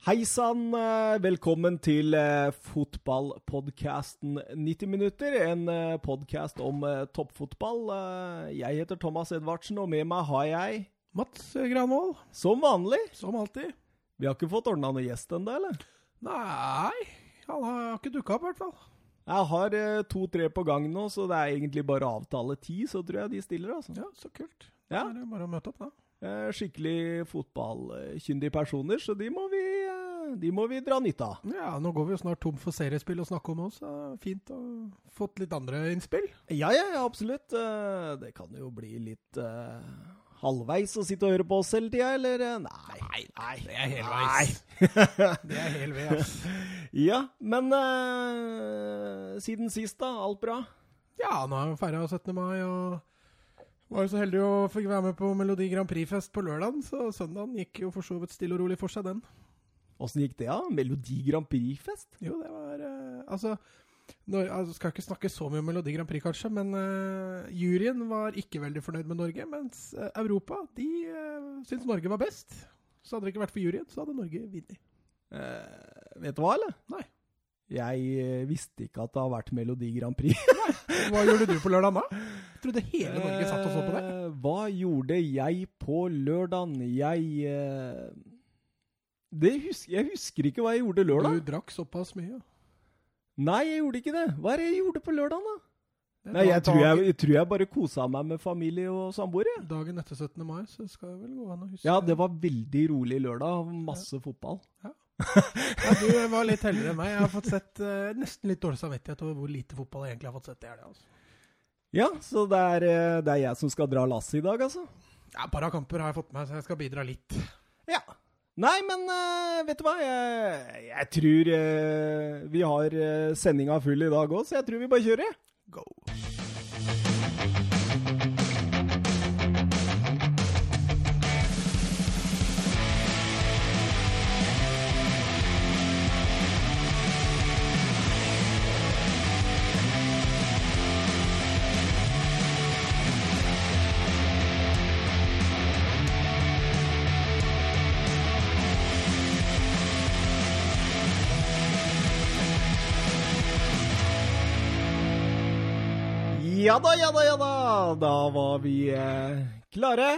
Hei sann, eh, velkommen til eh, fotballpodkasten 90 minutter. En eh, podkast om toppfotball. Jeg heter Thomas Edvardsen, og med meg har jeg, Mats Granvold, som vanlig som alltid. Vi har ikke fått ordna noen gjest ennå, eller? Nei, han har ikke dukka opp, i hvert fall. Jeg har to-tre på gang nå, så det er egentlig bare å avtale ti, så tror jeg de stiller, altså. Ja, så kult. Ja. Er det bare å møte opp, da. Skikkelig fotballkyndige personer, så de må vi, de må vi dra nytte av. Ja, nå går vi jo snart tom for seriespill å snakke om også. Fint å fått litt andre innspill. Ja, ja, ja, absolutt. Eh, Det kan jo bli litt uh, halvveis å sitte og høre på oss hele tida, eller? Nei. Nei. Nei, det er helveis. Det er hel ved, ass. Ja, men uh, siden sist, da? Alt bra? Ja, nå er vi feira 17. mai, og var jo så heldig å fikk være med på Melodi Grand Prix-fest på lørdagen, så søndagen gikk jo for så vidt stille og rolig for seg, den. Åssen gikk det, da? Melodi Grand Prix-fest? Jo, det var uh, Altså, når, altså skal ikke snakke så mye om Melodi Grand Prix, kanskje, men uh, juryen var ikke veldig fornøyd med Norge. Mens uh, Europa de uh, syntes Norge var best. Så hadde det ikke vært for juryen, så hadde Norge vunnet. Vet du hva, eller? Nei. Jeg visste ikke at det har vært Melodi Grand Prix. Hva gjorde du på lørdag da? Jeg trodde hele Norge satt og så på deg. Hva gjorde jeg på lørdagen? Jeg husker, Jeg husker ikke hva jeg gjorde lørdag. Du drakk såpass mye. Nei, jeg gjorde ikke det. Hva er det jeg gjorde på lørdag, da? Nei, jeg tror jeg, jeg tror jeg bare kosa meg med familie og samboere. Ja. dagen etter 17. mai, så skal jeg vel gå an å huske. Ja, det var veldig rolig lørdag. Masse fotball. Ja, du var litt heldigere enn meg. Jeg har fått sett uh, nesten litt dårlig samvittighet over hvor lite fotball jeg egentlig har fått sett i helga. Altså. Ja, så det er, eh, det er jeg som skal dra lasset i dag, altså. Ja, et par kamper har jeg fått med, så jeg skal bidra litt. Ja. Nei, men uh, vet du hva? Jeg, jeg tror uh, vi har uh, sendinga full i dag òg, så jeg tror vi bare kjører. Go. Ja da, ja da, ja da. Da var vi eh, klare.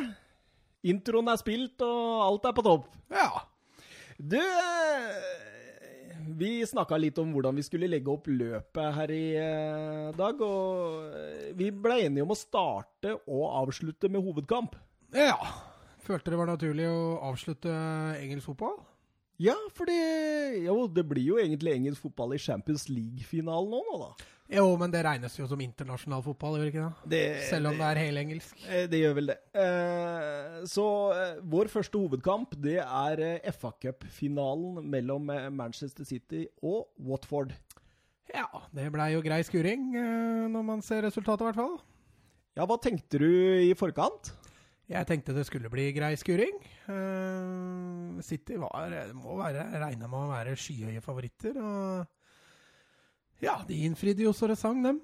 Introen er spilt, og alt er på topp. Ja. Du, eh, vi snakka litt om hvordan vi skulle legge opp løpet her i eh, dag. Og vi ble enige om å starte og avslutte med hovedkamp. Ja. Følte det var naturlig å avslutte engelsk fotball? Ja, Jo, det blir jo egentlig engelsk fotball i Champions League-finalen nå, nå, da. Jo, men det regnes jo som internasjonal fotball, gjør ikke det? Det, Selv om det er helengelsk. Eh, Det gjør vel det. Eh, Så eh, vår første hovedkamp det er FA-cup-finalen mellom Manchester City og Watford. Ja, det blei jo grei skuring, når man ser resultatet, i hvert fall. Ja, hva tenkte du i forkant? Jeg tenkte det skulle bli grei skuring. Eh, City var, må være, regna med å være skyhøye favoritter. og ja, de innfridde jo så det sang, dem.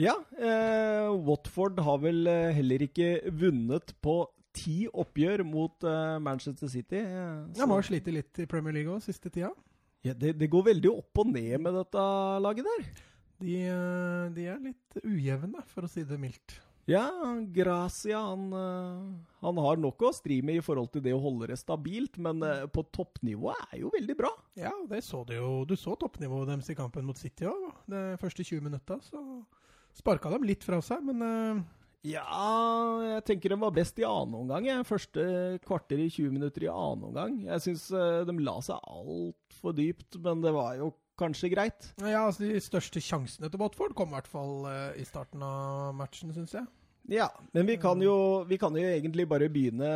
Ja, eh, Watford har vel eh, heller ikke vunnet på ti oppgjør mot eh, Manchester City. eh, De har slitt litt i Premier League òg, siste tida. ja, det, det går veldig opp og ned med dette laget der. De, eh, de er litt ujevne, for å si det mildt. Ja, Gracia han, eh, han har nok å stri med i forhold til det å holde det stabilt, men eh, på toppnivå er jo veldig bra. Ja, det så du jo. Du så toppnivået deres i kampen mot City òg. De første 20 minutta så sparka de litt fra seg, men eh, Ja, jeg tenker de var best i annen omgang. jeg. Første kvarter i 20 minutter i annen omgang. Jeg syns de la seg altfor dypt, men det var jo kanskje greit. ja, altså de største sjansene til Watford kom i hvert fall eh, i starten av matchen, syns jeg. Ja, men vi kan jo, vi kan jo egentlig bare begynne,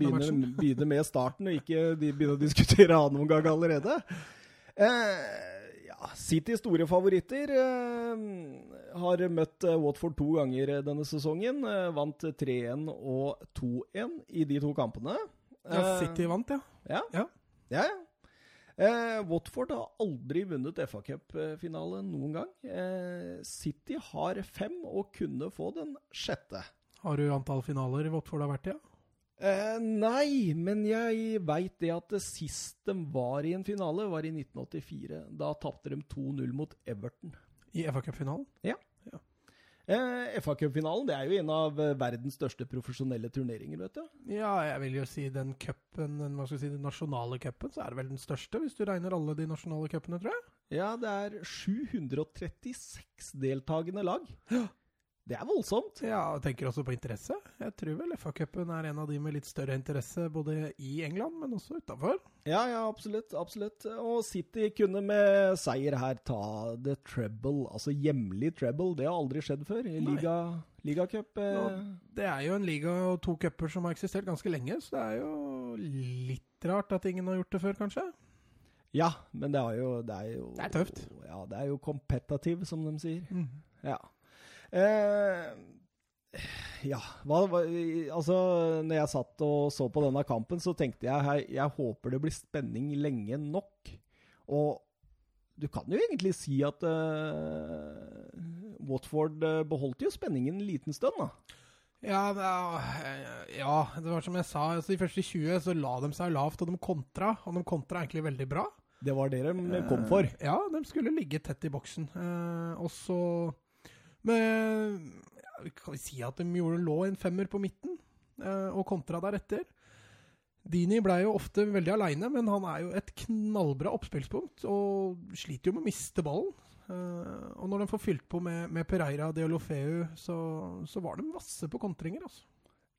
begynne, begynne med starten, og ikke begynne å diskutere annen omgang allerede. Eh, ja, City store favoritter. Eh, har møtt eh, Watford to ganger denne sesongen. Eh, vant 3-1 og 2-1 i de to kampene. Ja, Eh, City vant, ja. Ja. Ja. ja, ja. Eh, Watford har aldri vunnet FA Cup-finale noen gang. Eh, City har fem og kunne få den sjette. Har du antall finaler Watford har vært i? Ja? Eh, nei, men jeg veit det at det sist de var i en finale, var i 1984. Da tapte de 2-0 mot Everton. I FA Cup-finalen? Eh, FA Cup-finalen det er jo en av eh, verdens største profesjonelle turneringer, vet du. Ja, jeg vil jo si den cupen, den, hva skal jeg si, den nasjonale cupen, så er det vel den største, hvis du regner alle de nasjonale cupene, tror jeg. Ja, det er 736 deltakende lag. Det er voldsomt. Ja, og tenker også på interesse. Jeg tror vel FA-cupen er en av de med litt større interesse både i England, men også utafor. Ja, ja, absolutt. absolutt. Og City kunne med seier her ta the treble, altså hjemlig treble. Det har aldri skjedd før i liga, ligacup. Eh. Det er jo en liga og to cuper som har eksistert ganske lenge, så det er jo litt rart at ingen har gjort det før, kanskje. Ja, men det er jo Det er, jo, Det er tøft. Ja, det er jo competitive, som de sier. Mm. Ja. Eh, ja, hva, hva Altså, når jeg satt og så på denne kampen, så tenkte jeg jeg, jeg håper det blir spenning lenge nok. Og du kan jo egentlig si at eh, Watford eh, beholdt jo spenningen en liten stund, da. Ja, ja, det var som jeg sa. Altså, de første 20 så la de seg lavt, og de kontra. Og de kontra egentlig veldig bra. Det var det de kom for. Eh, Ja, de skulle ligge tett i boksen. Og så ja, Kan vi si at de gjorde, lå en femmer på midten, eh, og kontra deretter. Dini ble jo ofte veldig aleine, men han er jo et knallbra oppspillspunkt, og sliter jo med å miste ballen. Eh, og når de får fylt på med, med Pereira og Deolofeu, så, så var de vasse på kontringer, altså.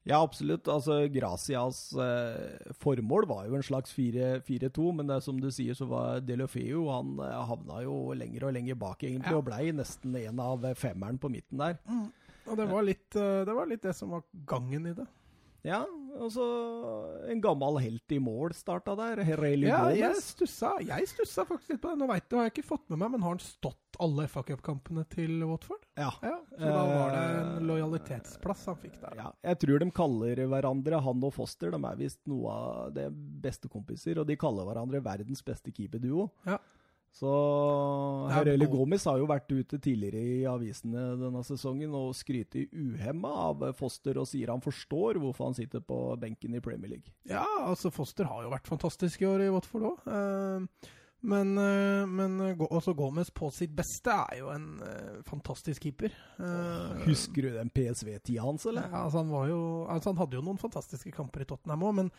Ja, absolutt. Altså, Gracias eh, formål var jo en slags 4-2, men det som du sier, så var Delofeu Han eh, havna jo lenger og lenger bak, egentlig, Ja. og blei nesten en av femmeren på midten der. Og det var, litt, eh, det var litt det som var gangen i det. Ja, og så en gammel helt i mål starta der. Herreli Ja, jeg Gomez. stussa, jeg stussa faktisk litt på det. Nå vet du, har jeg ikke fått med meg, men har han stått alle FA Cup-kampene til Watford? Ja. Ja, Så da var det en lojalitetsplass han fikk der. ja. Jeg tror de kaller hverandre han og Foster. De er visst noe av det bestekompiser, og de kaller hverandre verdens beste keeperduo. Ja. Så er Herreli Gomez har jo vært ute tidligere i avisene denne sesongen og skryter uhemma av Foster og sier han forstår hvorfor han sitter på benken i Premier League. Ja, altså Foster har jo vært fantastisk i år i Watford òg. Men, eh, men eh, også Gomez på sitt beste er jo en eh, fantastisk keeper. Eh, Husker du den PSV-tida hans, eller? Ja, altså han, var jo, altså han hadde jo noen fantastiske kamper i Tottenham òg, men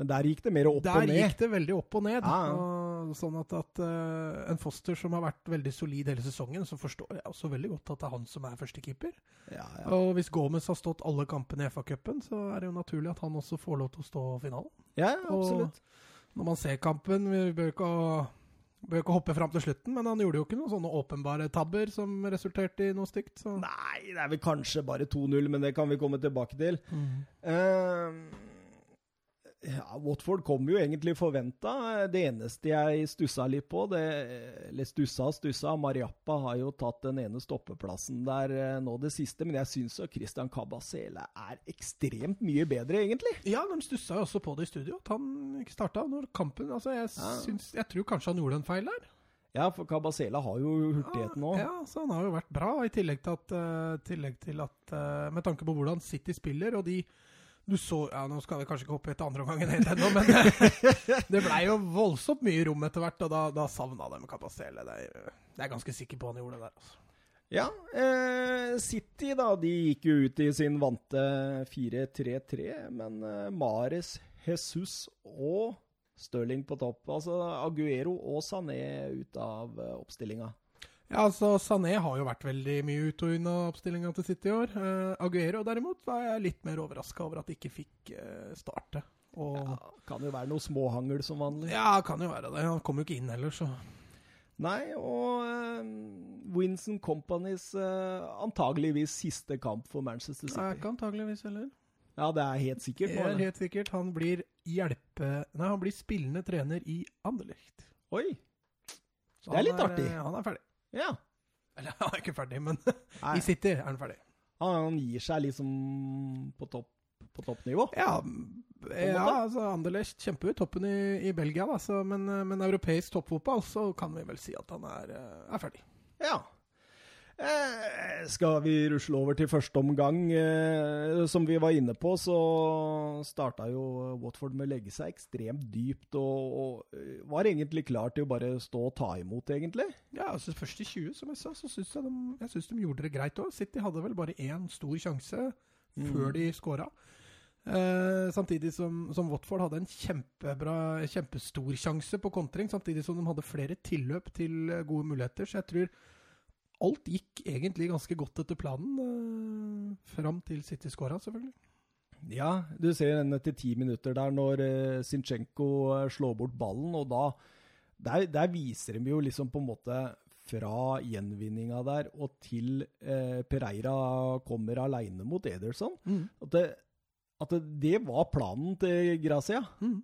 Men der gikk det mer opp Der og ned. Der gikk det veldig opp og ned. Ja. Og sånn at, at uh, En Foster som har vært veldig solid hele sesongen, så forstår jeg også veldig godt at det er han som er førstekeeper. Ja, ja. Og hvis Gomez har stått alle kampene i FA-cupen, så er det jo naturlig at han også får lov til å stå finalen. ja, absolutt. Når man ser kampen Vi bør ikke, bør ikke hoppe fram til slutten, men han gjorde jo ikke noen sånne åpenbare tabber som resulterte i noe stygt. Så. Nei, det er vel kanskje bare 2-0, men det kan vi komme tilbake til. Eh, ja, Watford kom jo egentlig forventa. Det eneste jeg stussa litt på, det, eller stussa og stussa Mariappa har jo tatt den ene stoppeplassen der eh, nå det siste, men jeg syns jo Christian Cabasele er ekstremt mye bedre, egentlig. Ja, de stussa jo også på det i studio, at han ikke starta når kampen altså jeg, syns, jeg tror kanskje han gjorde en feil der. Ja, for Cabasele har jo hurtigheten òg. Ja, så han har jo vært bra, i tillegg til at, eh, tillegg til at eh, Med tanke på hvordan City spiller, og de du så, ja Nå skal vi kanskje ikke hoppe etter andre omgangen helt ennå, men eh, det blei jo voldsomt mye rom etter hvert, og da, da savna de Capacele. Det, er- det er ganske sikker på han gjorde det der. Altså. Ja, eh, City da, de gikk jo ut i sin vante 4-3-3, men eh, Mares, Jesus og Stirling på topp. Altså Aguero og Sané ut av eh, oppstillinga. Ja, altså Sané har jo vært veldig mye ut og unna oppstillinga til City i år. Eh, Aguero derimot var jeg litt mer overraska over at de ikke fikk eh, starte. Og, Ja, kan jo være noe småhangel som vanlig. ja, kan jo være det. Han kom jo ikke inn heller, så Nei, og eh, Winston Companys eh, antageligvis siste kamp for Manchester City. Nei, ikke antageligvis heller. Ja, det er helt sikkert Det er helt sikkert. Han blir hjelpe... Nei, han blir spillende trener i Anderlecht. Oi. Så Det er litt artig. eh, Han er ferdig. Ja. Eller han er ikke ferdig, men Nei, i City er han ferdig. han gir seg liksom på topp på toppnivå. Ja, ja altså Anderlecht kjemper jo toppen i, i Belgia, da, så, men, men europeisk toppfotball så kan vi vel si at han er, eh, er ferdig. Ja. Eh, skal vi rusle over til første omgang? Eh, som vi var inne på, så starta jo Watford med å legge seg ekstremt dypt, og, og eh, var egentlig klar til å bare stå og ta imot, egentlig. Ja, altså Først i 20, som jeg sa, så syns jeg, de, jeg synes de gjorde det greit òg. City hadde vel bare én stor sjanse før de skåra. Eh, samtidig som, som, Watford hadde en kjempebra, kjempestor sjanse på kontring, samtidig som de hadde flere tilløp til gode muligheter. Så jeg tror alt gikk egentlig ganske godt etter planen, uh, fram til City skåra, selvfølgelig. Ja, du ser den etter ti minutter der når uh, Zinchenko uh, slår bort ballen, og da der, der, viser de jo liksom på en måte fra gjenvinninga der og til uh, Pereira kommer aleine mot Ederson. Mm. At, det, at det, det, var planen til Gracia. Mm.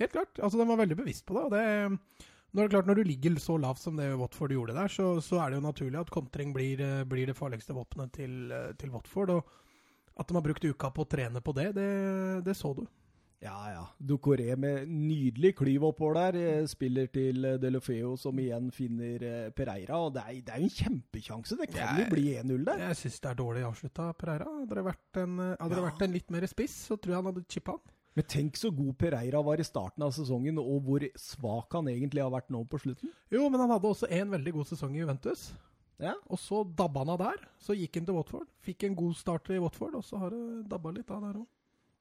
Helt klart. Altså, De var veldig bevisst på det. og det når, klart, når du ligger så lavt som det Watford gjorde der, så, så er det jo naturlig at kontring blir, eh, blir det farligste våpenet til, eh, til, Watford. Og at de har brukt uka på å trene på det, det, det så du. Ja, ja. Ducoré med nydelig klyv oppover der. Eh, spiller til Delofeo, som igjen finner Pereira. Og det er, det er en kjempekjanse. Det kan jo bli 1-0 der. Jeg syns det er dårlig avslutta, Pereira. Hadde det vært en, hadde det vært en litt mer spiss, så tror jeg han hadde chippa han. Men tenk så god Pereira var i starten av sesongen, og hvor svak han egentlig har vært nå på slutten. Jo, men han hadde også en veldig god sesong i Juventus. Ja. Og så dabba han av der. Så gikk han til Watford. Fikk en god start i Watford, og så har det dabba litt av der òg.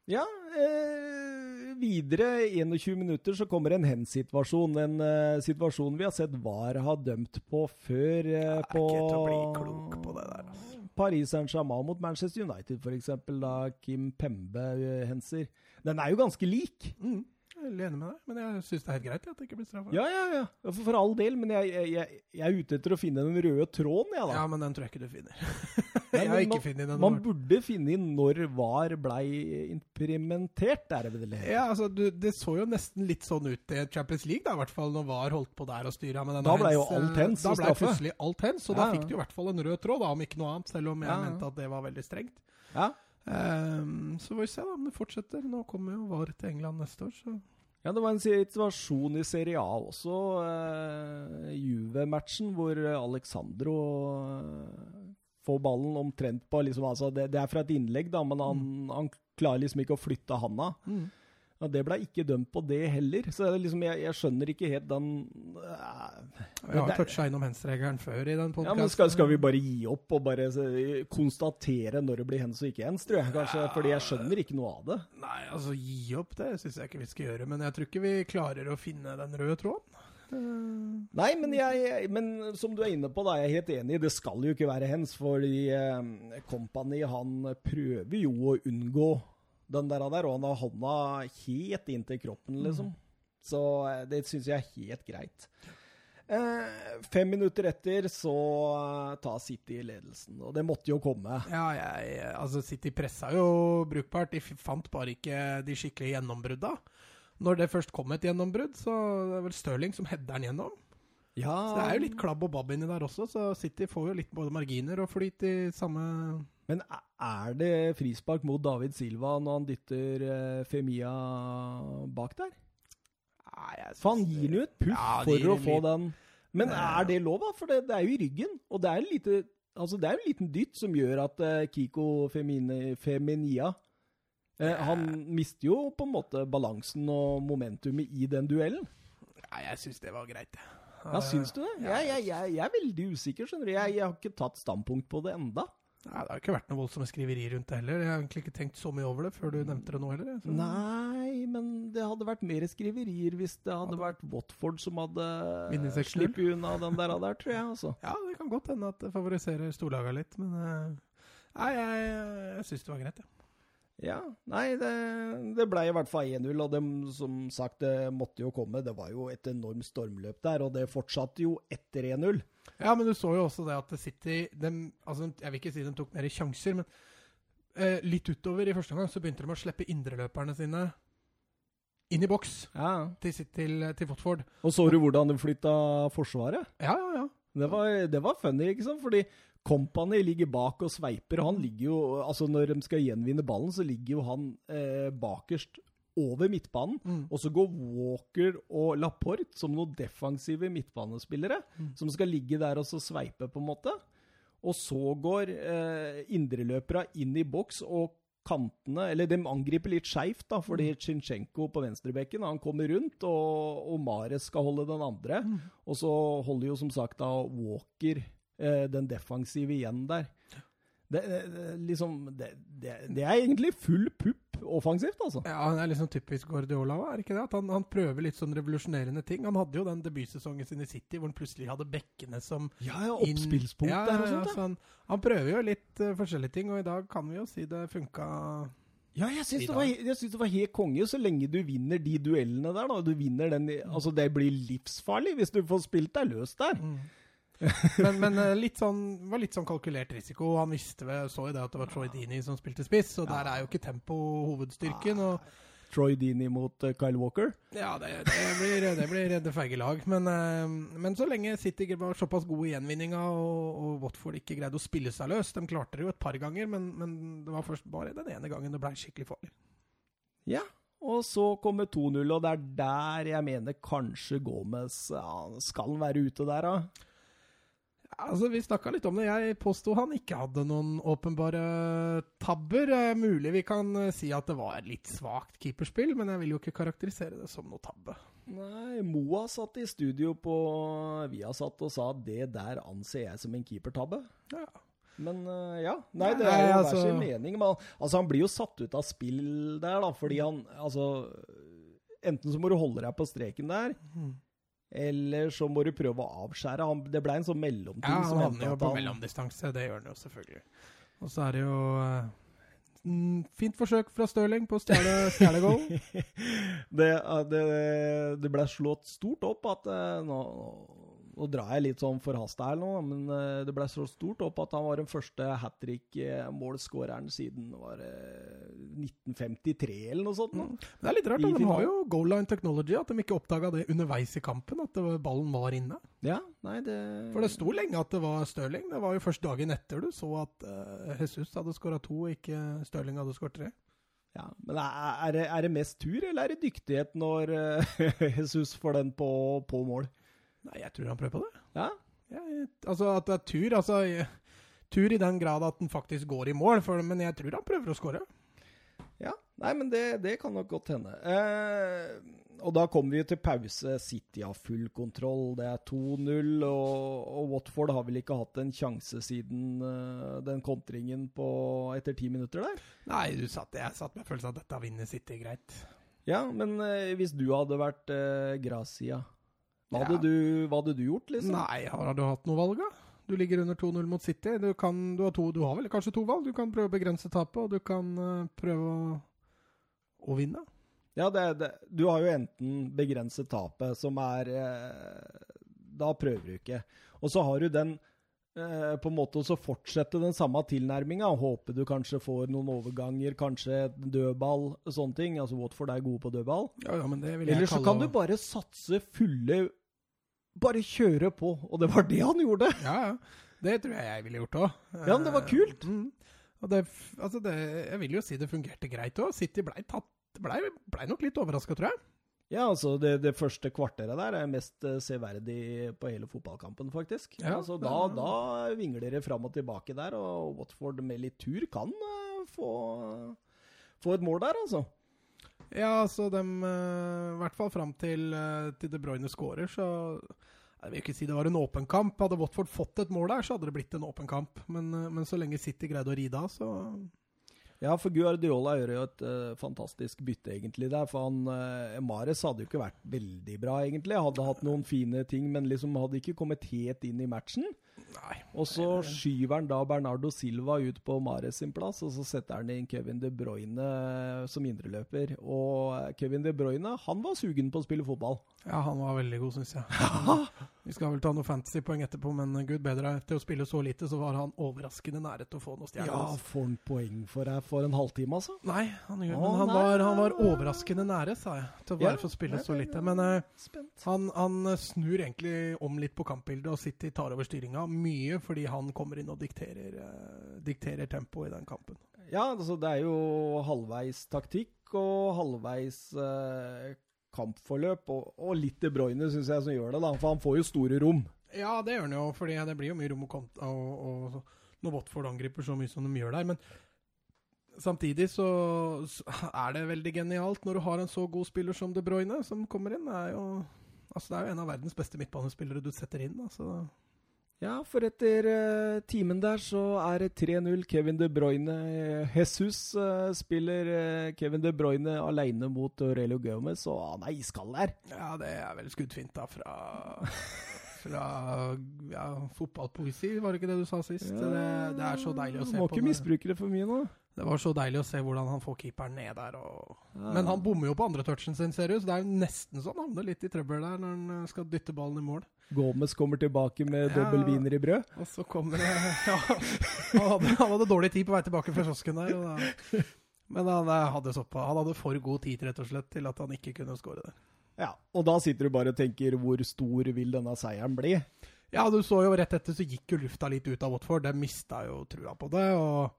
Ja, eh, videre 21 minutter så kommer en hen-situasjon. En eh, situasjon vi har sett VAR har dømt på før. Eh, på, ikke til å bli klok på det der. Altså. Paris Saint-Germain mot Manchester United, f.eks., da Kim Pembe eh, henser. Den er jo ganske lik. Mm. Jeg er enig med deg, men jeg syns det er helt greit at det ikke blir straffa. Ja, ja, ja. For, for, all del, men jeg, jeg, jeg, er ute etter å finne den røde tråden, jeg, da. Ja, men den tror jeg ikke du finner. jeg har ikke funnet den. Man burde finne når VAR blei implementert, er det vel det Ja, altså, du, det så jo nesten litt sånn ut i Champions League, da, i hvert fall når VAR holdt på der og styra med den. Da blei jo alt hens Da blei plutselig alt hens, og ja, da fikk du i hvert fall en rød tråd, da, om ikke noe annet, selv om jeg ja. mente at det var veldig strengt. Ja. Um, så får vi se da om det fortsetter. Nå kommer jo VAR til England neste år, så ja, det var en situasjon i Serie A også, uh, Juve-matchen, hvor Alexandro uh, får ballen omtrent på liksom, altså det, det, er fra et innlegg, da, men han, mm. han klarer liksom ikke å flytte handa. Mm. Ja, det ble ikke dømt på det heller, så liksom, jeg, jeg, skjønner ikke helt den uh, Vi har toucha innom hens-regelen før i den podkasten. Ja, men skal, skal, vi bare gi opp og bare konstatere når det blir hens og ikke hens, tror jeg kanskje? Ja, fordi jeg skjønner ikke noe av det. Nei, altså gi opp det syns jeg ikke vi skal gjøre, men jeg tror ikke vi klarer å finne den røde tråden. Nei, men, jeg, men, som du er inne på, da er jeg helt enig. Det skal jo ikke være hens. Fordi eh, Company han prøver jo å unngå den der, der, og han har hånda helt inntil kroppen, mm. liksom. Så eh, det syns jeg er helt greit. Eh, fem minutter etter så uh, tar City ledelsen, og det måtte jo komme. Ja, jeg, altså City pressa jo brukbart. De fant bare ikke de skikkelige gjennombrudda. Når det først kom et gjennombrudd, så det er vel Stirling som header den gjennom. Ja. Så det er jo litt klabb og babb inni der også, så City får jo litt både marginer og flyt i samme men er det frispark mot David Silva når han dytter uh, Femia bak der? Nei, jeg synes For han gir jo et puff ja, for å få den. Men er det lov, da? For det, det, er jo i ryggen. Og det er, lite, altså det er en liten dytt som gjør at uh, Kiko Femine, Feminia eh, Han mister jo på en måte balansen og momentumet i den duellen. Ja, jeg syns det var greit. Ja, Syns du det? Jeg, jeg, jeg, jeg, er veldig usikker, skjønner du. Jeg, har ikke tatt standpunkt på det enda. Nei, Det har ikke vært noe voldsomme skriverier rundt det heller. Jeg har egentlig ikke tenkt så mye over det før du nevnte det nå heller. Så. Nei, men det hadde vært mer skriverier hvis det hadde ja, vært Watford som hadde sluppet unna den der, der, tror jeg. Altså. Ja, det kan godt hende at det favoriserer storlaga litt, men uh, Nei, jeg, jeg, jeg syns det var greit, jeg. Ja. Ja, nei, det, det ble i hvert fall 1-0, og det, som sagt, det måtte jo komme. Det var jo et enormt stormløp der, og det fortsatte jo etter 1-0. Ja, men du så jo også det at City de, altså, Jeg vil ikke si de tok mer sjanser, men eh, litt utover i første gang så begynte de å slippe indreløperne sine inn i boks ja. til, til, til, Watford. Og så du hvordan de flytta forsvaret? Ja, ja, ja. Det var, det var funny, ikke sant? Fordi Company ligger bak og sveiper. Han ligger jo, altså Når de skal gjenvinne ballen, så ligger jo han eh, bakerst over midtbanen. Mm. Og så går Walker og Laporte som noen defensive midtbanespillere, mm. som skal ligge der og så sveipe, på en måte. Og så går eh, indreløpere inn i boks, og kantene Eller de angriper litt skeivt, da, fordi Tsjinsjenko på venstrebekken han kommer rundt, og, og Mares skal holde den andre. Og så holder jo som sagt da Walker eh, den defensive igjen der. Det, liksom, det, det, er egentlig full pupp offensivt, altså. Ja, Han er liksom typisk Guardiola, er det ikke det? At han, han prøver litt sånn revolusjonerende ting. Han hadde jo den debutsesongen sin i City hvor han plutselig hadde bekkene som Ja, ja, oppspillspunkt ja, der og ja, sånt. så han, han prøver jo litt uh, forskjellige ting, og i dag kan vi jo si det funka Ja, jeg syns det, var- jeg syns det var helt konge, så lenge du vinner de duellene der. da. Du vinner den, altså Det blir livsfarlig hvis du får spilt deg løs der. Men, men eh, litt sånn, var litt sånn kalkulert risiko. Han visste vel, så jo det at det var Troy Dini som spilte spiss, og der er jo ikke tempo hovedstyrken. og Troy Dini mot eh, Kyle Walker. Ja, det, det blir, det blir redde feige lag. Men, eh, men så lenge City var såpass gode i gjenvinninga og, og Watford ikke greide å spille seg løs De klarte det jo et par ganger, men, men det var først bare den ene gangen det ble skikkelig farlig. Ja, og så kommer 2-0, og det er der jeg mener kanskje Gomez ja, Skal han være ute der, da? Altså, Vi snakka litt om det. Jeg påsto han ikke hadde noen åpenbare tabber. Eh, Mulig vi kan eh, si at det var litt svakt keeperspill, men jeg vil jo ikke karakterisere det som noe tabbe. Nei, Moa satt i studio på Viasat og sa at det der anser jeg som en keepertabbe. Ja. Men eh, ja. Nei, det er jo hver altså- sin mening. Men altså, han blir jo satt ut av spill der, da, fordi han Altså Enten så må du holde deg på streken der, eller så må du prøve å avskjære. Han, det ble en sånn mellomting. Ja, han havner jo på han- mellomdistanse. Det gjør han jo selvfølgelig. Og så er det jo eh, Fint forsøk fra Stirling på å stjele stjele goal. det, eh, det, det ble slått stort opp at eh, nå, nå drar jeg litt sånn forhasta her nå, men eh, det ble så stort opp at han var den første hat trick-målskåreren siden var 1953 eller noe sånt. nå. Det er litt rart. Da. De har jo goal line technology. At de ikke oppdaga det underveis i kampen, at ballen var inne. Ja, nei, det For det sto lenge at det var Stirling. Det var jo først dagen etter du så at eh, Jesus hadde skåra to, ikke Stirling hadde skåret tre. Ja, men er, det, er det mest tur, eller er det dyktighet når eh, Jesus får den på, på mål? Nei, jeg tror han prøver på det. Ja, Jeg, altså At det er tur altså jeg, Tur i den grad at den faktisk går i mål, for, men jeg tror han prøver å skåre. Ja, nei, men det, det kan nok godt hende. Eh, og da kommer vi til pause. City har full kontroll. Det er 2-0, og, og Watford har vel ikke hatt en sjanse siden uh, den kontringen på etter ti minutter der? Nei, du satt, jeg satt med følelsen at dette vinner City greit. Ja, men eh, hvis du hadde vært eh, Gracia, hva Ja. hadde, du, hva hadde du gjort, liksom? Nei, har du hatt noe valg, da? Du ligger under 2-0 mot City. Du, kan, du, har to, du har vel kanskje to valg? Du kan prøve å begrense tapet, og du kan uh, prøve å, å vinne. Ja, det, det, du har jo enten begrenset tapet, som er eh, Da prøver du ikke. Og så har du den eh, på en måte å fortsette den samme tilnærminga. Håpe du kanskje får noen overganger, kanskje et dødball, sånne ting. Altså Watford er gode på dødball. Ja, ja, men det vil jeg Eller så kalle kan du bare satse fulle Bare kjøre på. Og det var det han gjorde! Ja, ja. Det tror jeg jeg ville gjort òg. Ja, men det var kult. Mm. Og det, altså det, jeg vil jo si det fungerte greit òg. City blei ble, ble nok litt overraska, tror jeg. Ja, altså det, det første kvarteret der er mest eh, severdig på hele fotballkampen, faktisk. Ja, altså, da, da vingler det fram og tilbake der, og Watford med litt tur kan uh, få, få et mål der, altså. Ja, altså dem eh, I hvert fall fram til, til De Bruyne scorer, så Jeg vil ikke si det var en åpen kamp. Hadde Watford fått et mål der, så hadde det blitt en åpen kamp. Men, eh, men så lenge City greide å ride av, så Ja, for Guardiola gjør jo et uh, fantastisk bytte, egentlig, der. For han uh, Mares hadde jo ikke vært veldig bra, egentlig. Hadde hatt noen fine ting, men liksom hadde ikke kommet helt inn i matchen. Nei. Og så skyver han da Bernardo Silva ut på Mares sin plass, og så setter han inn Kevin De Bruyne eh, som indreløper. Og eh, Kevin De Bruyne, han var sugen på å spille fotball. Ja, han var veldig god, syns jeg. Vi skal vel ta noen fantasypoeng etterpå, men gud bedre. Etter å spille så lite, så var han overraskende nære til å få noe stjerner. Ja, altså. får han poeng for deg for en halvtime, altså? Nei, han, gjør, Å, men han, nei, var, han var overraskende nære, sa jeg, til å Ja, for få spille nei, så lite. Men uh, han, han snur egentlig om litt på kampbildet, og City tar over styringa. Mye fordi han kommer inn og dikterer, eh, dikterer tempoet i den kampen. Ja, altså det er jo halvveis taktikk og halvveis eh, kampforløp, og, og litt De Bruyne syns jeg som gjør det, da. For han får jo store rom. Ja, det gjør han jo, fordi det blir jo mye rom og, og, og når Watford angriper så mye som de gjør der. Men samtidig så, så er det veldig genialt når du har en så god spiller som De Bruyne som kommer inn. Det er jo, altså det er jo en av verdens beste midtbanespillere du setter inn. altså... Ja, for etter uh, timen der så er det 3-0. Kevin De Bruyne Jesus uh, spiller uh, Kevin De Bruyne alene mot Aurelio Gomez, og han er iskald der. Ja, det er vel skuddfint da fra fra ja, fotballpoesi, var det ikke det du sa sist? Ja, det, det, er så deilig å se på. Må ikke misbruke det for mye nå. Det var så deilig å se hvordan han får keeperen ned der. Og... Ja. Men han bommer jo på andre touchen sin, ser det ut. Det er nesten så han havner litt i trøbbel der når han skal dytte ballen i mål. Gomez kommer tilbake med ja, dobbel wiener i brød. Og så kommer det ja, han, hadde, han hadde dårlig tid på vei tilbake fra kiosken der. Da, men han hadde, såpa, han hadde for god tid rett og slett til at han ikke kunne skåre der. Ja, Og da sitter du bare og tenker hvor stor vil denne seieren bli? Ja, du så jo rett etter så gikk jo lufta litt ut av Watford. De mista jo trua på det. og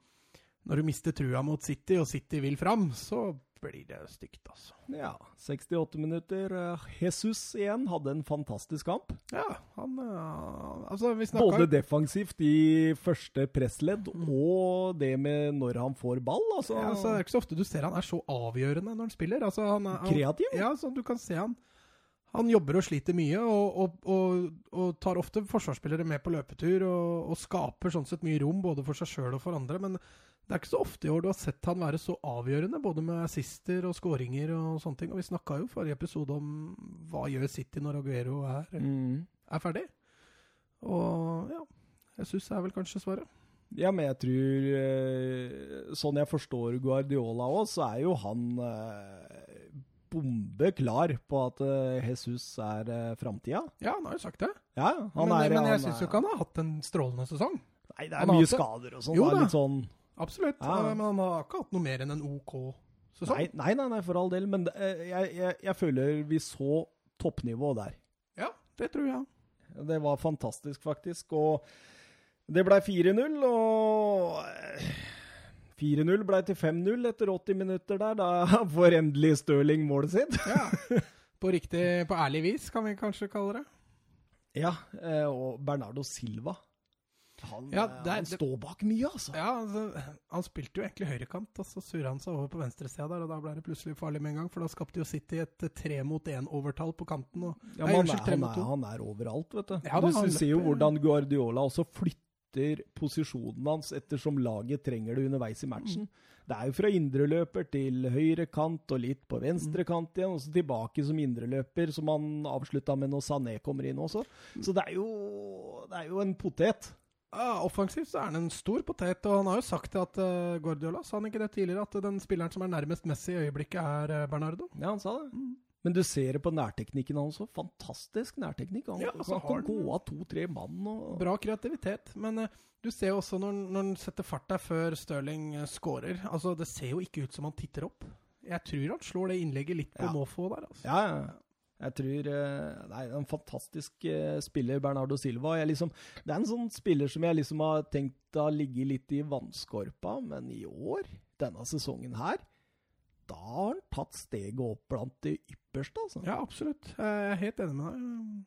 når du mister trua mot City, og City vil fram, så blir det stygt, altså. Ja. 68 minutter. Eh, Jesus igjen hadde en fantastisk kamp. Ja, han uh, Altså, vi snakka Både defensivt i første pressledd, mm. og det med når han får ball, altså. Ja, altså. Det er ikke så ofte du ser han er så avgjørende når han spiller. Altså, han er, Kreativ? Ja, sånn du kan se han. Han jobber og sliter mye, og, og, og, og tar ofte forsvarsspillere med på løpetur, og, skaper sånn sett mye rom både for seg sjøl og for andre. men det er ikke så ofte i år du har sett han være så avgjørende, både med assister og skåringer og sånne ting. Og vi snakka jo forrige episode om hva gjør City når Aguero er, mm. er ferdig. Og ja, jeg syns det er vel kanskje svaret. Ja, men jeg tror eh, Sånn jeg forstår Guardiola òg, så er jo han eh, bombe klar på at eh, Jesus er eh, framtida. Ja, han har jo sagt det. Ja, men, er, men, jeg syns jo ikke han har hatt en strålende sesong. Nei, det er mye skader og sånn. Sånn Absolutt, ja. men han har ikke hatt noe mer enn en OK sesong. Nei, nei, nei, nei for all del, men eh, jeg, jeg, jeg føler vi så toppnivå der. Ja, det tror jeg. Det var fantastisk, faktisk. Og det ble 4-0, og 4-0 blei ble til 5-0 etter 80 minutter der. Da får endelig Stirling målet sitt. ja, på riktig, på ærlig vis, kan vi kanskje kalle det. Ja, eh, og Bernardo Silva han, ja, er, han, står bak mye, altså. Ja, altså, Han spilte jo egentlig høyrekant, og så surra han seg over på venstresida der, og da ble det plutselig farlig med en gang, for da skapte jo City et tre mot én-overtall på kanten. Og, ja, nei, han, er, han, er, han, er, overalt, vet du. Ja, du ser jo hvordan Guardiola også flytter posisjonen hans ettersom laget trenger det underveis i matchen. Mm. Det er jo fra indreløper til høyre kant og litt på venstre mm. kant igjen, og så tilbake som indreløper, som han avslutta med når Sané kommer inn også. Mm. Så det er jo, det er jo en potet. Ja, offensivt så er han en stor potet, og han har jo sagt at uh, Guardiola sa han ikke det tidligere, at den spilleren som er nærmest Messi i øyeblikket, er uh, Bernardo. Ja, han sa det. Mm. Men du ser det på nærteknikken hans òg. Fantastisk nærteknikk. Han, ja, altså, han kan gå av to-tre mann. Og... Bra kreativitet. Men uh, du ser jo også når, når han setter fart der før Stirling uh, scorer altså, Det ser jo ikke ut som han titter opp. Jeg tror han slår det innlegget litt på ja. måfå der. Altså. Ja, Ja, ja. Jeg tror eh, Nei, en fantastisk eh, spiller, Bernardo Silva. Liksom, det er en sånn spiller som jeg liksom har tenkt har ligget litt i vannskorpa, men i år, denne sesongen her, da har han tatt steget opp blant de ypperste, altså. Ja, absolutt. Jeg er helt enig med deg.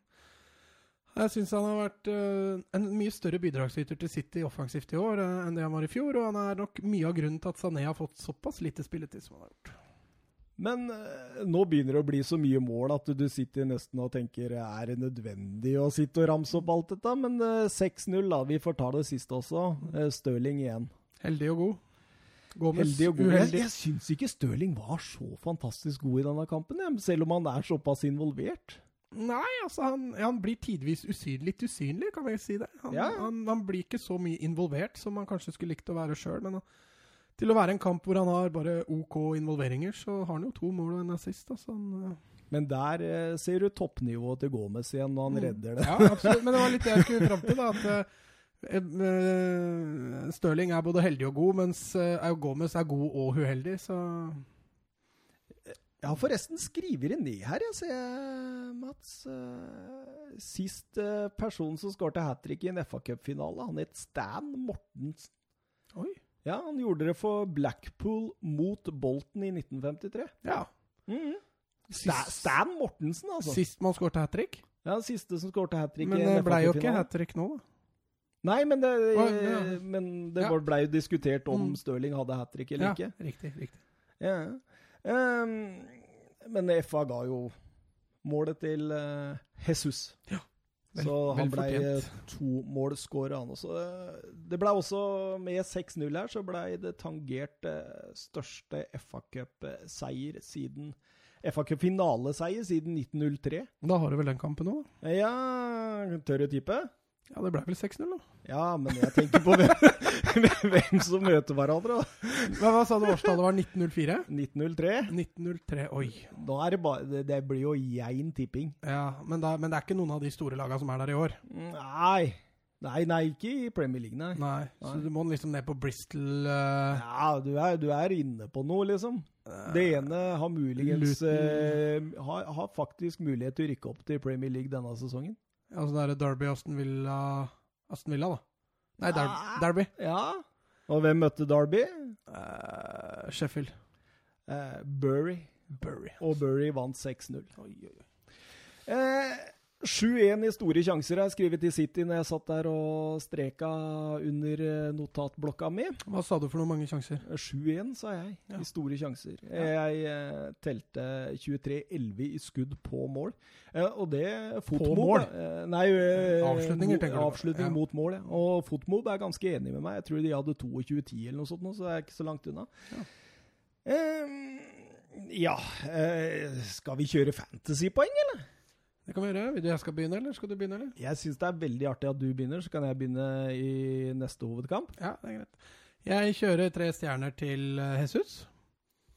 Jeg syns han har vært uh, en mye større bidragsyter til City offensivt i år enn det han var i fjor, og han er nok mye av grunnen til at Sané har fått såpass lite spilletid som han har gjort. Men uh, nå begynner det å bli så mye mål at du sitter nesten og tenker er det nødvendig å sitte og ramse opp alt dette? Men uh, 6-0, da. Vi får ta det siste også. Uh, Stirling igjen. Heldig og god. Heldig og god. uheldig. Jeg, jeg syns ikke Stirling var så fantastisk god i denne kampen, selv om han er såpass involvert. Nei, altså han, han blir tidvis usynlig, litt usynlig, kan vi si det. Han, ja. han, han, blir ikke så mye involvert som han kanskje skulle likt å være sjøl. Men han, til å være en kamp hvor han har bare OK involveringer, så har han jo to mål og en assist. Altså han, uh... Men der eh, ser du toppnivået til Gomez igjen når han mm. redder det. Ja, absolutt. Men det var litt det jeg skulle fram til. da, at eh, Stirling er både heldig og god, mens Gomez er god og uheldig, så Jeg har forresten skrevet det ned her, jeg ser, Mats. Sist person som skåret hat trick i en FA Cup-finale, han het Stan Mortensen. Oi. Ja, han gjorde det for Blackpool mot Bolton i 1953. Ja. Mm Sist, Stan Mortensen, altså. Sist man skåret hat trick? Ja, siste som skårte hat trick Men det ble blei jo ikke hat trick nå, da. Nei, men det, Å, ja. men det Ja. blei jo diskutert om Mm. Stirling hadde hat trick eller Ja, ikke. riktig. riktig. Ja. Um, men FA ga jo målet til uh, Jesus. Vel- så han blei fortjent. tomålsskårer, han også. Eh, Det blei også, med 6-0 her, så blei det tangert eh, største FA Cup-seier siden FA Cup-finaleseier siden 1903. Da har du vel den kampen nå, da? Ja, tør du tippe? Ja, det blei vel 6-0, da. Ja, men jeg tenker på hvem, hvem som møter hverandre. da. Hva, sa du årstallet var? 1904? 1903. 1903, oi. Er det bare Det, det blir jo jein tipping. Ja, men, da, men det er ikke noen av de store lagene som er der i år? Nei. Nei, nei, ikke i Premier League, nei. Nei, så du må liksom ned på Bristol uh... Ja, du er, du er inne på noe, liksom. Det ene har muligens uh, har, har faktisk mulighet til å rykke opp til Premier League denne sesongen. Altså det er Derby Aston Villa Aston Villa, da. Nei, Der Ah. Derby. Ja. Og hvem møtte Derby? Uh, Sheffield. Uh, Bury. Bury. Og Bury vant 6-0. Oi, oi, oi. Eh, 7-1 i store sjanser er skrevet til City når jeg satt der og streka under eh, notatblokka mi. Hva sa du for noen mange sjanser? 7-1, sa jeg, Ja. i store sjanser. Jeg eh, telte 23-11 i skudd på mål. Eh, og det Fotmob mål? eh, nei, eh, Avslutninger, tenker du på. Avslutning Ja. mot mål, ja. Og Fotmob er ganske enig med meg. Jeg tror de hadde 22-10 eller noe sånt, så det er ikke så langt unna. Ja. Um, ja eh, Skal vi kjøre fantasypoeng, eller? Det kan vi gjøre. Vil du jeg skal begynne, eller skal du begynne, eller? Jeg syns det er veldig artig at du begynner, så kan jeg begynne i neste hovedkamp. Ja, det er greit. Jeg kjører tre stjerner til Jesus.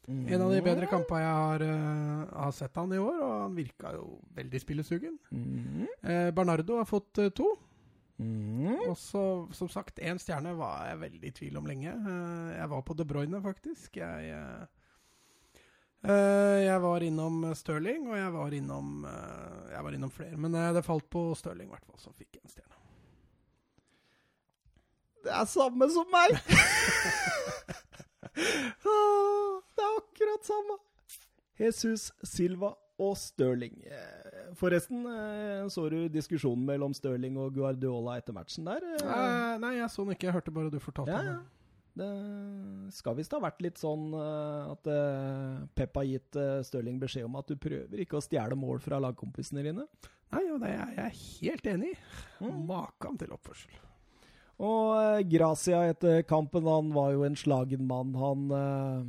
Jesus. En av de bedre kampene jeg har, uh, har sett han i år, og han virka jo veldig spillesugen. Mm. Eh, Bernardo har fått uh, to. Mm. Og så, som sagt, én stjerne var jeg veldig i tvil om lenge. Uh, jeg var på De Bruyne, faktisk. Jeg, eh, eh, jeg var innom Stirling, og jeg var innom, eh, jeg var innom flere. Men eh, det falt på Stirling, i hvert fall, som fikk en stjerne. Det er samme som meg! Ah, det er akkurat samme. Jesus, Silva og Stirling. Eh, Forresten, eh, så du diskusjonen mellom Stirling og Guardiola etter matchen der? Eh, Eh, nei, jeg så den ikke. Jeg hørte bare du fortalte Ja, ja. Det. Skal visst ha vært litt sånn eh, at eh, Pep har gitt eh, Stirling beskjed om at du prøver ikke å stjele mål fra lagkompisene dine. Nei, og det er jeg helt enig i. Mm. Makan til oppførsel. Og eh, Gracia etter kampen, han var jo en slagen mann. Han, eh,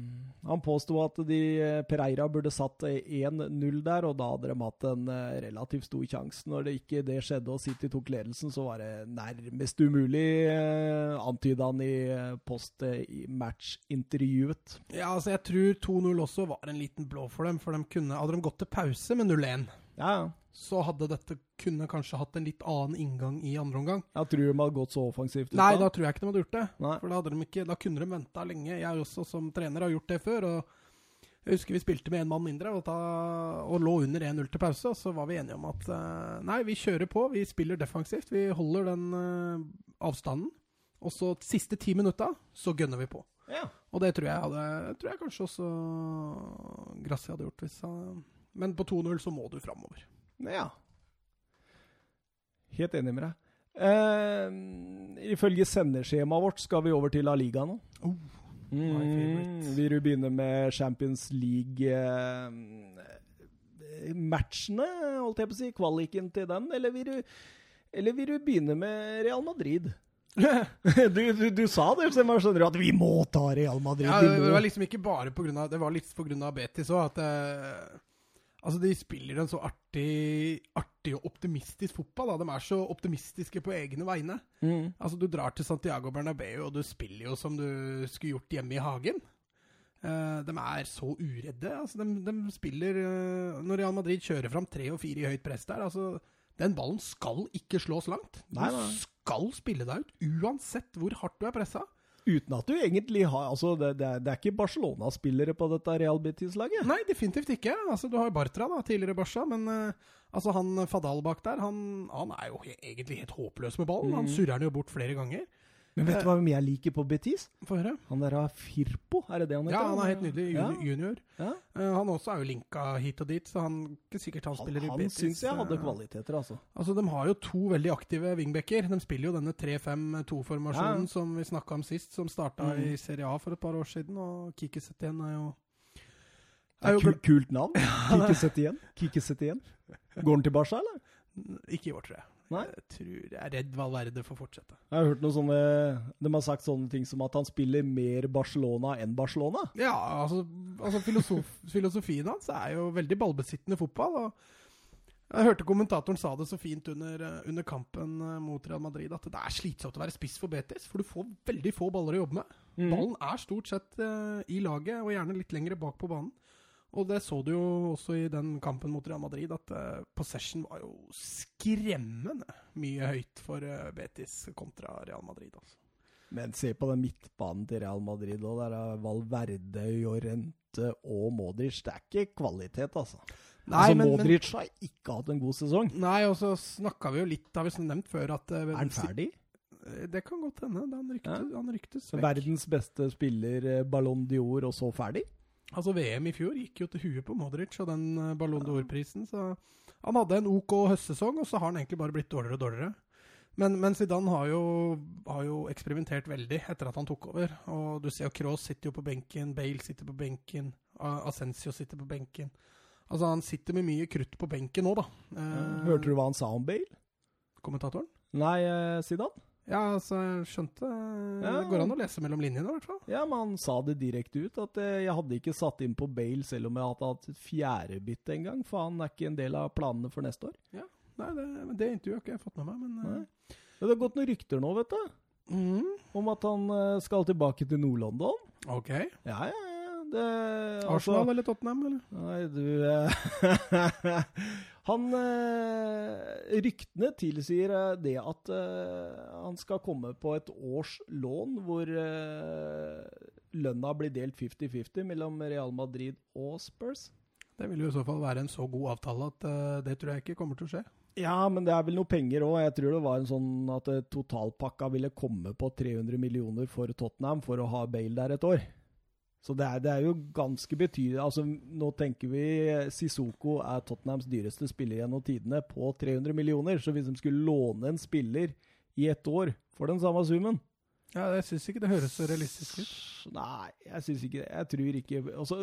han påsto at de eh, Pereira burde satt eh, 1-0 der, og da hadde de hatt en relativt stor sjanse. Når det ikke det skjedde og City tok ledelsen, så var det nærmest umulig, antyda han i post-match-intervjuet. Ja, altså Jeg tror 2-0 også var en liten blå for dem. For de kunne, hadde de gått til pause med 0-1, Ja, ja. Så hadde dette kunne kanskje hatt en litt annen inngang i andre omgang. Jeg tror de hadde gått så offensivt ut Nei, da tror jeg ikke de hadde gjort det. Nei. For da, de ikke, da kunne de venta lenge. Jeg også som trener har gjort det før. og jeg husker vi spilte med én mann mindre og, ta, og lå under 1-0 til pause. Og så var vi enige om at eh, nei, vi kjører på, vi spiller defensivt. Vi holder den eh, avstanden. Og så siste ti minutta så gønner vi på. Ja. Og det tror jeg, hadde, tror jeg kanskje også Grassi hadde gjort. Hvis, han- men på 2-0 så må du framover. Ja. Helt enig med deg. Eh, ifølge sendeskjemaet vårt skal vi over til La Liga nå. Oh, Mm, favorite. vil du begynne med Champions League-matchene, holdt jeg på å si? Kvaliken til den? Eller vil du, eller vil du begynne med Real Madrid? du, du, du sa det, så jeg skjønner at vi må ta Real Madrid. Ja, det, det var liksom ikke bare på grunn av Det var litt på grunn av Betis òg, at eh, Altså, de spiller en så artig, artig og optimistisk fotball. Da. De er så optimistiske på egne vegne. Mm. Altså, du drar til Santiago Bernabeu, og du spiller jo som du skulle gjort hjemme i hagen. Uh, de er så uredde. Altså, de, de spiller uh, Når Real Madrid kjører fram tre og fire i høyt press der, altså Den ballen skal ikke slås langt. Du Nei, nei. skal spille deg ut, uansett hvor hardt du er pressa. Uten at du egentlig har Altså, det, det, er, det er ikke Barcelona-spillere på dette Real Betis-laget. Nei, definitivt ikke. Altså, du har Bartra, da, tidligere Barca, men uh, altså, han Fadal bak der, han, han er jo egentlig helt håpløs med ballen. Han Mhm. surrer den jo bort flere ganger. Men vet du hva jeg liker på Betis? Få høre. Han der har Firpo, er det det han heter? Ja, han er helt nydelig. Ja. Junior. Ja. Eh, han også er jo linka hit og dit, så han ikke sikkert han, Han, spiller i han Betis. syns jeg hadde eh, kvaliteter, altså. Altså, De har jo to veldig aktive wingbacker. De spiller jo denne 3-5-2-formasjonen Ja. som vi snakka om sist, som starta Mm. i Serie A for et par år siden. Og Kiki Setien er jo Det er kult, kult navn. Kike Setien. Kike Setien. Går han til Barca, eller? Ikke i år, tror jeg. Nei. Jeg tror jeg er redd Valverde får fortsette. Jeg har hørt noe sånne De har sagt sånne ting som at han spiller mer Barcelona enn Barcelona. Ja, altså, altså filosof, filosofien hans er jo veldig ballbesittende fotball. og jeg hørte kommentatoren sa det så fint under, eh, under kampen eh, mot Real Madrid at det er slitsomt å være spiss for Betis, for du får veldig få baller å jobbe med. Mm. Ballen er stort sett uh, i laget, og gjerne litt lengre bak på banen. Og det så du jo også i den kampen mot Real Madrid, at uh, possession var jo skremmende mye høyt for uh, Betis kontra Real Madrid. Altså. Men se på den midtbanen til Real Madrid. Og der er Valverde, Jorente og Modric. Det er ikke kvalitet, altså. altså Modric har ikke hatt en god sesong. Nei, og så snakka vi jo litt, har vi nevnt før, at uh, Er han ferdig? Det kan godt hende. Han ryktes, han ryktes vekk. Verdens beste spiller, eh, Ballon d'Or, og så ferdig? Altså VM i fjor gikk jo til huet på Modric og den eh, Ballon d'Or-prisen. Så han hadde en OK høstsesong, og så har han egentlig bare blitt dårligere og dårligere. Men, men Zidane har jo, har jo eksperimentert veldig etter at han tok over. Og du ser jo Kroos sitter jo på benken, Bale sitter på benken, Ascencio Asensio sitter på benken. Altså Han sitter med mye krutt på benken nå, da. Eh, Hørte du hva han sa om Bale? Kommentatoren? Nei, eh, Zidane? Ja, altså, jeg skjønte Ja. Det går an å lese mellom linjene, i hvert fall. Ja, men han sa det direkte ut, at eh, jeg hadde ikke satt inn på Bale selv om jeg hadde hatt et fjerdebytte en gang, for han er ikke en del av planene for neste år. Ja, Nei, det, men det intervjuet har ikke jeg fått med meg, men uh... Det har gått noen rykter nå, vet du, mm, om at han eh, skal tilbake til Nord-London. OK. Ja, ja. Det, Arsenal eller Tottenham, eller? Nei, du Han eh, Ryktene tilsier eh, det at eh, han skal komme på et års lån hvor lønna blir delt 50-50 mellom Real Madrid og Spurs. Det vil jo i så fall være en så god avtale at det tror jeg ikke kommer til å skje. Ja, men det er vel noe penger òg. Jeg tror det var en sånn at totalpakka ville komme på 300 millioner for Tottenham for å ha Bale der et år. Så det er, det er jo ganske betydelig. Altså, nå tenker vi Sisoko er Tottenhams dyreste spiller gjennom tidene på 300 millioner. Så hvis de skulle låne en spiller i ett år for den samme summen Ja, Jeg syns ikke det høres så realistisk ut. Nei, jeg syns ikke det. Jeg tror ikke også,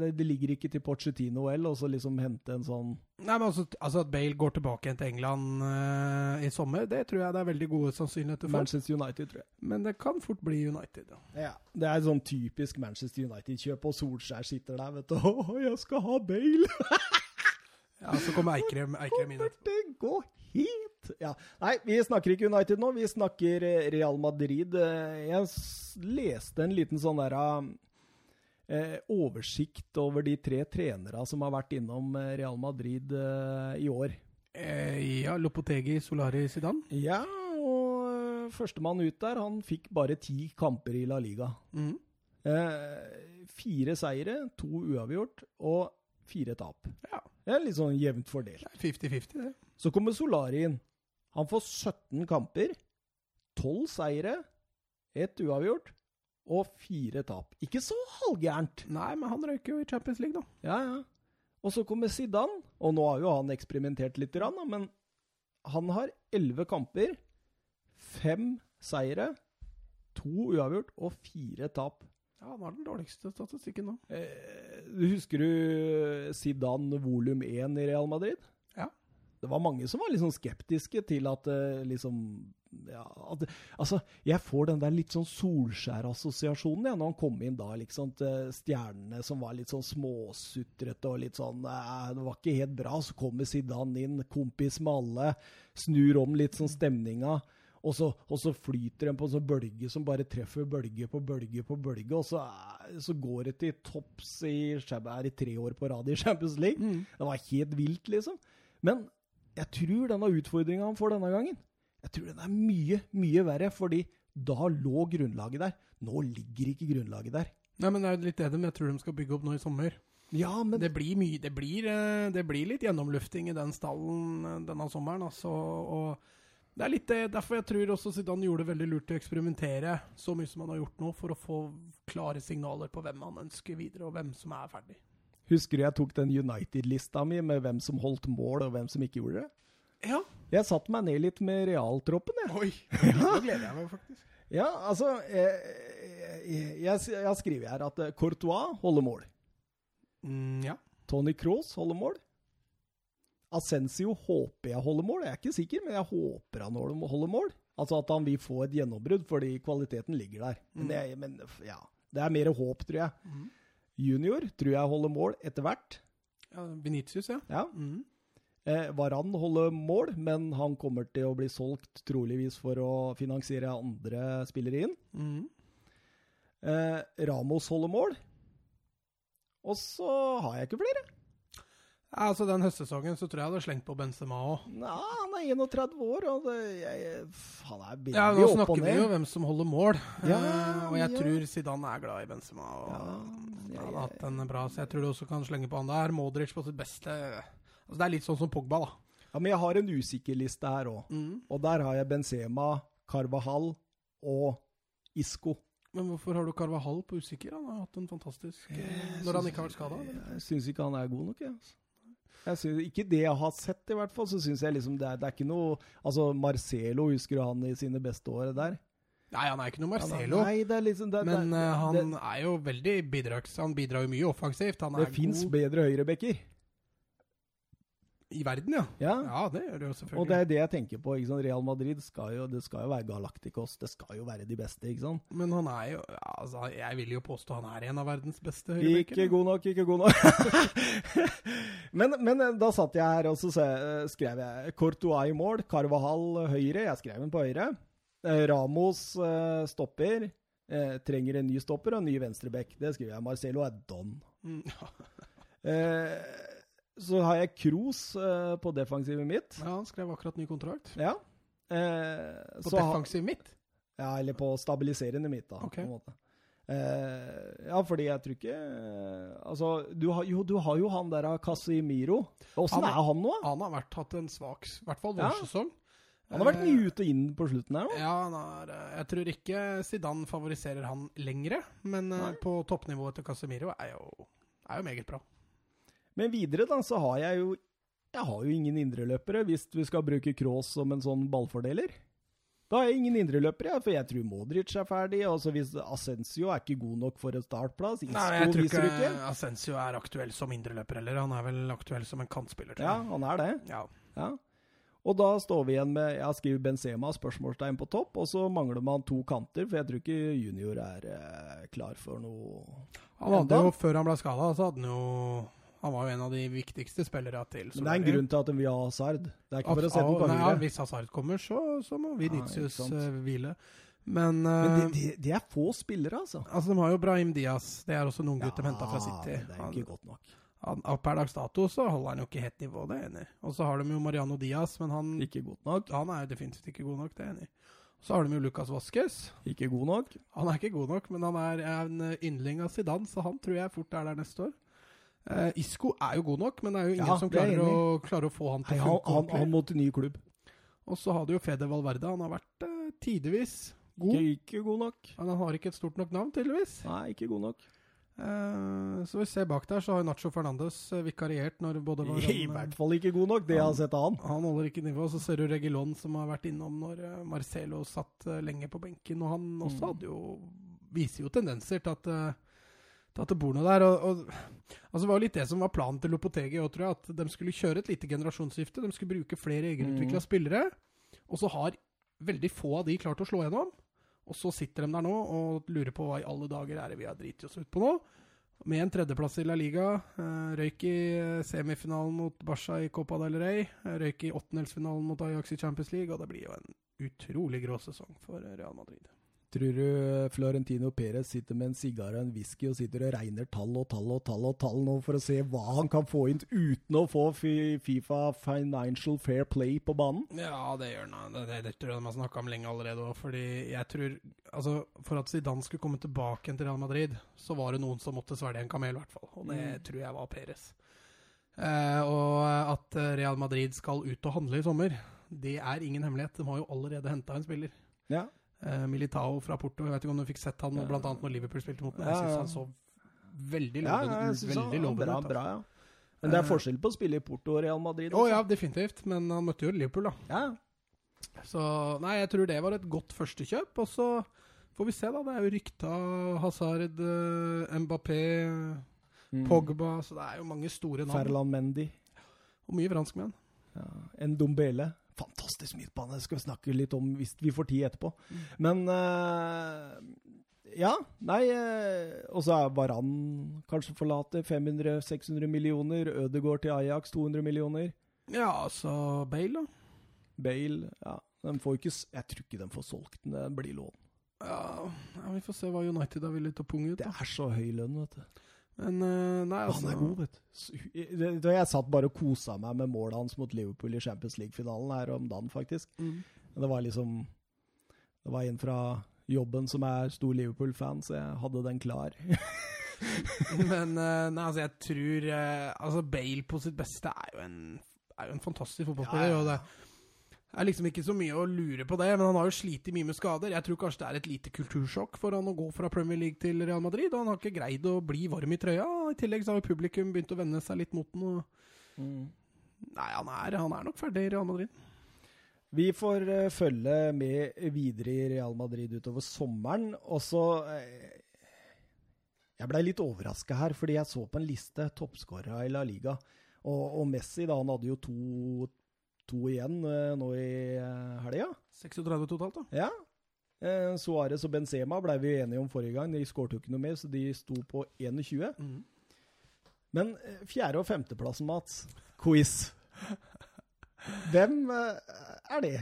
det, det ligger ikke til Pochettino heller, så liksom hente en sånn Nei, men altså, altså At Bale går tilbake igjen til England uh, i sommer, det tror jeg det er veldig gode sannsynligheter for. Manchester United, tror jeg. Men det kan fort bli United. Ja. Ja, Det er sånn typisk Manchester United-kjøp, og Solskjær sitter der, vet du. 'Å, jeg skal ha Bale!' Ja, Så kommer Eikrem, Eikrem inn etterpå. det gå hit? Ja. Nei, vi snakker ikke United nå, vi snakker eh, Real Madrid. Eh, Jeg leste en liten sånn der eh, oversikt over de tre trenere som har vært innom eh, Real Madrid eh, i år. Eh, ja, Lopotegi, Solari, Zidane. Ja, og førstemann ut der, han fikk bare ti kamper i La Liga. Mm. Eh, fire seire, to uavgjort og fire tap. Ja. Det er litt sånn jevnt fordelt. Er 50-50, det. Så kommer Solari inn. Han får 17 kamper, 12 seire, ett uavgjort og fire tap. Ikke så halvgærent. Nei, men han røyker jo i Champions League, da. Ja, ja. Og så kommer Zidane, og nå har jo han eksperimentert litt, men han har 11 kamper, fem seire, to uavgjort og fire tap. Ja, Han har den dårligste statistikken nå. Eh, husker du Zidane volum 1 i Real Madrid? Ja. Det var mange som var sånn skeptiske til at eh, liksom ja, at, Altså, jeg får den der litt sånn Solskjær-assosiasjonen ja, når han kom inn da, liksom, til stjernene som var litt sånn småsutrete og litt sånn eh, Det var ikke helt bra. Så kommer Zidane inn, kompis med alle, snur om litt sånn stemninga. Og så, og så flyter den på en sånn bølge som bare treffer bølge på bølge på bølge, og så, er- så går det til topps i, er i tre år på rad i Champions League. Det var helt vilt, liksom. Men jeg tror denne utfordringa han får denne gangen, jeg tror den er mye, mye verre, fordi da lå grunnlaget der. Nå ligger ikke grunnlaget der. Nei, men det er litt det de jeg tror de skal bygge opp nå i sommer. Ja, men Det blir mye Det blir, eh, det blir litt gjennomlufting i den stallen eh, denne sommeren, altså. Og Det er litt det, derfor jeg tror også Zidane gjorde det veldig lurt å eksperimentere så mye som han har gjort nå, for å få klare signaler på hvem han ønsker videre, og hvem som er ferdig. Husker du jeg tok den United-lista mi med hvem som holdt mål, og hvem som ikke gjorde det? Ja. Jeg satte meg ned litt med realtroppen, jeg. Oi, nå gleder jeg meg faktisk. Ja, altså eh, Jeg, jeg har skrevet her at eh, Courtois holder mål. Mm, ja. Tony Cross holder mål. Ascensio håper jeg holder mål. Jeg er ikke sikker, men jeg håper han holder mål. Altså at han vil få et gjennombrudd, fordi kvaliteten ligger der. Men, det, er- men ja, det er mer håp, tror jeg. Mhm. Junior tror jeg holder mål etter hvert. ja Benitius, ja. Ja. Mm. Eh, Varan holder mål, men han kommer til å bli solgt troligvis for å finansiere andre spillere inn. Mm. Eh, Ramos holder mål. Og så har jeg ikke flere. Ja, altså Den høstsesongen så tror jeg jeg hadde slengt på Benzema òg. Nei, han er 31 år, og det, jeg, han er billig Ja, nå opp og snakker vi jo hvem som holder mål, Ja, uh, og jeg ja. tror Zidane er glad i Benzema. Og Ja, han ja, ja, hatt en bra, så jeg tror du også kan slenge på han der. Modric på sitt beste. Altså Det er litt sånn som Pogba, da. Ja, men jeg har en usikker liste her òg. Mm. Og der har jeg Benzema, Carvahall og Isco. Men hvorfor har du Carvahall på usikker? Han har hatt en fantastisk jeg Når han ikke har vært skada? Jeg syns ikke han er god nok, jeg. altså. Jeg synes, ikke det jeg har sett, i hvert fall. Så syns jeg liksom det er, det er ikke noe Altså, Marcelo, husker du han i sine beste år der? Nei, han er ikke noe Marcelo. Nei, det er liksom det, Men det, eh, han er jo veldig bidrags... Han bidrar jo mye offensivt. Han det fins bedre høyrebacker. I verden, ja. Ja. Ja, det gjør det jo selvfølgelig. Og det er det jeg tenker på. ikke sant? Real Madrid skal jo, det skal jo være Galacticos. Det skal jo være de beste, ikke sant? Men han er jo altså, Jeg vil jo påstå han er en av verdens beste Ikke god nok, ikke god nok. men, men eh, da satt jeg her og så eh, skrev jeg Courtois i mål, Carvahall høyre. Jeg skrev den på høyre. Eh, Ramos stopper. Trenger en ny stopper og en ny venstreback. Det skriver jeg. Marcelo er don. Mm. Eh, så har jeg Kroos eh, på defensivet mitt. ja, han skrev akkurat ny kontrakt. Ja. Eh, På defensivet mitt? Ja, eller på stabiliserende mitt, da. Ok. På en måte. Eh, ja, fordi jeg tror ikke eh, Altså, du har, jo, du har jo han der av Casimiro. Åssen er han nå? Han har vært, hatt en svak I hvert fall Ja. Han har vært Eh, mye ut og inn på slutten her nå. Ja, eh, jeg tror ikke Zidane favoriserer han lengre, men eh, Nei. på toppnivået til Casemiro er jo, er jo meget bra. Men videre da, så har jeg jo Jeg har jo ingen indreløpere, hvis vi skal bruke Cross som en sånn ballfordeler. Da har jeg ingen indreløpere, for jeg tror Modric er ferdig. og så hvis Ascencio er ikke god nok for en startplass. Isco Nei, jeg tror ikke ikke. Asensio er aktuell som indreløper heller. Han er vel aktuell som en kantspiller. Ja, han er det. ja. Ja. Og da står vi igjen med Jeg har skrevet Benzema spørsmålstegn på topp, og så mangler man to kanter, for jeg tror ikke junior er eh, klar for noe Han hadde jo, Før han ble skada, så hadde han jo Han var jo en av de viktigste spillere til Men det er en grunn til at vi har Hazard. Det er ikke for å sette den på Nei, ja. Hvis Hazard kommer, så, så må Vinicius ja, eh, hvile. Men, Men eh, det, de, det er få spillere, altså. altså, de har jo Brahim Diaz. Det er også noen gutter de henta fra City. det er ikke godt nok. Han, per dags dato så holder han jo ikke helt nivå, det er enig. Og så har de jo Mariano Diaz, men han, Ikke godt nok. han er jo definitivt ikke god nok, det er enig. Så har de jo Lucas Vasques. Ikke god nok. Han er ikke god nok, men han er en eh, yndling av Zidane, så han tror jeg fort er der neste år. Eh, Isco er jo god nok, men det er jo ingen Ja, som er klarer å, klarer å få han til å funke ordentlig. han må til ny klubb. Og så har du jo Fede Valverde. Han har vært uh, tidvis god, Ikke, ikke god nok. men han har ikke et stort nok navn, tydeligvis. Nei, ikke god nok. Uh, så vi ser bak der, så har Nacho Fernandes vikariert når både var I hvert fall ikke god nok, det jeg har sett av han. Han holder ikke nivå. Så ser du Regilon, som har vært innom når Marcelo satt lenge på benken. Og han også Mm. hadde jo viser jo tendenser til at, at det bor noe der. Og, og, altså var jo litt det som var planen til Lopotegi òg, tror jeg. At de skulle kjøre et lite generasjonsskifte. De skulle bruke flere egenutvikla Mm. spillere. Og så har veldig få av de klart å slå gjennom. Og så sitter de der nå og lurer på hva i alle dager er det vi har driti oss ut på nå. Med en tredjeplass i La Liga. Eh, røyk i eh, semifinalen mot Barca i Copa del Rey. Eh, røyk i åttendelsfinalen mot Ajax i Champions League. Og det blir jo en utrolig grå sesong for Real Madrid. Tror du Florentino Perez sitter med en sigar og en whisky og sitter og regner tall og tall og tall og tall nå for å se hva han kan få inn uten å få Fifa Financial Fair Play på banen? Ja, det gjør han. Det, det, det tror jeg de har snakka om lenge allerede òg. Fordi jeg tror Altså, for at Zidane skulle komme tilbake til Real Madrid, så var det noen som måtte svelge en kamel, i hvert fall. Og det Mm. tror jeg var Perez. Eh, og at eh, Real Madrid skal ut og handle i sommer, det er ingen hemmelighet. De har jo allerede henta en spiller. Ja. Eh, Militao fra Porto. Jeg vet ikke om du fikk sett han Ja. blant annet når Liverpool spilte mot ham. Jeg syns han så veldig Ja, lovende jeg ut. Veldig lovende bra, ut. bra, altså. ja. Men det er Eh, forskjell på å spille i Porto og Real Madrid. Å Oh, ja, definitivt. Men han møtte jo Liverpool, da. ja. Så nei, jeg tror det var et godt førstekjøp. Og så får vi se, da. Det er jo rykta Hazard, eh, Mbappé, Mm. Pogba Så det er jo mange store navn. Ferland Mendy. Og mye franskmenn. Ja. Ndombele. Fantastisk midtbane. Det skal vi snakke litt om hvis vi får tid etterpå. Men uh, Ja, nei eh, Og så er Varan kanskje forlater. 500-600 millioner. Ødegaard til Ajax 200 millioner. Ja, altså Bale, da. Bale ja. Ikke, jeg tror ikke de får solgt den. Det blir lån. Ja, ja, Vi får se hva United er villig til å punge ut. Det er så høy lønn, vet du. Men eh, nei, altså Han er god, vet du. Jeg satt bare og kosa meg med målet hans mot Liverpool i Champions League-finalen her om dagen, faktisk. Mm. Det var liksom Det var en fra jobben som er stor Liverpool-fan, så jeg hadde den klar. Men eh, nei, altså, jeg tror eh, Altså, Bale på sitt beste er jo en, er jo en fantastisk fotballspiller. Ja, ja, er liksom ikke så mye å lure på det, men han har jo slitt mye med skader. Jeg tror kanskje det er et lite kultursjokk for han å gå fra Premier League til Real Madrid. Og han har ikke greid å bli varm i trøya. I tillegg så har jo publikum begynt å venne seg litt mot den. Og... Nei, han er, han er nok ferdig i Real Madrid. Vi får uh, følge med videre i Real Madrid utover sommeren. Og så uh, Jeg blei litt overraska her, fordi jeg så på en liste toppskårere i La Liga. Og, og Messi, da, han hadde jo to, to igjen eh, nå i uh, helga. 36 totalt, da. Ja. Eh, Suárez og Benzema ble vi enige om forrige gang. De skårte jo ikke noe mer, så de sto på 21. Mm. Men eh, fjerde- og femteplassen, Mats. Quiz. Hvem eh, er det?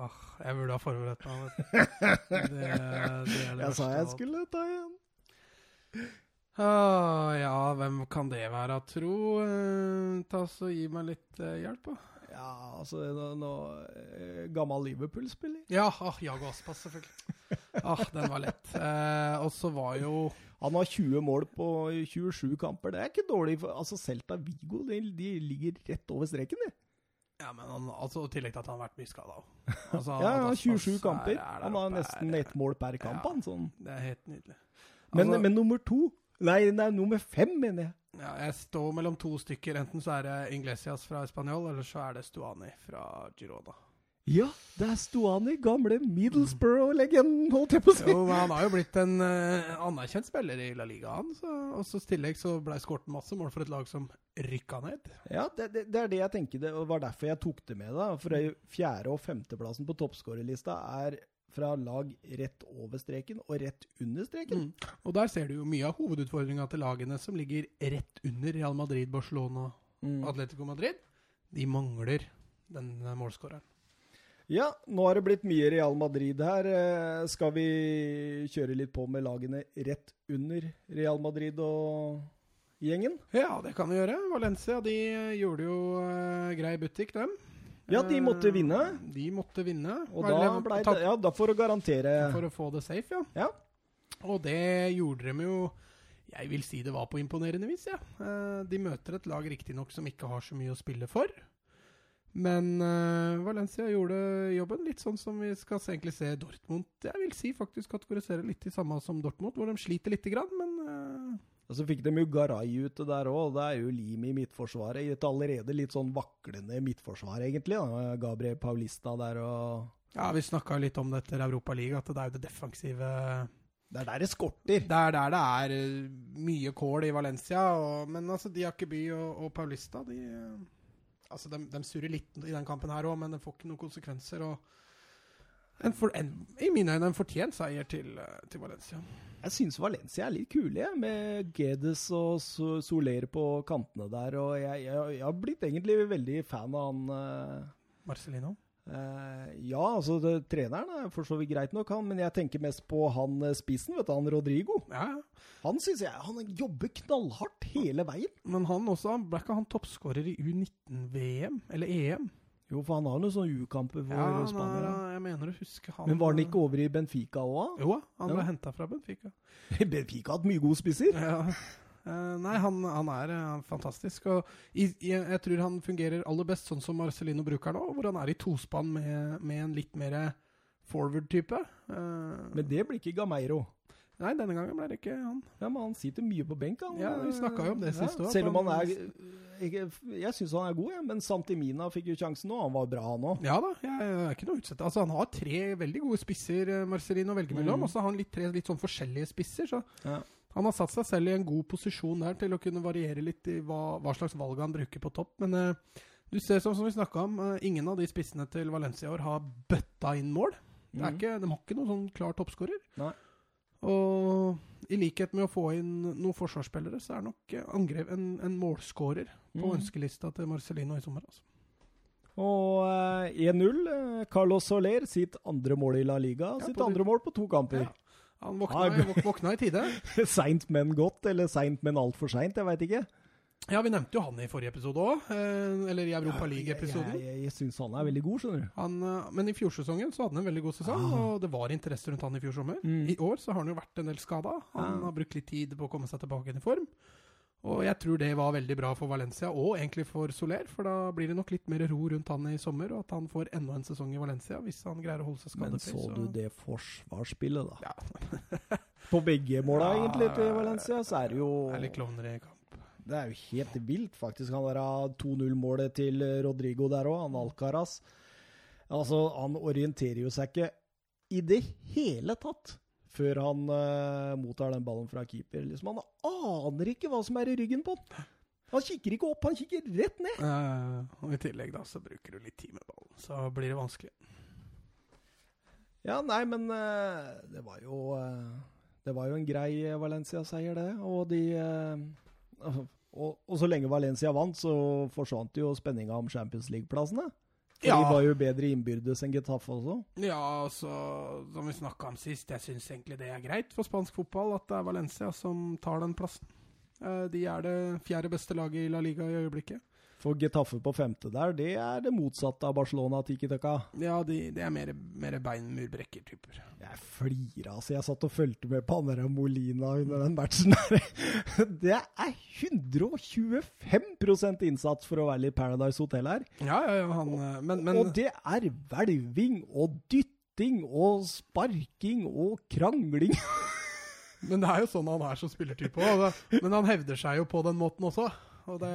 Ah, jeg burde ha forberedt meg. Det, det er det Jeg verste sa jeg skulle ta igjen. Ah, ja, hvem kan det være, tro? Eh, ta så Gi meg litt eh, hjelp, da. Ja, altså no, no, eh, Gammel Liverpool-spiller. Ja, ah, Jago Aspas, selvfølgelig. Ah, den var lett. Eh, og så var jo Han har 20 mål på 27 kamper. Det er ikke dårlig. For, altså Celta Vigo de, de ligger rett over streken, de. Ja, men han, altså, I tillegg til at han har vært mye skada òg. Altså, Ja, han har Aspas 27 er- kamper. er Han har nesten ett mål per kamp. Ja. Han, sånn. Det er helt nydelig. men, Altså- men nummer to Nei, nei, nummer fem, mener jeg. Ja, jeg står mellom to stykker. Enten så er det Inglesias fra Spanjol, eller så er det Stuani fra Girona. Ja, det er Stuani, gamle Middlesbrough-legenden, holdt jeg på å si. Jo, men han har jo blitt en uh, anerkjent spiller i La Liga, han. Så, og så i tillegg så ble skåret masse mål for et lag som rykka ned. Ja, det, det, det er det jeg tenker. Det var derfor jeg tok det med. da. For jo fjerde- og femteplassen på toppskårerlista er fra lag rett over streken og rett under streken. Mm. Og der ser du jo mye av hovedutfordringa til lagene som ligger rett under Real Madrid, Barcelona, Mm. Atletico Madrid. De mangler den målskåreren. Ja, nå har det blitt mye Real Madrid her. Eh, Skal vi kjøre litt på med lagene rett under Real Madrid og gjengen? Ja, det kan vi gjøre. Valencia de eh, gjorde jo eh, grei butikk, dem. Ja, de måtte Eh, vinne. De måtte vinne. Og da ble det Ja, da for å garantere For å få det safe, ja. Ja. Og det gjorde de jo Jeg vil si det var på imponerende vis, ja. Eh, De møter et lag riktignok som ikke har så mye å spille for. Men eh, Valencia gjorde jobben litt sånn som vi skal egentlig se Dortmund. Jeg vil si faktisk kategorisere litt i samme som Dortmund, hvor de sliter lite grann, men Og så fikk de jo Garay ute der òg. Det er jo lim i midtforsvaret. I et allerede litt sånn vaklende midtforsvar, egentlig. da. Gabriel Paulista der og Ja, vi snakka litt om det etter Europaligaen, at det er jo det defensive Det er der det skorter. Det er der det er eh, mye kål i Valencia. Og, men altså, Diakoby og, og Paulista de, eh, altså, de, de surrer litt i den kampen her òg, men det får ikke noen konsekvenser. Og en for, en, I mine øyne en fortjent seier til, eh, til Valencia. Jeg syns Valencia er litt kule, jeg, med Gedes og Soler på kantene der. Og jeg, jeg, jeg har blitt egentlig veldig fan av han uh, Marcelino. Uh, Ja, altså det, treneren er for så vidt greit nok, han, men jeg tenker mest på han spissen, vet du, han Rodrigo. Ja, ja. Han syns jeg han jobber knallhardt hele veien. Men han også, ble ikke han toppskårer i U19-VM? Eller EM? Jo, for han har noen sånne U-kamper for Ja, Spania. er, jeg mener å huske han Men var han ikke over i Benfica òg? Jo, han ble Ja. henta fra Benfica. Benfica har hatt mye gode spisser. Ja, Uh, nei, han, han er uh, fantastisk. Og i, i, jeg tror han fungerer aller best sånn som Marcelino bruker nå, hvor han er i tospann med, med en litt mer forward-type. Uh, Men det blir ikke Gameiro. Nei, denne gangen ble det ikke han. Ja, men han sitter mye på benk, han. Ja, vi snakket jo om det sist òg. Selv om han er Jeg, jeg syns han er god, jeg. Men Santimina fikk jo sjansen nå. Han var bra, han òg. Ja da, jeg, er ikke noe utsett. Altså, han har tre veldig gode spisser, eh, Marcelino, å velge mellom. Mm. Og så har han litt, tre litt sånn forskjellige spisser. Så Ja. han har satt seg selv i en god posisjon der til å kunne variere litt i hva, hva slags valg han bruker på topp. Men uh, du ser, som, som vi snakka om, uh, ingen av de spissene til Valencia i år har bøtta inn mål. Det er Mhm. ikke, de har ikke noen sånn klar toppskårer. Og i likhet med å få inn noen forsvarsspillere, så er nok eh, angrep en, en målskårer på mm. ønskelista til Marcelino i sommer. Altså. Og eh, 1-0. eh, Carlos Soler sitt andre mål i La Liga. Ja, sitt andre mål på to kamper. Ja. Han våkna, våkna i tide. seint, men godt, eller seint, men altfor seint. Jeg veit ikke. Ja, vi nevnte jo han i forrige episode òg. Eh, eller i Europa League-episoden. Jeg, jeg, jeg syns han er veldig god, skjønner du. Han, eh, men i fjorsesongen så hadde han en veldig god sesong, Ah. og det var interesse rundt han i fjor sommer. Mm. I år så har han jo vært en del skada. Han ah. har brukt litt tid på å komme seg tilbake i form. Og jeg tror det var veldig bra for Valencia, og egentlig for Soler, for da blir det nok litt mer ro rundt han i sommer, og at han får enda en sesong i Valencia hvis han greier å holde seg Men så, så du det forsvarsspillet, da? Ja, På begge måla, Ja, egentlig, til Valencia, så er det jo er litt klovner i kamp. Det er jo helt vilt, faktisk. Han der har 2-0-målet til eh, Rodrigo der òg, han Alcaraz. Altså, han orienterer jo seg ikke i det hele tatt før han uh, mottar den ballen fra keeper. Liksom, han aner ikke hva som er i ryggen på han. Han kikker ikke opp, han kikker rett ned. Uh, og i tillegg da, så bruker du litt tid med ballen, så blir det vanskelig. Ja, nei, men uh, det var jo Det var jo en grei Valencia-seier, det. Og de og, og så lenge Valencia vant, så forsvant jo spenninga om Champions League-plassene. For Ja. de var jo bedre innbyrdes enn Getafe også. Ja, altså, som vi snakka om sist, jeg syns egentlig det er greit for spansk fotball at det er Valencia som tar den plassen. Eh, De er det fjerde beste laget i La Liga i øyeblikket. For Getafe på femte der, det er det motsatte av Barcelona Tiki Taka. Ja, de, det er mer, mer beinmurbrekker-typer. Jeg flirer, altså. Jeg satt og fulgte med på Anera Molina under den matchen der. Det er 125 innsats for å være litt Paradise Hotel her. Ja, ja, ja, han eh, Men, men Og det er hvelving og dytting og sparking og krangling. Men det er jo sånn han er som spillertype òg. Men han hevder seg jo på den måten også. Og det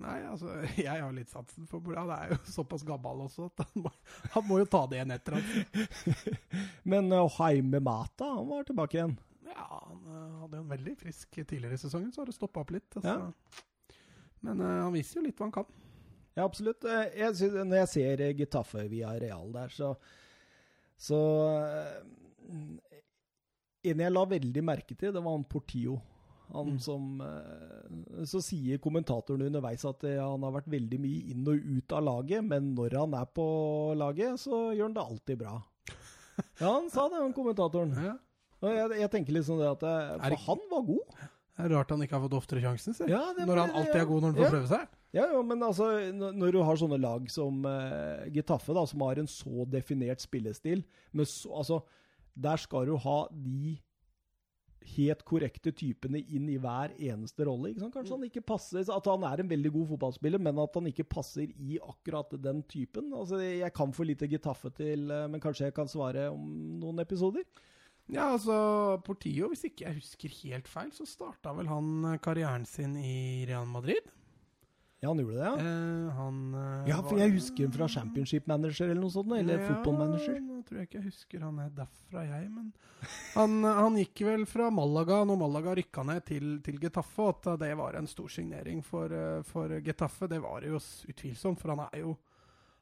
Nei, altså, jeg har litt satsen for Han er jo såpass gammel også at han må, han må jo ta det igjen etter ham. Men uh, Haime Mata, han var tilbake igjen. Ja, han uh, hadde jo en veldig frisk tidligere i sesongen, så har det stoppa opp litt. Altså. Ja. Men uh, han viser jo litt hva han kan. Ja, absolutt. Eh, Jeg synes, når jeg ser eh, Getafe via Real der, så Så eh, En jeg la veldig merke til, det var han Portillo. Han Mm. som eh, Så sier kommentatoren underveis at eh, han har vært veldig mye inn og ut av laget, men når han er på laget, så gjør han det alltid bra. Ja, han sa det, han kommentatoren. Ja. Jeg, jeg tenker liksom det at eh, det- For han var god. Det er rart han ikke har fått oftere sjansen. Ja, det når han alltid er god når han får Ja. prøve seg. Ja, ja, men altså, når du har sånne lag som uh, Getafe, da, som har en så definert spillestil med så, altså, Der skal du ha de helt korrekte typene inn i hver eneste rolle. Kanskje han ikke passer At han er en veldig god fotballspiller, men at han ikke passer i akkurat den typen. Altså, Jeg kan for lite Gitaffe til eh, Men kanskje jeg kan svare om noen episoder? Ja, altså Portillo, hvis ikke jeg husker helt feil, så starta vel han eh, karrieren sin i Real Madrid. Ja, han gjorde det, ja? Eh, han eh, Ja, for jeg husker han fra Championship Manager eller noe sånt, eller Football Manager. Ja, nå tror jeg ikke jeg husker han er derfra, jeg, men han, han gikk vel fra Malaga når Malaga rykka ned til, til Getafe, og at det var en stor signering for, eh, for Getafe. Det var det jo utvilsomt, for han er jo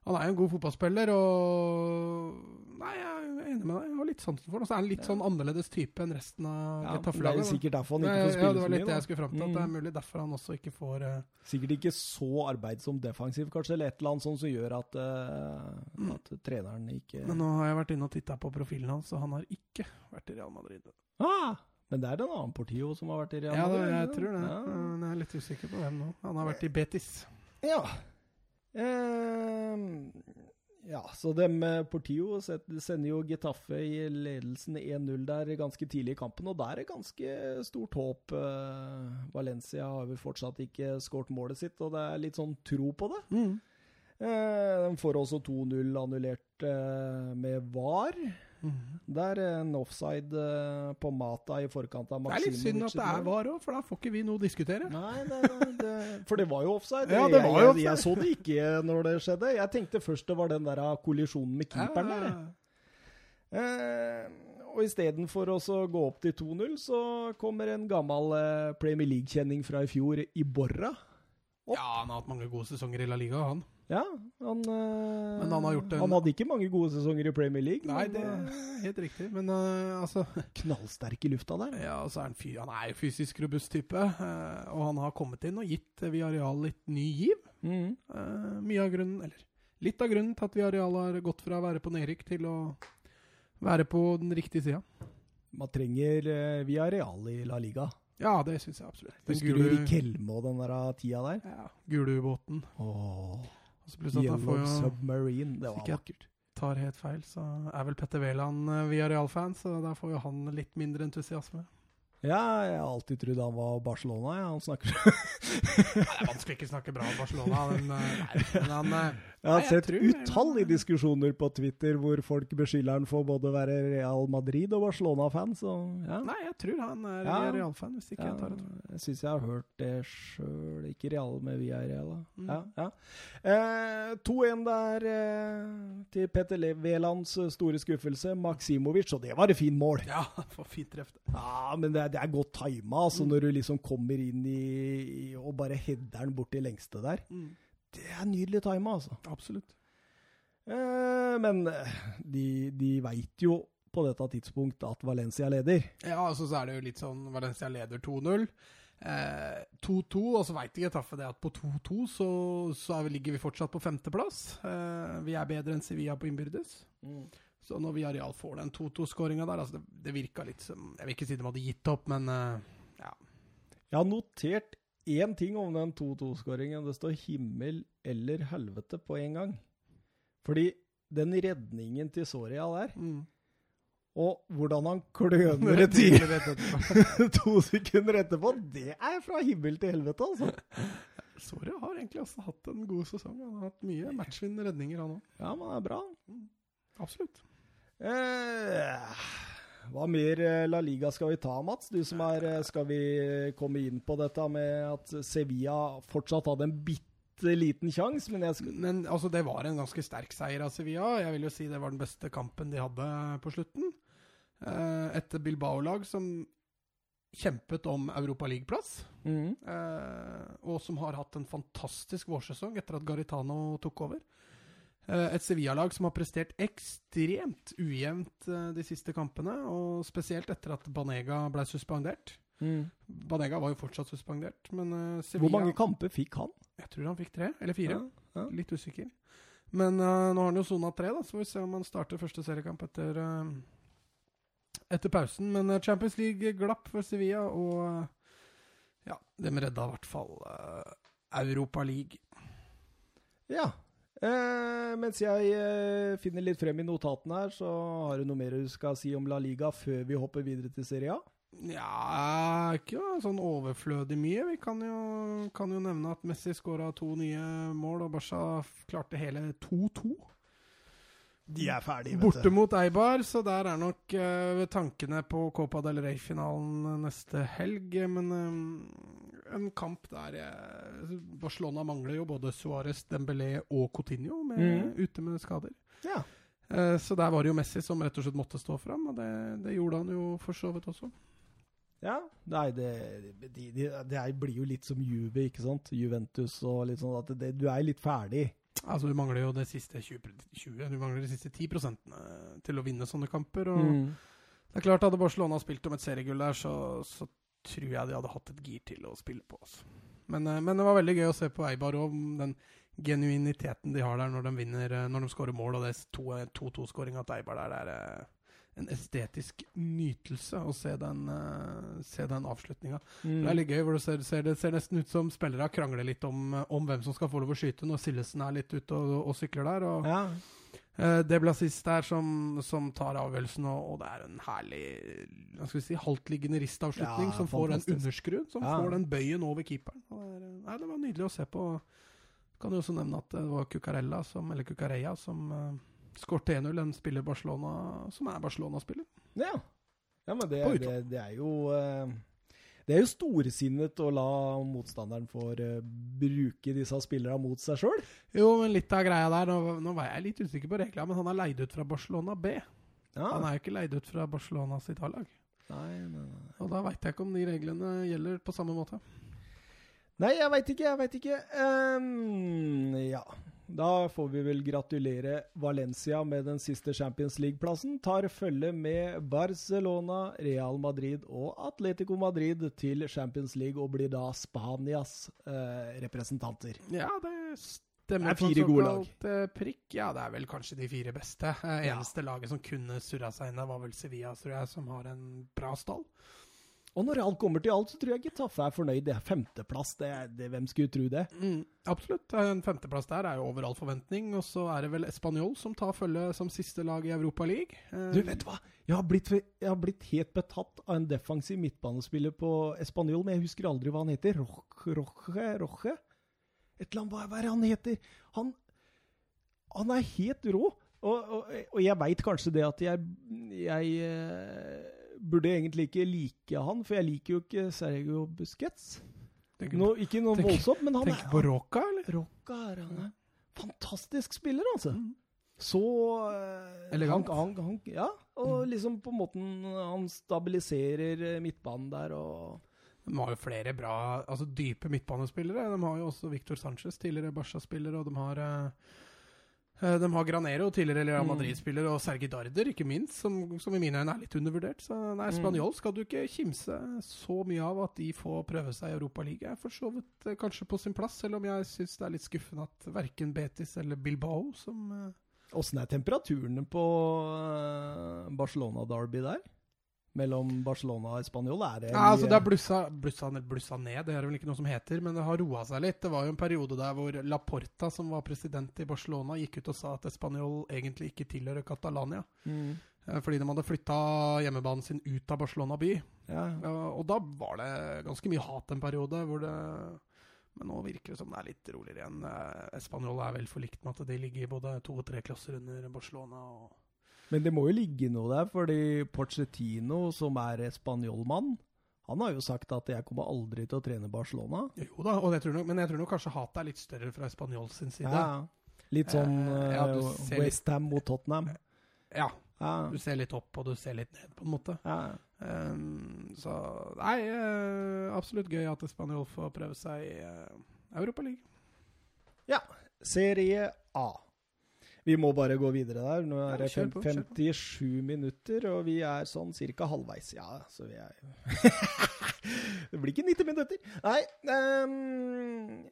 han er jo en god fotballspiller, og Nei, jeg er enig med deg. Jeg har litt sansen for ham. Og så er han litt sånn annerledes type enn resten av Ja, det er Getafe-laget. sikkert derfor han ikke får spille ja, det var litt det jeg skulle fram til. At det er Mm. mulig derfor han også ikke får uh... Sikkert ikke så arbeidsom defensiv, kanskje, eller et eller annet sånt som gjør at, eh, at treneren ikke Men nå har jeg vært inne og titta på profilen hans, og han har ikke vært i Real Madrid. ah, Men det er en annen Portillo som har vært i Real Madrid? Ja, det, jeg tror det. Ja. Jeg er litt usikker på hvem nå. Han har vært i Betis. Ja. Eh, ja, så dem eh, Portillo sender jo Getafe i ledelsen 1-0 der ganske tidlig i kampen, og der er det ganske stort håp. Eh, Valencia har vel fortsatt ikke skåret målet sitt, og det er litt sånn tro på det. Mm. Eh, de får også 2-0 annullert eh, med VAR. Mm. Det er en offside eh, på Mata i forkant av Det er litt synd at det er VAR òg, for da får ikke vi noe å diskutere. Nei, det, det, det, for det var jo offside. Ja, det var jo jeg, offside. jeg, så det ikke når det skjedde. Jeg tenkte først det var den der kollisjonen med keeperen der. jeg. Eh, og istedenfor å gå opp til 2-0, så kommer en gammel eh, Premier League-kjenning fra i fjor, Iborra. Ja, han har hatt mange gode sesonger i La Liga, han. Ja, han, eh, Men han har gjort en- han hadde ikke mange gode sesonger i Premier League. Nei, men, det eh, er helt riktig. Men eh, altså knallsterk i lufta der. Ja, altså han, han er jo fysisk robust type. eh, og han har kommet inn og gitt Viareal litt ny giv. Mm. Mye av grunnen, eller litt av grunnen til at Viareal har gått fra å være på nedrykk til å være på den riktige sida. Man trenger uh, via i La Liga. Ja, det syns jeg absolutt. Den Husker du gule, Rikelme og den der uh, tida der? ja, Gulubåten. Åh, Og så pluss at han får Yellow Submarine. Det var vakkert. tar helt feil, så er vel Petter Wæland via Real-fan, så der får jo han litt mindre entusiasme. Ja, jeg har alltid trodd han var Barcelona. Ja. Han snakker det er vanskelig ikke snakke bra om Barcelona, men, eh, men han eh, Jeg har sett utallige diskusjoner på Twitter hvor folk beskylder han for både å være Real Madrid og Barcelona-fan, så ja. Nei, jeg tror han er Ja. Real-fan, hvis ikke ja jeg tar det. jeg syns jeg har hørt det sjøl. Ikke Real med via Real. Mm. Ja, ja. Eh, 2-1 der eh, til Petter Velands eh, store skuffelse. Maksimovic, og det var et fint mål. Ja, for fint treff. Ja, men det, er- det er godt tima, altså, Mm. når du liksom kommer inn i, i og bare header den bort til lengste der. Det er nydelig tima, altså. Absolutt. Eh, men eh, de, de veit jo på dette tidspunkt at Valencia leder. Ja, altså så er det jo litt sånn Valencia leder 2-0. Eh, 2-2, og så veit ikke Taffe det at på 2-2 så, så vi, ligger vi fortsatt på femteplass. Eh, vi er bedre enn Sevilla på innbyrdes. Så når Villarreal får den 2-2-skåringa der altså det, det virka litt som Jeg vil ikke si de hadde gitt opp, men eh, ja. Jeg har notert én ting om den 2-2-skåringen. Det står himmel eller helvete på en gang. Fordi den redningen til Soria der, Mm. og hvordan han kløner det til to sekunder etterpå, det er fra himmel til helvete, altså. Soria har egentlig også hatt en god sesong. Han har hatt mye matchvinnende redninger, han òg. Ja, men det er bra. Absolutt. Eh, hva mer eh, La Liga skal vi ta, Mats? Du som er eh, Skal vi komme inn på dette med at Sevilla fortsatt hadde en bitte liten sjanse, men Men altså, det var en ganske sterk seier av Sevilla. Jeg vil jo si det var den beste kampen de hadde på slutten. Eh, et Bilbao-lag som kjempet om Europaligaplass, eh, og som har hatt en fantastisk vårsesong etter at Garitano tok over. Eh, et Sevilla-lag som har prestert ekstremt ujevnt eh, de siste kampene, og spesielt etter at Banega ble suspendert. Banega var jo fortsatt suspendert, men eh, Sevilla Hvor mange kamper fikk han? Jeg tror han fikk tre, eller fire. Ja, ja. Litt usikker. Men uh, nå har han jo sona tre, da, så får vi se om han starter første seriekamp etter, uh, etter pausen. Men Champions League glapp for Sevilla, og ja, dem redda i hvert fall uh, Europa League. Ja. Eh, mens jeg eh, finner litt frem i notatene her, så har du noe mer du skal si om La Liga før vi hopper videre til Serie A? Ja, ikke sånn overflødig mye. Vi kan jo, kan jo nevne at Messi skåra to nye mål, og Barca klarte hele 2-2. De er ferdige, Borte mot Eibar, så der er nok uh, tankene på Copa del Rey-finalen neste helg. Men eh, en kamp der jeg, Barcelona mangler jo både Suárez, Dembélé og Coutinho med, mm. ute med skader. Ja. Eh, så der var det jo Messi som rett og slett måtte stå fram, og det, det gjorde han jo for så vidt også. Ja, nei, det, de, de, det er- blir jo litt som Juve, ikke sant? Juventus og litt sånn at det, du er litt ferdig. Altså Du mangler jo det siste 20, 20 du mangler de siste 10 prosentene til å vinne sånne kamper. og Mm. Det er klart Hadde Barcelona spilt om et seriegull der, så, så tror jeg de hadde hatt et gir til å spille på. Altså. Men, eh, men det var veldig gøy å se på Eibar òg, den genuiniteten de har der når de vinner, eh, når de skårer mål. Og det 2-2-skåringa til Eibar der, det er eh, en estetisk nytelse å se den, uh, den avslutninga. Mm. Det er litt gøy, hvor det ser, ser, det ser nesten ut som spillere krangler litt om, eh, om hvem som skal få lov å skyte, når Sillesen er litt ute og, og sykler der. Og, Ja. Uh, blir Blasis der som, som tar avgjørelsen, og, og, det er en herlig hva skal vi si, haltliggende ristavslutning Ja, som får den underskruen, som Ja. får den bøyen over keeperen. Det, nei, det var nydelig å se på. Kan jo også nevne at det var Cucarella, som, eller Cucareia, som uh, skåret 1-0. En spiller Barcelona, som er Barcelona-spiller. Ja. ja, men det, det, det er jo eh, Det er jo storsinnet å la motstanderen få uh, bruke disse spillerne mot seg sjøl. Jo, men litt av greia der Nå, nå var jeg litt usikker på reglene, men han er leid ut fra Barcelona B. Ja. Han er jo ikke leid ut fra Barcelona sitt A-lag. Og da veit jeg ikke om de reglene gjelder på samme måte. Nei, jeg veit ikke, jeg veit ikke. Um, ja. Da får vi vel gratulere Valencia med den siste Champions League-plassen. Tar følge med Barcelona, Real Madrid og Atletico Madrid til Champions League og blir da Spanias eh, representanter. Ja, det stemmer. Det er fire gode lag. eh, Prikk. Ja, det er vel kanskje de fire beste. Eh, Ja. eneste laget som kunne surra seg inn der, var vel Sevilla, tror jeg, som har en bra stall. Og når alt kommer til alt, så tror jeg Getafe er fornøyd. Det er femteplass. Det, er- det, hvem skulle tro det? Mm, absolutt. En femteplass der er jo over all forventning. Og så er det vel Español som tar følge som siste lag i Europa League. Eh, Du, vet hva? Jeg har blitt, jeg har blitt helt betatt av en defensiv midtbanespiller på Espanol, men jeg husker aldri hva han heter. Roche, Roche, Roche? Et eller annet, hva hva er det han heter? Han, han er helt rå. Og, og, og jeg veit kanskje det at jeg, jeg eh, burde egentlig ikke like han, for jeg liker jo ikke Sergio Busquets. tenker, Nå, ikke noe voldsomt, men han tenker er på Roca, eller? Roca er han er fantastisk spiller, altså. Mm. Så uh, Elegant. Han, han, han, ja, og liksom på måten han stabiliserer eh, midtbanen der og De har jo flere bra, altså dype midtbanespillere. De har jo også Victor Sanchez, tidligere Barca-spiller, og de har eh, de har Granero, tidligere Real Mm. Madrid-spiller, og Sergi Darder, ikke minst, som, som i mine øyne er litt undervurdert. Så nei, Mm. Spanjol skal du ikke kimse så mye av at de får prøve seg i Europaligaen. Er for så vidt eh, kanskje på sin plass, selv om jeg syns det er litt skuffende at verken Betis eller Bilbao, som eh, Åssen er temperaturene på eh, Barcelona-derby der? Mellom Barcelona og Spanjol? Er det Ja, altså Det har blussa, blussa, blussa ned, det er vel ikke noe som heter, men det har roa seg litt. Det var jo en periode der hvor Laporta, som var president i Barcelona, gikk ut og sa at Spanjol egentlig ikke tilhører Catalania. Mm. eh, Fordi de hadde flytta hjemmebanen sin ut av Barcelona by. Ja. Ja, Og da var det ganske mye hat en periode. hvor det... Men nå virker det som det er litt roligere igjen. Spanjol er vel forlikt med at de ligger både to og tre klasser under Barcelona. og Men det må jo ligge noe der, fordi Pochettino, som er spanjolmann, han har jo sagt at 'jeg kommer aldri til å trene Barcelona'. Jo da, og jeg tror nok, men jeg tror nok kanskje hatet er litt større fra Spanjol sin side. Ja. Litt sånn Eh, ja, litt- Westham mot Tottenham. ja Ja. Du ser litt opp, og du ser litt ned, på en måte. ja. Um, så Nei, uh, absolutt gøy at Spanjol får prøve seg i uh, Europaligaen. Serie A. Vi må bare gå videre der. Nå er det på. 57 minutter, og vi er sånn cirka halvveis. Ja, så vi er Det blir ikke 90 minutter. Nei ehm,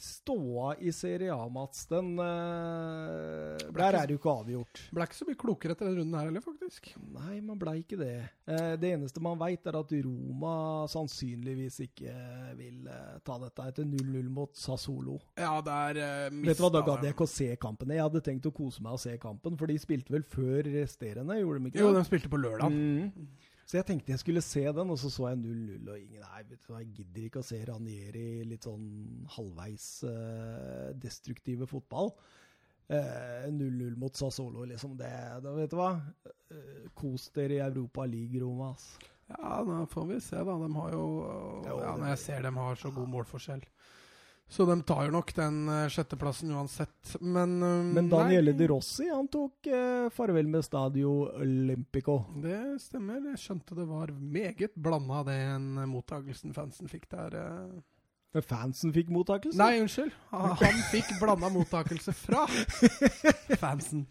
Ståa i Serie A, Mats, den eh, Der er det jo ikke avgjort. Ble ikke så mye klokere etter den runden her heller, faktisk. Nei, man blei ikke det. Eh, det eneste man veit, er at Roma sannsynligvis ikke vil eh, ta dette etter 0-0 mot Sassolo. Ja, der uh, Vet du hva, Da gadd jeg ikke å se kampen. Jeg hadde tenkt å kose meg og se kampen, for de spilte vel før resterende, gjorde de ikke Jo, det? de spilte på lørdag. Mm. Så jeg tenkte jeg skulle se den, og så så jeg 0-0, og ingen Nei, vet du jeg gidder ikke å se Ranieri litt sånn halvveis eh, destruktive fotball. Eh, 0-0 mot Sassolo, liksom. Det, det vet du hva? Eh, kos dere i Europa League, Roma. ass. Ja, nå får vi se, da. De har Jo, Ja, når jeg ser dem har så god målforskjell. Så de tar jo nok den eh, sjetteplassen uansett. Men um, Men Daniele nei, De Rossi han tok eh, farvel med Stadio Olympico. Det stemmer. Jeg skjønte det var meget blanda, den mottagelsen fansen fikk der. eh. Men fansen fikk mottakelse? Nei, unnskyld. Han fikk blanda mottakelse fra fansen.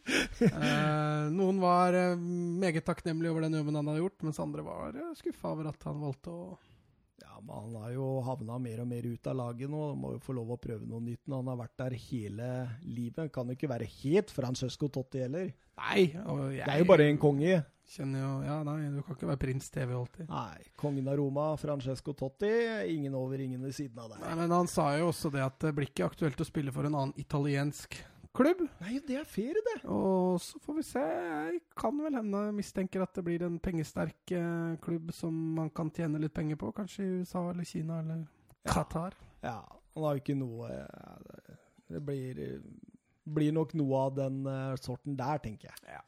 Eh, noen var eh, meget takknemlige over den jobben han hadde gjort, mens andre var skuffa over at han valgte å Ja, men han har jo havna mer og mer ut av laget nå. Må jo få lov å prøve noe nytt. når Han har vært der hele livet. Kan jo ikke være helt Francesco Totti heller. Nei! Jeg Det er jo bare en konge. kjenner jo Ja, nei, du kan ikke være prins TV alltid. Nei, kongen av Roma, Francesco Totti. Ingen over, ingen ved siden av deg. Nei, men han sa jo også det at det blir ikke aktuelt å spille for en annen italiensk klubb. Nei, det er ferie, det. Og så får vi se. Jeg kan vel hende mistenker at det blir en pengesterk eh, klubb som man kan tjene litt penger på. Kanskje i USA eller Kina eller Qatar. Ja, han har jo ikke noe det- Det blir, blir nok noe av den eh, sorten der, tenker jeg. Ja.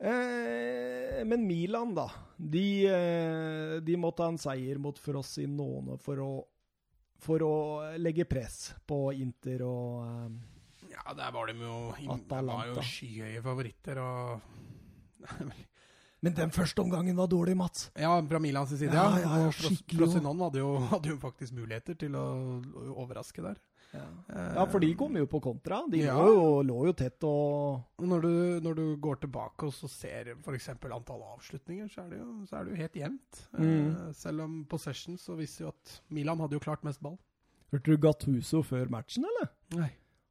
Eh, men Milan, da. De, eh, de måtte ha en seier mot Frosinone for å, for å legge press på Inter og eh, Ja, der var de jo, var jo skyhøye favoritter og Men den første omgangen var dårlig, Mats. Ja, fra Milans side, Ja, ja. ja, skikkelig. Frosinone hadde hadde jo faktisk muligheter til å å overraske der. Ja. Eh, ja, for de kom jo på kontra. De Ja. lå, jo, lå jo tett og Når du, når du går tilbake og så ser f.eks. antall avslutninger, så er det jo, så er det jo helt jevnt. Mm. Eh, selv om possession så viser jo at Milan hadde jo klart mest ball. Hørte du Gattuso før matchen, eller? Nei.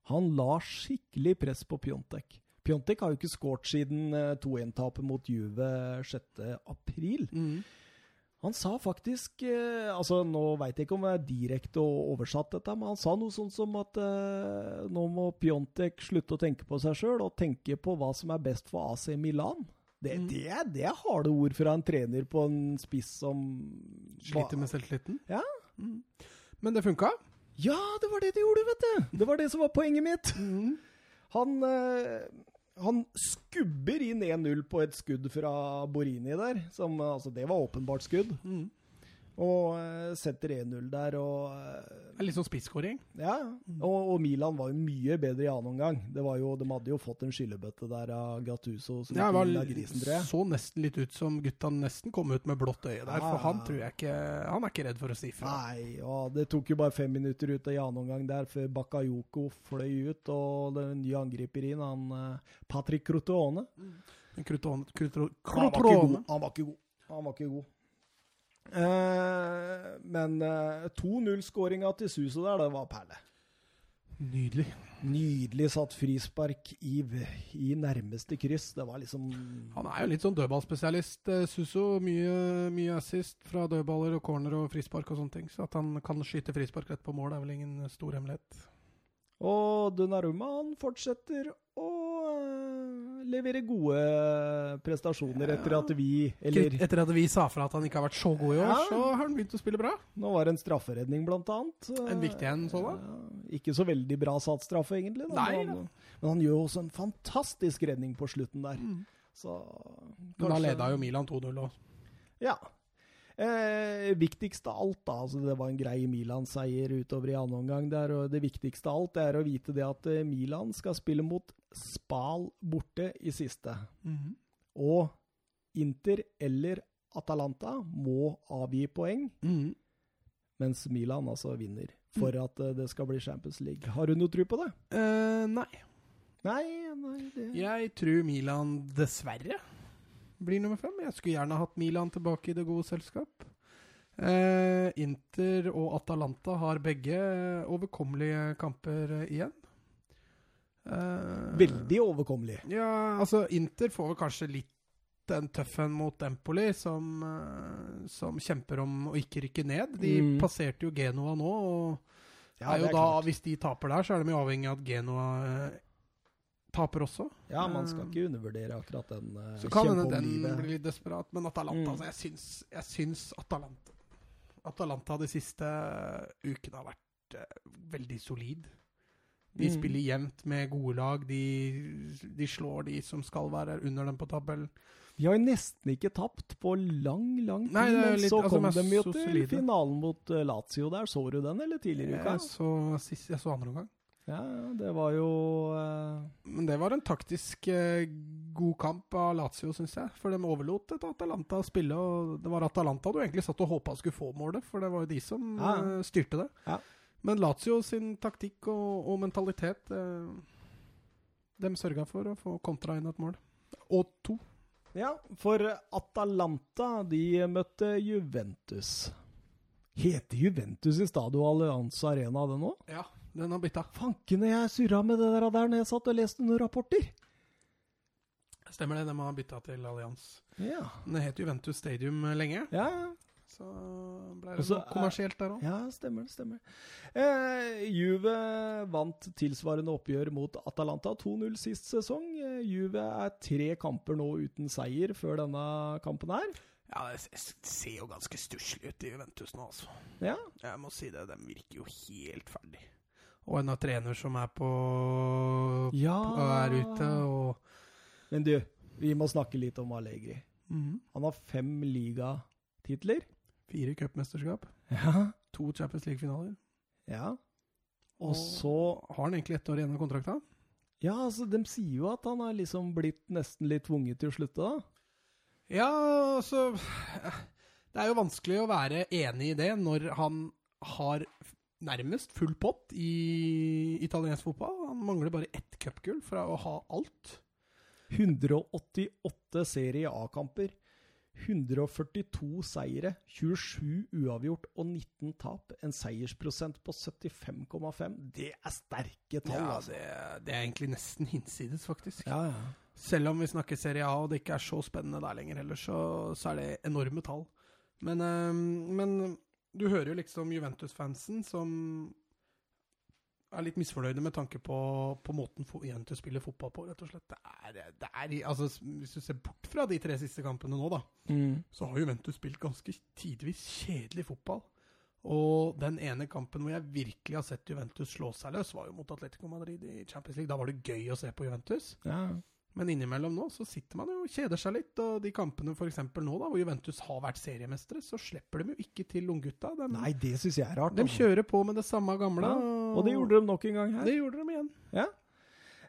Han la skikkelig press på Pjontek. Pjontek har jo ikke skåret siden eh, 2-1-tapet mot Juve 6. april. Mm. Han sa faktisk eh, altså Nå veit jeg ikke om det er direkte og oversatt, dette, men han sa noe sånt som at eh, nå må Pjontek slutte å tenke på seg sjøl, og tenke på hva som er best for AC Milan. Det, Mm. det, det er harde ord fra en trener på en spiss som Sliter med selvtilliten. Ja. Mm. Men det funka. Ja, det var det de gjorde, vet du! Det var det som var poenget mitt. Mm. Han, eh, han skubber inn 1-0 på et skudd fra Borini der. Som, altså, det var åpenbart skudd. Mm. Og eh, setter 1-0 der, og eh, Det litt sånn spisskåring. Ja. Og, og Milan var jo mye bedre i annen omgang. Det var jo, de hadde jo fått en skyllebøtte der av Gattuso som Ja, var, grisen, tror jeg. så nesten litt ut som gutta nesten kom ut med blått øye der. Ja. For han tror jeg ikke Han er ikke redd for å si fra. Nei, og det tok jo bare fem minutter ut av i annen omgang der før Bakayoko fløy ut, og den nye angriper inn, han eh, Patrick Crotone. Men Crotone, Crotone, Han var ikke god. Han var ikke god. Han var ikke god. Eh, men eh, 2-0-skåringa til Suso der, det var perle. Nydelig. Nydelig satt frispark i, i nærmeste kryss. Det var liksom Han er jo litt sånn dødballspesialist, eh, Suso. Mye, mye assist fra dødballer og corner og frispark og sånne ting. Så at han kan skyte frispark rett på mål, er vel ingen stor hemmelighet. Og Dunaruma, han fortsetter å eh, levere gode prestasjoner etter at vi Eller Etter at vi sa fra at han ikke har vært så god i år, Ja. så har han begynt å spille bra. nå var det en strafferedning, blant annet. En viktig en, så da? Ja, ikke så veldig bra satt straffe, egentlig. Da. Nei, men, han, men han gjør også en fantastisk redning på slutten der. Så Men da kanskje- leda jo Milan 2-0 òg. Ja. Eh, viktigst av alt, da. Altså det var en grei Milan-seier utover i annen omgang. der, og Det viktigste av alt er å vite det at eh, Milan skal spille mot Spal borte i siste. Og Inter eller Atalanta må avgi poeng, mens Milan altså vinner. For at eh, det skal bli Champions League. Har du noe tro på det? Uh, nei. Nei, nei det... Jeg tror Milan dessverre blir nummer fem. Jeg skulle gjerne hatt Milan tilbake i det gode selskap. Eh, Inter og Atalanta har begge overkommelige kamper igjen. Eh, Veldig overkommelig. Ja, altså Inter får vel kanskje litt den tøffen mot Empoli, som, eh, som kjemper om å ikke rykke ned. De Mm. passerte jo Genoa nå, og Ja, er jo er da, klart. hvis de taper der, så er de avhengig av at Genoa eh, taper også. Ja, man skal ikke undervurdere akkurat den uh, Så kan hende den livet. blir litt desperat, men Atalanta Mm. altså, jeg, syns, jeg syns Atalanta Atalanta de siste ukene har vært uh, veldig solid. De Mm. spiller jevnt med gode lag. De, de slår de som skal være under dem på tabellen. De har jo nesten ikke tapt på lang, lang tid, Nei, litt- så altså, kom de er de jo til solide. finalen mot eh, Lazio der. Så du den, eller tidligere i uka? Jeg så, jeg så andre omgang. Ja, det var jo uh... Men det var en taktisk uh, god kamp av Lazio, syns jeg. For de overlot et Atalanta å spille, og det var Atalanta du egentlig satt og håpa skulle få målet, for det var jo de som Ja. uh, styrte det. Ja. Men Lazio sin taktikk og, og mentalitet De sørga for å få kontra inn et mål. Og to. Ja, for Atalanta, de møtte Juventus. Heter Juventus i Stadio Allianz Arena det nå? Ja, den har bytta. Fankene, jeg surra med det der der når jeg satt og leste noen rapporter. Stemmer det, de har bytta til Allianz. Ja, Den het Juventus Stadium lenge. ja. Så ble det Også, noe er- kommersielt der òg. Ja, stemmer det. stemmer. Eh, Juve vant tilsvarende oppgjør mot Atalanta 2-0 sist sesong. Eh, Juve er tre kamper nå uten seier før denne kampen her. Ja, det ser jo ganske stusslig ut i Juventus nå, altså. Ja, Jeg må si det, de virker jo helt ferdig. Og en av trener som er på ja. og er ute, og Men du, vi må snakke litt om Allegri. Mm. Han har fem ligatitler. Fire cupmesterskap, Ja. to Champions League-finaler. ja. Og så har han egentlig ett år igjen av kontrakta. Ja, altså, de sier jo at han er liksom blitt nesten litt tvunget til å slutte, da. Ja, altså Det er jo vanskelig å være enig i det når han har nærmest full pott i italiensk fotball. Han mangler bare ett cupgull fra å ha alt. 188 Serie A-kamper. 142 seire, 27 uavgjort og 19 tap. En seiersprosent på 75,5. Det er sterke tall, Ja, altså. det, det er egentlig nesten hinsides, faktisk. Ja, ja. Selv om vi snakker Serie A og det ikke er så spennende der lenger heller, så, så er det enorme tall. Men, eh, men du hører jo liksom Juventus-fansen som er litt misfornøyde med tanke på, på måten Juventus spiller fotball på, rett og slett. Det er, det er, altså, hvis du ser bort fra de tre siste kampene nå, da, Mm. så har Juventus spilt ganske tidvis kjedelig fotball. Og den ene kampen hvor jeg virkelig har sett Juventus slå seg løs, var jo mot Atletico Madrid i Champions League. Da var det gøy å se på Juventus. ja. Men innimellom nå så sitter man jo og kjeder seg litt. Og de kampene f.eks. nå, da, hvor Juventus har vært seriemestere, så slipper de jo ikke til unggutta. De, Nei, det syns jeg er rart. de altså. kjører på med det samme gamle. Ja, Og det gjorde de nok en gang her. Det gjorde de igjen. Ja.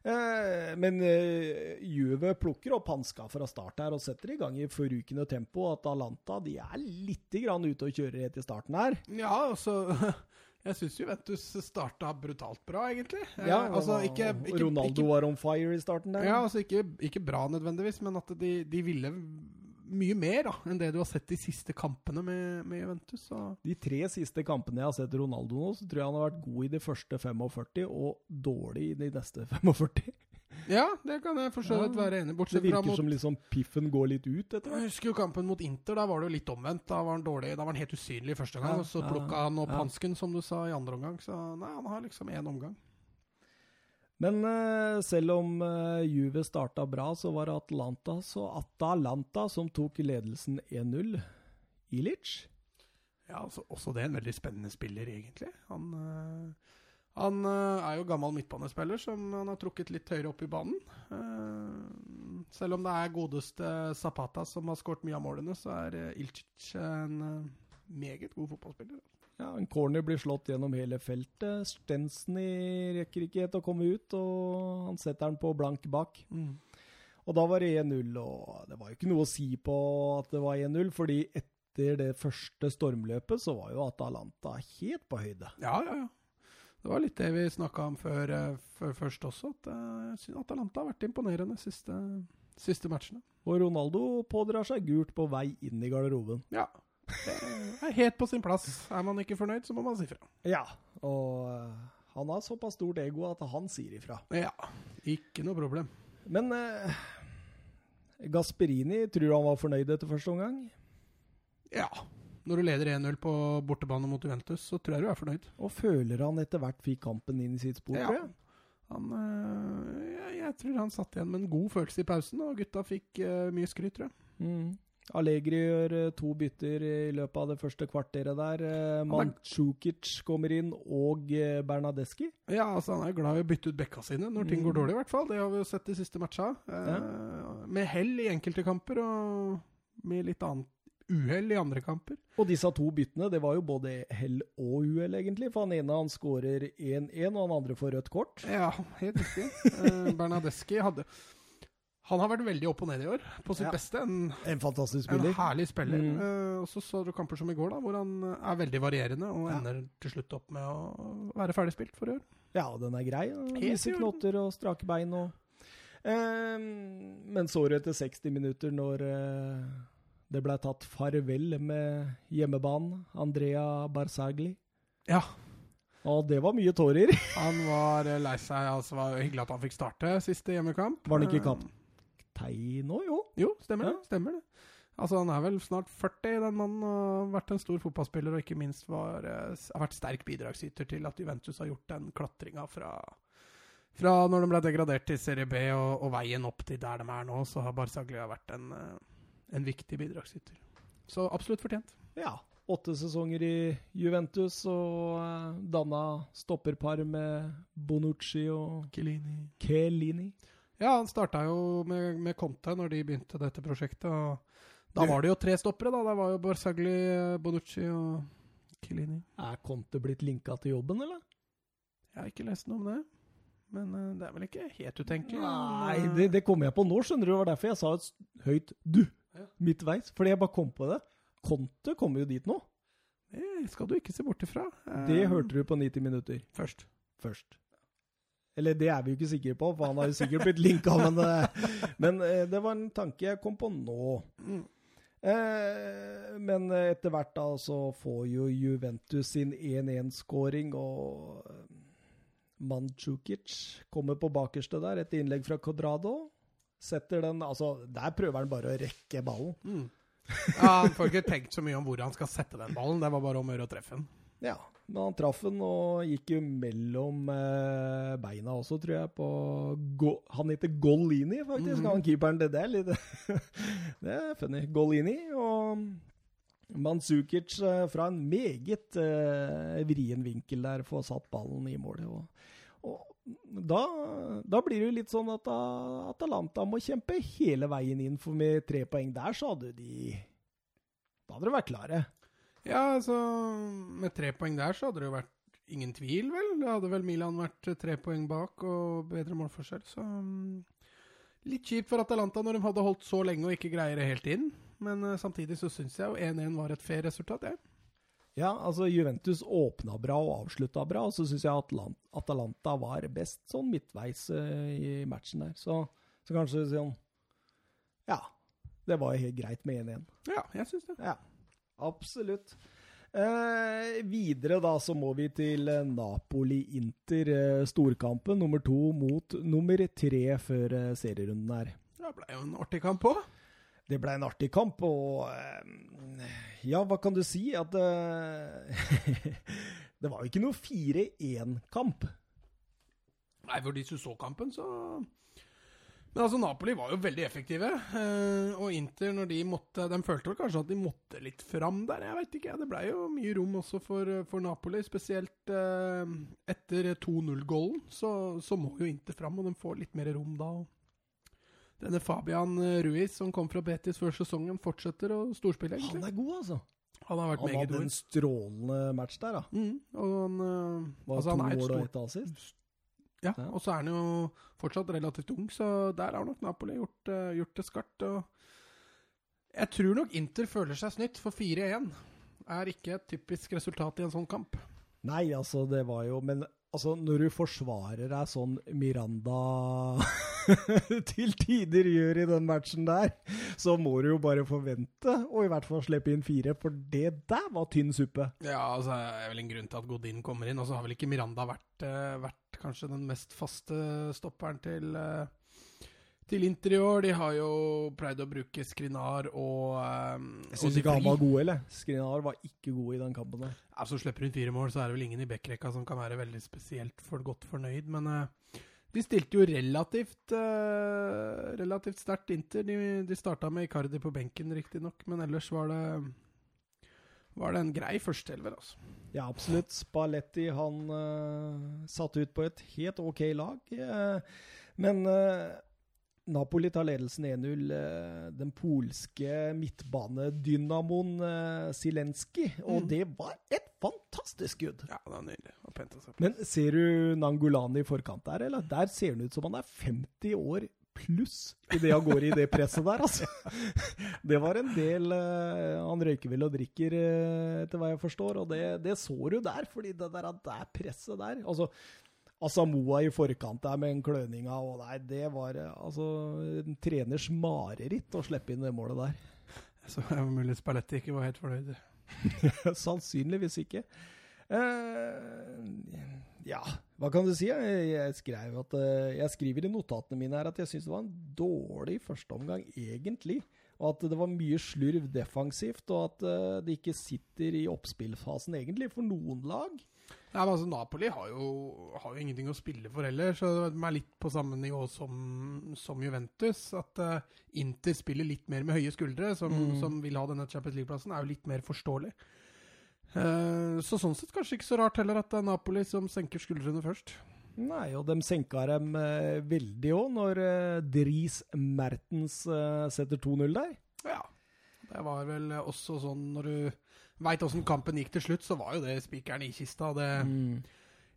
Eh, men eh, Juve plukker opp hanska fra start her og setter i gang i forrykende tempo. Atalanta de er litt ute og kjører helt i starten her. Ja, altså Jeg syns Juventus starta brutalt bra, egentlig. Eh, Ja, altså, ikke, ikke, Ronaldo var on fire i starten der. ja, altså ikke, ikke bra nødvendigvis, men at de, de ville mye mer da, enn det du har sett de siste kampene med, med Juventus. Så. De tre siste kampene jeg har sett Ronaldo nå, så tror jeg han har vært god i de første 45 og dårlig i de neste 45. Ja, det kan jeg for så vidt være enig i. Det Bortsett fra virker mot som liksom piffen går litt ut etter hvert. Jeg husker jo kampen mot Inter. Da var det jo litt omvendt. Da var han dårlig, da var han helt usynlig første gang. Ja, og så ja, plukka han opp ja. hansken, som du sa, i andre omgang. Så nei, han har liksom én omgang. Men eh, selv om eh, Juve starta bra, så var det Atlanta, så Atalanta som tok ledelsen 1-0. Ilic? Ja, altså, også det er en veldig spennende spiller, egentlig. Han, øh, han øh, er jo gammel midtbanespiller som han har trukket litt høyere opp i banen. Eh, selv om det er godeste Zapata som har skåret mye av målene, så er uh, Ilcic en meget god fotballspiller. Ja, En corner blir slått gjennom hele feltet. Stensny rekker ikke helt å komme ut, og han setter den på blank bak. Og da var det 1-0, og det var jo ikke noe å si på at det var 1-0, fordi etter det første stormløpet så var jo Atalanta helt på høyde. Ja, ja, ja. Det var litt det vi snakka om før, eh, før først også, at eh, jeg syns Atalanta har vært imponerende de siste, siste matchene. Og Ronaldo pådrar seg gult på vei inn i garderoben. Ja. Det er helt på sin plass. Er man ikke fornøyd, så må man si fra. Ja, og eh, han har såpass stort ego at han sier ifra. Ja, ikke noe problem. Men eh, Gasperini, tror du han var fornøyd etter første omgang? Ja. Når du leder 1-0 på bortebane mot Juventus, så tror jeg du er fornøyd. Og føler han etter hvert fikk kampen inn i sitt spor, Ja. tror jeg? Han, øh, jeg, jeg tror han satt igjen med en god følelse i pausen, og gutta fikk øh, mye skryt, tror jeg. Mm. Allegri gjør eh, to bytter i løpet av det første kvarteret der. Er- kommer inn, og Bernadeschi. Ja, altså Han er glad i å bytte ut bekka sine når ting Mm. går dårlig, i hvert fall. Det har vi jo sett de siste matcha. Ja. Med hell i enkelte kamper, og med litt annet uhell i andre kamper. Og disse to byttene, det var jo både hell og uhell, egentlig. For han ene han skårer 1-1, og han andre får rødt kort. Ja, helt riktig. Eh, Bernadeschi hadde Han har vært veldig opp og ned i år, på sitt Ja. beste. En, En fantastisk en herlig spiller. Mm. Uh, og så så du kamper som i går, da, hvor han er veldig varierende, og Ja. ender til slutt opp med å være ferdig spilt for i år. Ja, den er grei. Han Viser knotter og strake bein og eh, Men så etter 60 minutter, når eh, det ble tatt farvel med hjemmebanen, Andrea Barzagli Ja. Og det var mye tårer. Han var eh, lei seg. Altså, var hyggelig at han fikk starte siste hjemmekamp. Var han ikke Eh, kaptein nå, jo? Jo, stemmer Ja. det. Stemmer det. Altså, han er vel snart 40, den mannen, og har vært en stor fotballspiller, og ikke minst var, eh, har vært sterk bidragsyter til at Juventus har gjort den klatringa fra, fra når de ble degradert til Serie B, og, og veien opp til der de er nå, så har Barzaglia vært en, en viktig bidragsyter. Så absolutt fortjent. Ja. Åtte sesonger i Juventus og uh, danna stopperpar med Bonucci og Chiellini. Chiellini. Ja, han starta jo med, med Conte når de begynte dette prosjektet. og Da var det jo tre stoppere. da. Det var jo Barzagli, eh, Bonucci og Chiellini. Er Conte blitt linka til jobben, eller? Jeg har ikke lest noe om det. Men eh, det er vel ikke helt utenkelig. Nei, eh, det, det kommer jeg på nå, skjønner du. Det var derfor jeg sa et høyt 'du' Ja. midtveis. Fordi jeg bare kom på det. Conte kommer jo dit nå. Det skal du ikke se bort ifra. Eh, Det hørte du på 90 minutter først. først. Eller det er vi jo ikke sikre på, for han har jo sikkert blitt linka, men, det, men eh, det var en tanke jeg kom på nå. Mm. Eh, men etter hvert da så får jo Juventus sin 1-1-skåring, og Manchukic kommer på bakerste der, et innlegg fra Codrado. Setter den Altså, der prøver han bare å rekke ballen. Mm. Ja, Han får ikke tenkt så mye om hvor han skal sette den ballen. Det var bare om å gjøre å treffe den. Ja, men han traff den og gikk jo mellom eh, beina også, tror jeg, på Go Han heter Golini, faktisk, mm. han keeperen. Det, det er litt Det er funny. Golini og Mandzukic eh, fra en meget eh, vrien vinkel der får satt ballen i målet. Og, og da, da blir det jo litt sånn at Atalanta må kjempe hele veien inn, for med tre poeng der så hadde de Da hadde de vært klare. Ja, altså Med tre poeng der så hadde det jo vært ingen tvil, vel. Det hadde vel Milan vært tre poeng bak og bedre målforskjell, så mm, Litt kjipt for Atalanta når de hadde holdt så lenge og ikke greier det helt inn. Men eh, samtidig så syns jeg jo 1-1 var et fair resultat, jeg. Ja, altså Juventus åpna bra og avslutta bra, og så syns jeg Atlant Atalanta var best sånn midtveis eh, i matchen der. Så, så kanskje sånn Ja. Det var helt greit med 1-1. Ja, jeg syns det. Ja, absolutt. Eh, videre da så må vi til eh, Napoli-Inter, eh, storkampen nummer to mot nummer tre før eh, serierunden her. Det ble jo en artig kamp òg. Det ble en artig kamp, og eh, ja, hva kan du si? At eh, Det var jo ikke noe 4-1-kamp. Nei, for de som så kampen, så Men altså, Napoli var jo veldig effektive. eh, og Inter, når de måtte De følte vel kanskje at de måtte litt fram der. Jeg veit ikke. Det blei jo mye rom også for, for Napoli. Spesielt etter 2-0-gålen, så, så må jo Inter fram, og de får litt mer rom da. Og denne Fabian Ruiz, som kom fra Betis før sesongen, fortsetter å storspille, egentlig. Han er god, altså. Han har vært Han hadde en strålende match der, da. Mm, og han, eh, Var altså, han er mål og ett assist. Ja, Ja. og så er han jo fortsatt relativt ung, så der har nok Napoli gjort, uh, gjort det skarpt. Jeg tror nok Inter føler seg snytt, for 4-1 er ikke et typisk resultat i en sånn kamp. Nei, altså, det var jo Men altså, når du forsvarer deg sånn Miranda til tider gjør i den matchen der, så må du jo bare forvente å i hvert fall slippe inn fire, for det der var tynn suppe. Ja, altså det er vel en grunn til at Godin kommer inn, og så har vel ikke Miranda vært, eh, vært kanskje den mest faste stopperen til eh, til Inter i år. De har jo pleid å bruke Skrinar og um, Jeg syns ikke han var god, eller? Skrinar var ikke god i den kampen der. Altså, så slipper hun fire mål, så er det vel ingen i backrekka som kan være veldig spesielt for godt fornøyd. Men eh, de stilte jo relativt uh, relativt sterkt Inter. De, de starta med Icardi på benken, riktignok, men ellers var det var det en grei førsteelver, altså. Ja, absolutt. Spalletti han uh, satt ut på et helt OK lag. Uh, men eh, Napoli tar ledelsen 1-0. eh, den polske midtbanedynamoen uh, Zelenskyj. Og Mm. det var et fantastisk skudd! Ja, det var nydelig. Men ser du Nangolani i forkant der, eller? Der ser han ut som han er 50 år pluss i det han går i det presset der, altså. Det var en del eh, Han røyker vel og drikker, eh, etter hva jeg forstår, og det, det så du der, fordi det der, det presset der Altså, Asamoa i forkant der med en kløninga, og nei, det var eh, altså en treners mareritt å slippe inn det målet der. Så det var mulig Spalletti ikke var helt fornøyd. Sannsynligvis ikke. Eh, ja, hva kan du si? Jeg, skrev at, eh, jeg skriver i notatene mine her at jeg syns det var en dårlig førsteomgang, egentlig. Og at det var mye slurv defensivt, og at eh, det ikke sitter i oppspillfasen egentlig for noen lag. Ja, men altså Napoli har jo, har jo ingenting å spille for heller, så de er litt på samme nivå som, som Juventus. At uh, Inter spiller litt mer med høye skuldre, som, Mm. som vil ha denne Champions League-plassen, er jo litt mer forståelig. Uh, så sånn sett kanskje ikke så rart heller at det er Napoli som senker skuldrene først. Nei, og de senka dem eh, veldig òg, når eh, Dries Mertens eh, setter 2-0 der. Ja. Det var vel også sånn når du veit åssen kampen gikk til slutt, så var jo det spikeren i kista. Det, jeg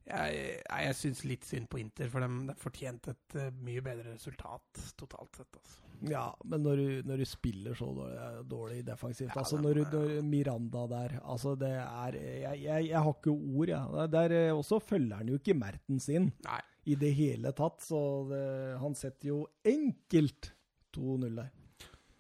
jeg, jeg syns litt synd på Inter, for de, de fortjente et eh, mye bedre resultat totalt sett. altså. Ja, men når du, når du spiller så dårlig, dårlig defensivt Ja, altså når, du, når Miranda der Altså, det er Jeg, jeg, jeg har ikke ord, jeg. Ja. Der eh, også følger han jo ikke Merten sin Nei. i det hele tatt, så det, han setter jo enkelt 2-0 der.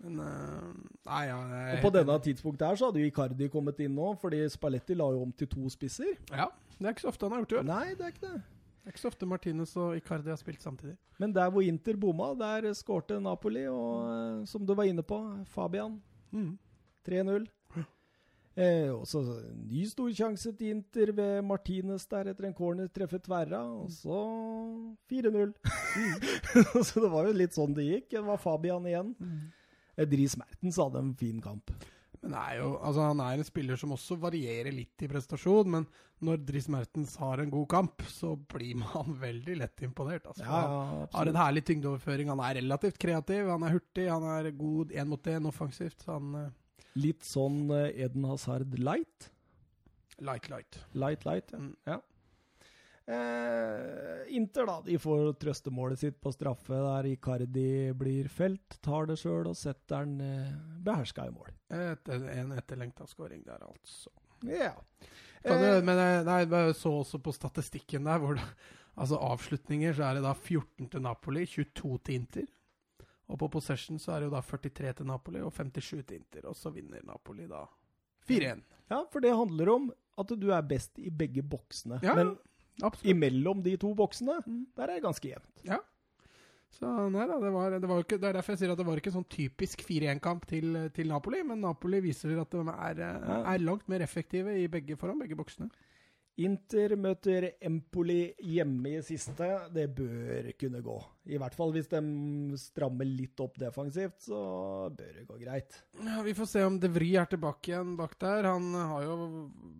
Men eh, Nei, ja jeg Og på denne tidspunktet her så hadde jo Icardi kommet inn nå, fordi Spalletti la jo om til to spisser. Ja, det er ikke så ofte han har gjort det. Nei, det er ikke det. Det er ikke så ofte Martinez og Icardi har spilt samtidig. Men der hvor Inter bomma, der skårte Napoli, og eh, som du var inne på, Fabian Mm. 3-0. Eh, og så ny stor sjanse til Inter ved Martinez der etter en corner treffer tverra, og så 4-0. så det var jo litt sånn det gikk. Det var Fabian igjen. Eh, Dries Mertens hadde en fin kamp. Men er jo, altså han er en spiller som også varierer litt i prestasjon, men når Dris Mertens har en god kamp, så blir man veldig lett imponert. Altså. Ja, Han har en herlig tyngdeoverføring, han er relativt kreativ, han er hurtig, han er god én mot én offensivt. så Han, eh, Litt sånn eh, Eden Hazard light. light, light. Light, light, ja. Mm. ja. Eh, Inter, da. De får trøstemålet sitt på straffe der Icardi blir felt. Tar det sjøl og setter den eh, beherska i mål. Et, en etterlengta scoring der, altså. Ja. Yeah. Eh, men jeg, nei, jeg så også på statistikken der, hvor det, altså avslutninger så er det da 14 til Napoli, 22 til Inter. Og på possession så er det jo da 43 til Napoli og 57 til Inter. Og så vinner Napoli da 4-1. ja, for det handler om at du er best i begge boksene. Ja, Men Absolutt. imellom de to boksene, Mm. der er det ganske jevnt. Så nei da, det var, det var ikke, det er derfor jeg sier at det var ikke sånn typisk 4-1-kamp til, til Napoli, men Napoli viser at de er, Ja. er langt mer effektive i begge, foran begge boksene. Inter møter Empoli hjemme i siste. Det bør kunne gå. I hvert fall hvis de strammer litt opp defensivt, så bør det gå greit. Ja, Vi får se om De Vri er tilbake igjen bak der. Han har jo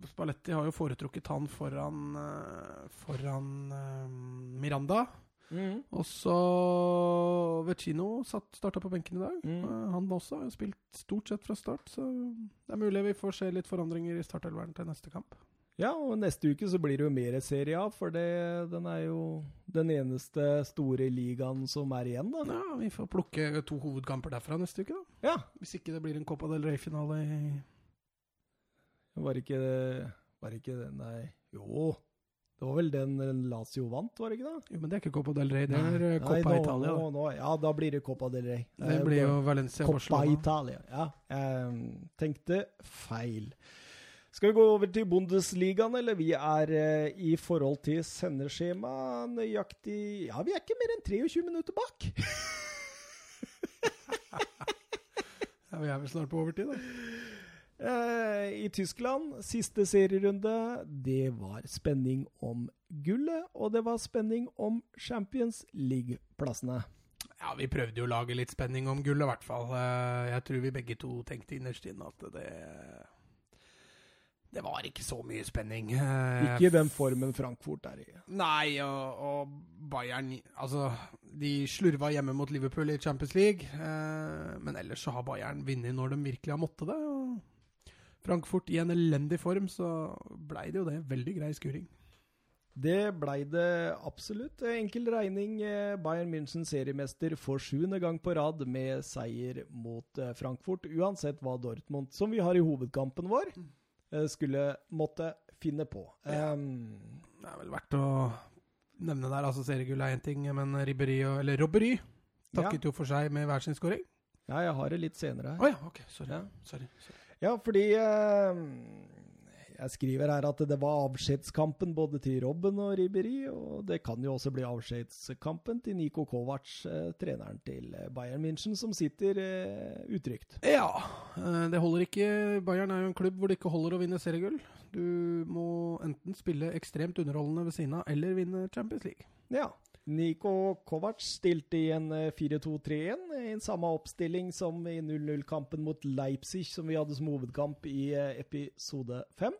Spalletti har jo foretrukket han foran, eh, foran eh, Miranda. Og så Vecino starta på benken i dag. Mm. Eh, han også har jo spilt stort sett fra start, så det er mulig vi får se litt forandringer i startelveren til neste kamp. Ja, og neste uke så blir det jo mer Serie A, for det, den er jo den eneste store ligaen som er igjen, da. Ja, Vi får plukke to hovedkamper derfra neste uke, da. Ja, Hvis ikke det blir en Copa del Rey-finale i var ikke det Var ikke det Nei, jo. Det var vel den Lazio vant, var det ikke det? Jo, men det er ikke Copa del Rey, det er eh, Nei, Copa nå, Italia. Nå, nå, ja, da blir det Copa del Rey. Det blir jo Valencia Coppa Copa Italia. Ja, jeg tenkte feil. Skal vi gå over til Bundesligaen, eller? Vi er eh, i forhold til sendeskjema nøyaktig Ja, vi er ikke mer enn 23 minutter bak. Ja, vi er vel snart på overtid, da. Eh, I Tyskland, siste serierunde, det var spenning om gullet, og det var spenning om Champions League-plassene. Ja, vi prøvde jo å lage litt spenning om gullet, i hvert fall. Eh, Jeg tror vi begge to tenkte innerst inne at det Det var ikke så mye spenning. Ikke i den formen Frankfurt er i. Nei, og, og Bayern Altså, de slurva hjemme mot Liverpool i Champions League. Eh, men ellers så har Bayern vunnet når de virkelig har måttet det. Og Frankfurt i en elendig form, så blei det jo det. Veldig grei skuring. Det blei det absolutt. Enkel regning. Bayern München seriemester for sjuende gang på rad med seier mot eh, Frankfurt. Uansett hva Dortmund, som vi har i hovedkampen vår, eh, skulle måtte finne på. Ja. Um, Det er vel verdt å nevne der. altså Seriegull er én ting, men Ribberi og Eller Robbery takket jo for seg med hver sin scoring. ja, jeg har det litt senere Å oh, ja, ok. Sorry. Ja. sorry, sorry. Ja, fordi eh, Jeg skriver her at det var avskjedskampen både til Robben og Ribberi, og det kan jo også bli avskjedskampen til Niko Kovac, eh, treneren til eh, Bayern München, som sitter eh, utrygt. Ja, det holder ikke. Bayern er jo en klubb hvor det ikke holder å vinne seriegull. Du må enten spille ekstremt underholdende ved siden av, eller vinne Champions League. Ja. Niko Kovac stilte i en eh, 4-2-3-1, i en samme oppstilling som i 0-0-kampen mot Leipzig, som vi hadde som hovedkamp i eh, episode 5.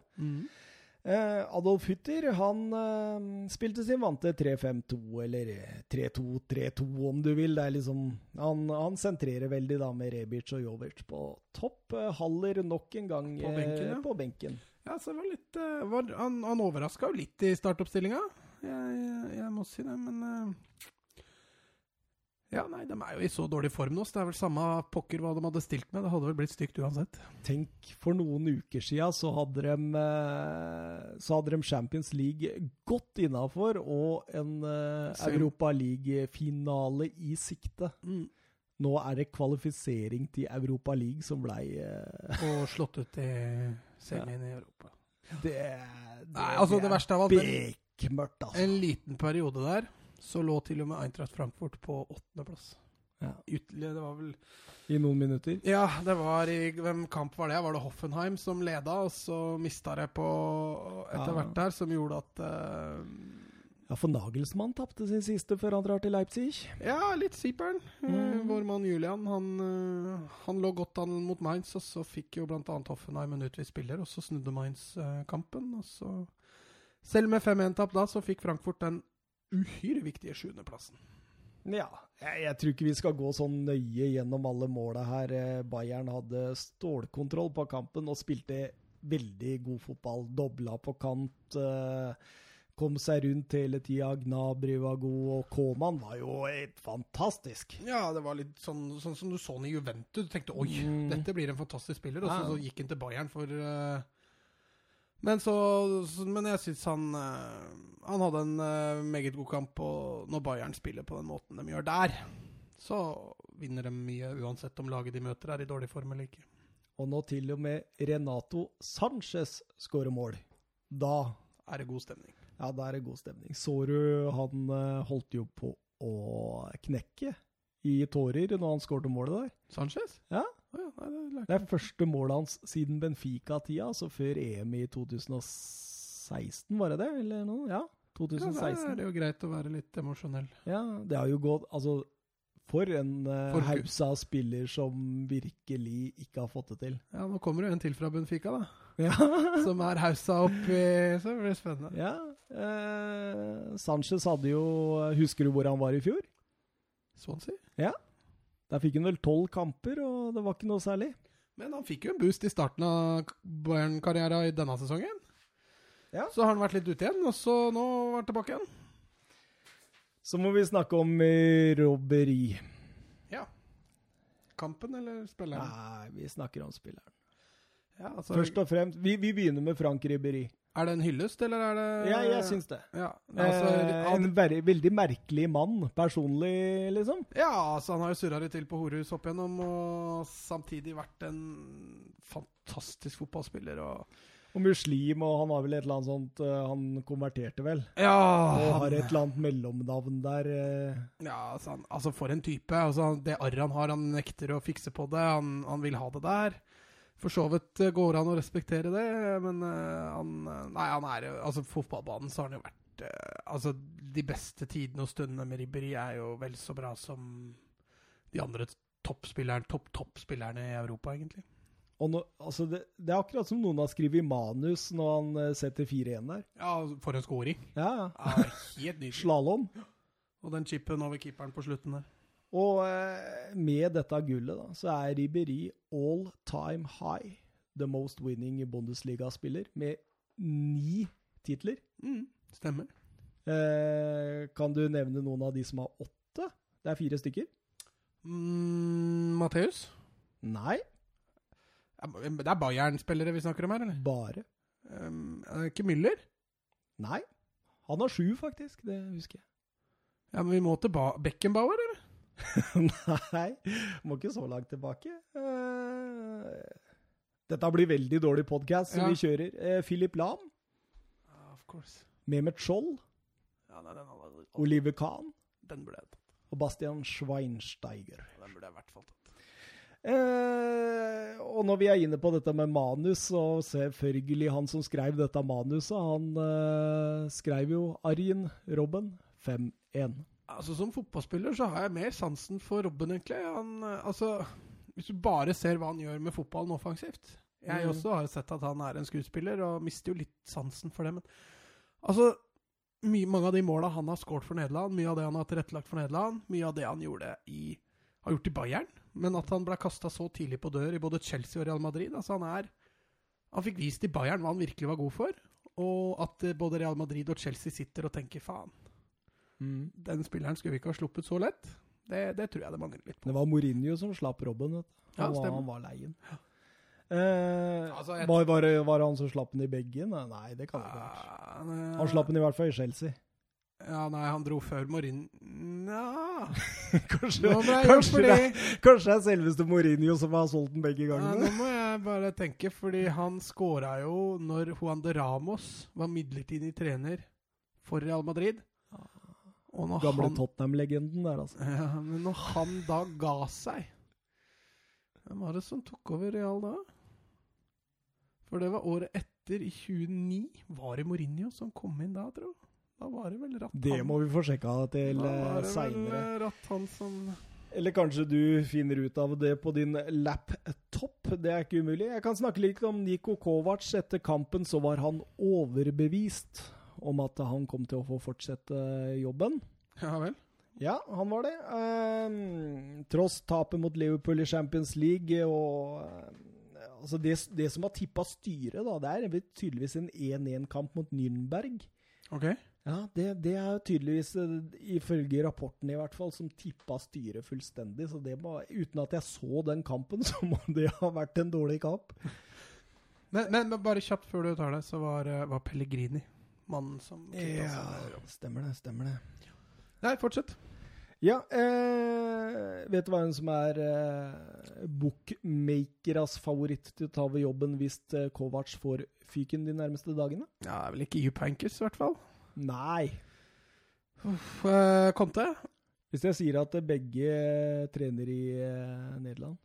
Eh, Adolf Hutter han eh, spilte sin vante 3-5-2, eller eh, 3-2-3-2 om du vil. Det er liksom, han, han sentrerer veldig da med Rebic og Jovic på topp. Eh, Haller nok en gang På benken, ja. eh, på benken. Ja, så det var litt eh, var, Han, han overraska jo litt i startoppstillinga. Jeg, jeg, må si det, men eh, Ja, nei, de er jo i så dårlig form nå, så det er vel samme pokker hva de hadde stilt med. Det hadde vel blitt stygt uansett. Tenk, for noen uker siden så hadde de, eh, så hadde de Champions League godt innafor, og en uh, Europa League-finale i sikte. Nå er det kvalifisering til Europa League som blei uh, Og slått ut i semien i Europa. Det, det, Nei, altså det verste av alt Bekmørkt, altså. en liten periode der, så lå til og med Eintracht Frankfurt på åttendeplass. Ja. Ytterligere, det var vel I noen minutter. Ja, det var i Hvem kamp var det? Var det Hoffenheim som leda, og så mista det på etter Ja. hvert der, som gjorde at uh, Ja, for Nagelsmann tapte sin siste før han drar til Leipzig. Ja, litt Sipern. Eh, Mm. Vår mann Julian han, eh, han lå godt an mot Mainz, og så fikk jo bl.a. Hoffenheim en utvist spiller, og så snudde Mainz kampen. og så... Selv med 5-1-tap da, så fikk Frankfurt den uhyre viktige sjuendeplassen. Ja, jeg, jeg tror ikke vi skal gå sånn nøye gjennom alle måla her. Eh, Bayern hadde stålkontroll på kampen og spilte veldig god fotball. Dobla på kant. eh, Kom seg rundt hele tida. Gnabry var god, og Koman var jo helt fantastisk. Ja, det var litt sånn, sånn som du så han i Juventus. Du tenkte oi, Mm. dette blir en fantastisk spiller. Og så, så gikk han til Bayern for eh, Men så, Men jeg syns han eh, Han hadde en eh, meget god kamp, og når Bayern spiller på den måten de gjør der, så vinner de mye uansett om laget de møter er i dårlig form eller ikke. Og nå til og med Renato Sanchez skårer mål. Da Er det god stemning. Ja, da er det god stemning. Så du han eh, holdt jo på å knekke i tårer når han skårte målet der? Sanchez? Ja. Ja, det er første målet hans siden Benfica-tida, altså før EM i 2016, var det det? Eller noe? Ja, Ja, da er det jo greit å være litt emosjonell. Ja, det har jo gått Altså, for en uh, hausa spiller som virkelig ikke har fått det til. Ja, nå kommer det en til fra Benfica, da. Ja. Som er hausa opp i Så blir det spennende. ja eh, Sanchez hadde jo Husker du hvor han var i fjor? Swansea. Der fikk han vel tolv kamper, og det var ikke noe særlig. Men han fikk jo en boost i starten av Bayern-karrieren i denne sesongen. Ja. Så har han vært litt ute igjen, og så nå vært han tilbake igjen. Så må vi snakke om eh, robberi. Ja. Kampen eller spilleren? Nei, vi snakker om spilleren. Ja, altså, Først og fremst, vi, vi begynner med Frank Ribberi. Er det en hyllest, eller er det Ja, jeg syns det. Ja, altså, eh, han, en veldig merkelig mann, personlig, liksom. ja, altså, han har jo surra litt til på horehus opp igjennom, og samtidig vært en fantastisk fotballspiller. Og, Og muslim, og han har vel et eller annet sånt eh, Han konverterte vel. ja, Og har et eller annet mellomnavn der. eh. ja altså, han, altså, for en type. Altså, det arret han har, han nekter å fikse på det. Han, han vil ha det der. For så vidt eh, går an å respektere det, men eh, han eh, Nei, han er jo Altså, fotballbanen så har han jo vært Altså, de beste tidene og stundene med Ribberi er jo vel så bra som de andre toppspillerne, topp-toppspillerne i Europa, egentlig. Og nå, altså det, det er akkurat som noen har skrevet manus når han setter 4-1 der. Ja, for en scoring. Ja, Ja, helt nydelig. Slalåm. Og den chipen over keeperen på slutten der. Og eh, med dette gullet, da, så er Ribberi all time high. The most winning Bundesliga-spiller, med ni titler. Mm, stemmer. Eh, kan du nevne noen av de som har åtte? Det er fire stykker. Mm, Matheus? Nei, Det er Bayern-spillere vi snakker om her, eller? bare. Um, er det ikke Müller? Nei. Han har sju, faktisk. Det husker jeg. Ja, men vi må til ba Beckenbauer, eller? Nei, må ikke så langt tilbake. Eh, Dette blir veldig dårlig podkast, så Ja. vi kjører. Eh, Philip Lahm, of course. Mehmet Scholl, Ja, nei, den, hadde- Oliver Kahn den ble jeg tatt. og Bastian Schweinsteiger. Den burde jeg i hvert fall tatt. Eh, og når vi er inne på dette med manus, så selvfølgelig han som skrev dette manuset, han eh, skrev jo Arjen Robben 5-1. Altså Som fotballspiller så har jeg mer sansen for Robben, egentlig. Han, altså, hvis du bare ser hva han gjør med fotballen offensivt Jeg Mm. også har sett at han er en skuespiller, og mister jo litt sansen for det. Men altså, mye, mange av de måla han har skåret for Nederland, mye av det han har tilrettelagt for Nederland, mye av det han gjorde i, har gjort i Bayern, men at han ble kasta så tidlig på dør i både Chelsea og Real Madrid altså Han er Han fikk vist i Bayern hva han virkelig var god for, og at eh, både Real Madrid og Chelsea sitter og tenker faen den spilleren skulle vi ikke ha sluppet så lett. Det, det tror jeg det mangler litt på. Det var Mourinho som slapp Robben. vet du. Ja, Han, var, han var leien. Eh, Altså, jeg- var, var, det, var det han som slapp den i begge? Nei, det kan det ikke være. Ah, Han slapp den i hvert fall i Chelsea. Ja, nei, han dro før Mourinho Nja kanskje, kanskje, det, kanskje det er selveste Mourinho som har solgt den begge Ja, gangene? nå må jeg bare tenke, fordi han skåra jo når Juan de Ramos var midlertidig trener for Real Madrid. Gamle Tottenham-legenden der, altså. ja, men når han da ga seg Hvem var det som tok over Real da? For det var året etter, i 29. Var det Mourinho som kom inn da, tro? Da var det vel Rattan. Det må vi få sjekka til seinere. eh, han som Eller kanskje du finner ut av det på din laptop. Det er ikke umulig. Jeg kan snakke litt om Niko Kovac. Etter kampen så var han overbevist om at han kom til å få fortsette jobben. Ja vel? Ja, han var det. Um, tross tapet mot Liverpool i Champions League og um, altså det, det som har tippa styret, da, det er tydeligvis en 1-1-kamp mot Nürnberg. Ok. Ja, det, det er tydeligvis, eh, ifølge rapporten i hvert fall, som tippa styret fullstendig. Så det må, uten at jeg så den kampen, så må det ha vært en dårlig kamp. Men, men, men bare kjapt før du tar det, så var, eh, var Pellegrini mannen som kvittet seg. stemmer det, stemmer det. Nei, fortsett. Ja, eh, vet du hva en som er eh, bookmakeras favoritt til å ta over jobben hvis eh, Kovac får fyken de nærmeste dagene? Ja, det er vel ikke Jupp Heynckes, i hvert fall. Nei. Uff, eh, Conte? Hvis jeg sier at begge eh, trener i eh, Nederland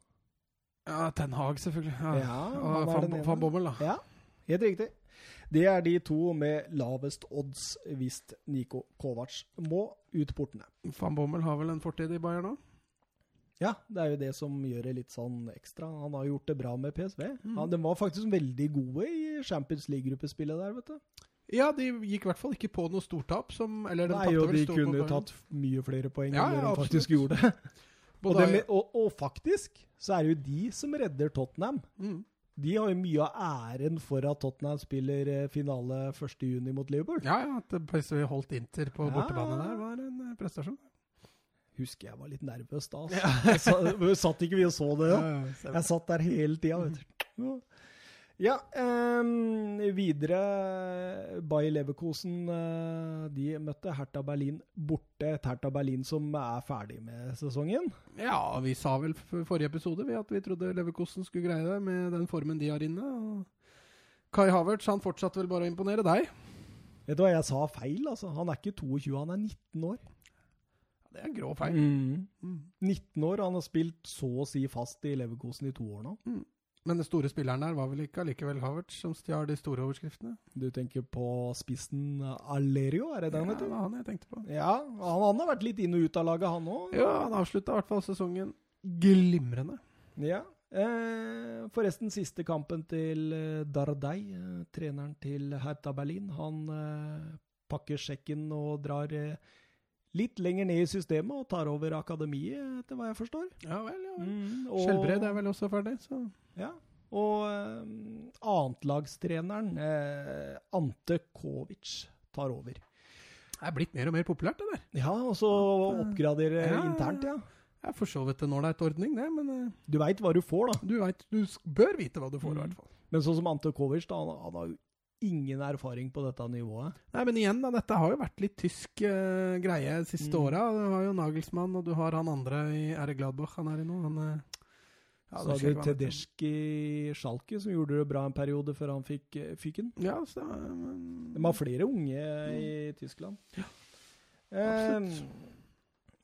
Ja, Ten Hag, selvfølgelig. Ja. Ja, og van Bommel, da. Ja, helt riktig. Det er de to med lavest odds hvis Niko Kovac må ut portene. Van Bommel har vel en fortid i Bayern nå? Ja, det er jo det som gjør det litt sånn ekstra. Han har gjort det bra med PSV. Mm. Ja, de var faktisk veldig gode i Champions League-gruppespillet der, vet du. Ja, de gikk i hvert fall ikke på noe stortap. Som, eller de Nei, og de kunne tatt mye flere poeng Ja, enn ja, de faktisk gjorde. og, med, og, og faktisk så er det jo de som redder Tottenham. Mm. De har jo mye av æren for at Tottenham spiller eh, finale 1.6 mot Liverpool. Ja, ja, at PSV holdt Inter på Ja, bortebane ja, ja. der, var en eh, prestasjon. Husker jeg var litt nervøs da. Altså. Jeg satt ikke vi og så det, ja? ja. Jeg satt der hele tida. Ja, um, videre Bayer Leverkosen eh, De møtte Hertha Berlin borte. Et Hertha Berlin som er ferdig med sesongen. Ja, vi sa vel f- forrige episode vi at vi trodde Leverkosen skulle greie det med den formen de har inne. Og Kai Havertz han fortsatte vel bare å imponere deg. Vet du hva, jeg sa feil, altså. Han er ikke 22, han er 19 år. Det er en grå feil. Mm. 19 år, han har spilt så å si fast i Leverkosen i to år nå. Men den store spilleren der var vel ikke allikevel Havertz som stjal de store overskriftene? Du tenker på spissen Alerio, er det Ja, han heter? Ja, det var han jeg tenkte på. Ja, han, han har vært litt inn og ut av laget, han òg. Ja, han avslutta i hvert fall sesongen glimrende. Ja. Eh, forresten, siste kampen til eh, Dardai, eh, treneren til Hertha Berlin. Han eh, pakker sjekken og drar eh, litt lenger ned i systemet og tar over akademiet, etter hva jeg forstår. Ja vel, ja vel. Mm, og- Skjelbred er vel også ferdig, så Ja. Og eh, annetlagstreneren, eh, Ante Kovic, tar over. Det er blitt mer og mer populært, det der. Ja, og så oppgradere Ja, internt, ja. Er for så vidt en ålreit ordning, det, men eh, Du veit hva du får, da. du, vet, du bør vite hva du får, i Mm. hvert fall. Men sånn som Ante Kovic, da, han, han har jo ingen erfaring på dette nivået. Nei, men igjen, da, dette har jo vært litt tysk uh, greie de siste Mm. åra. Du har jo Nagelsmann, og du har han andre i Er Gladbach han er i nå? Han, eh, Ja, så hadde vi Tedeschi Schalke, som gjorde det bra en periode før han fikk eh, fyken. Ja, så, men, De har flere unge i Tyskland. absolutt. Eh,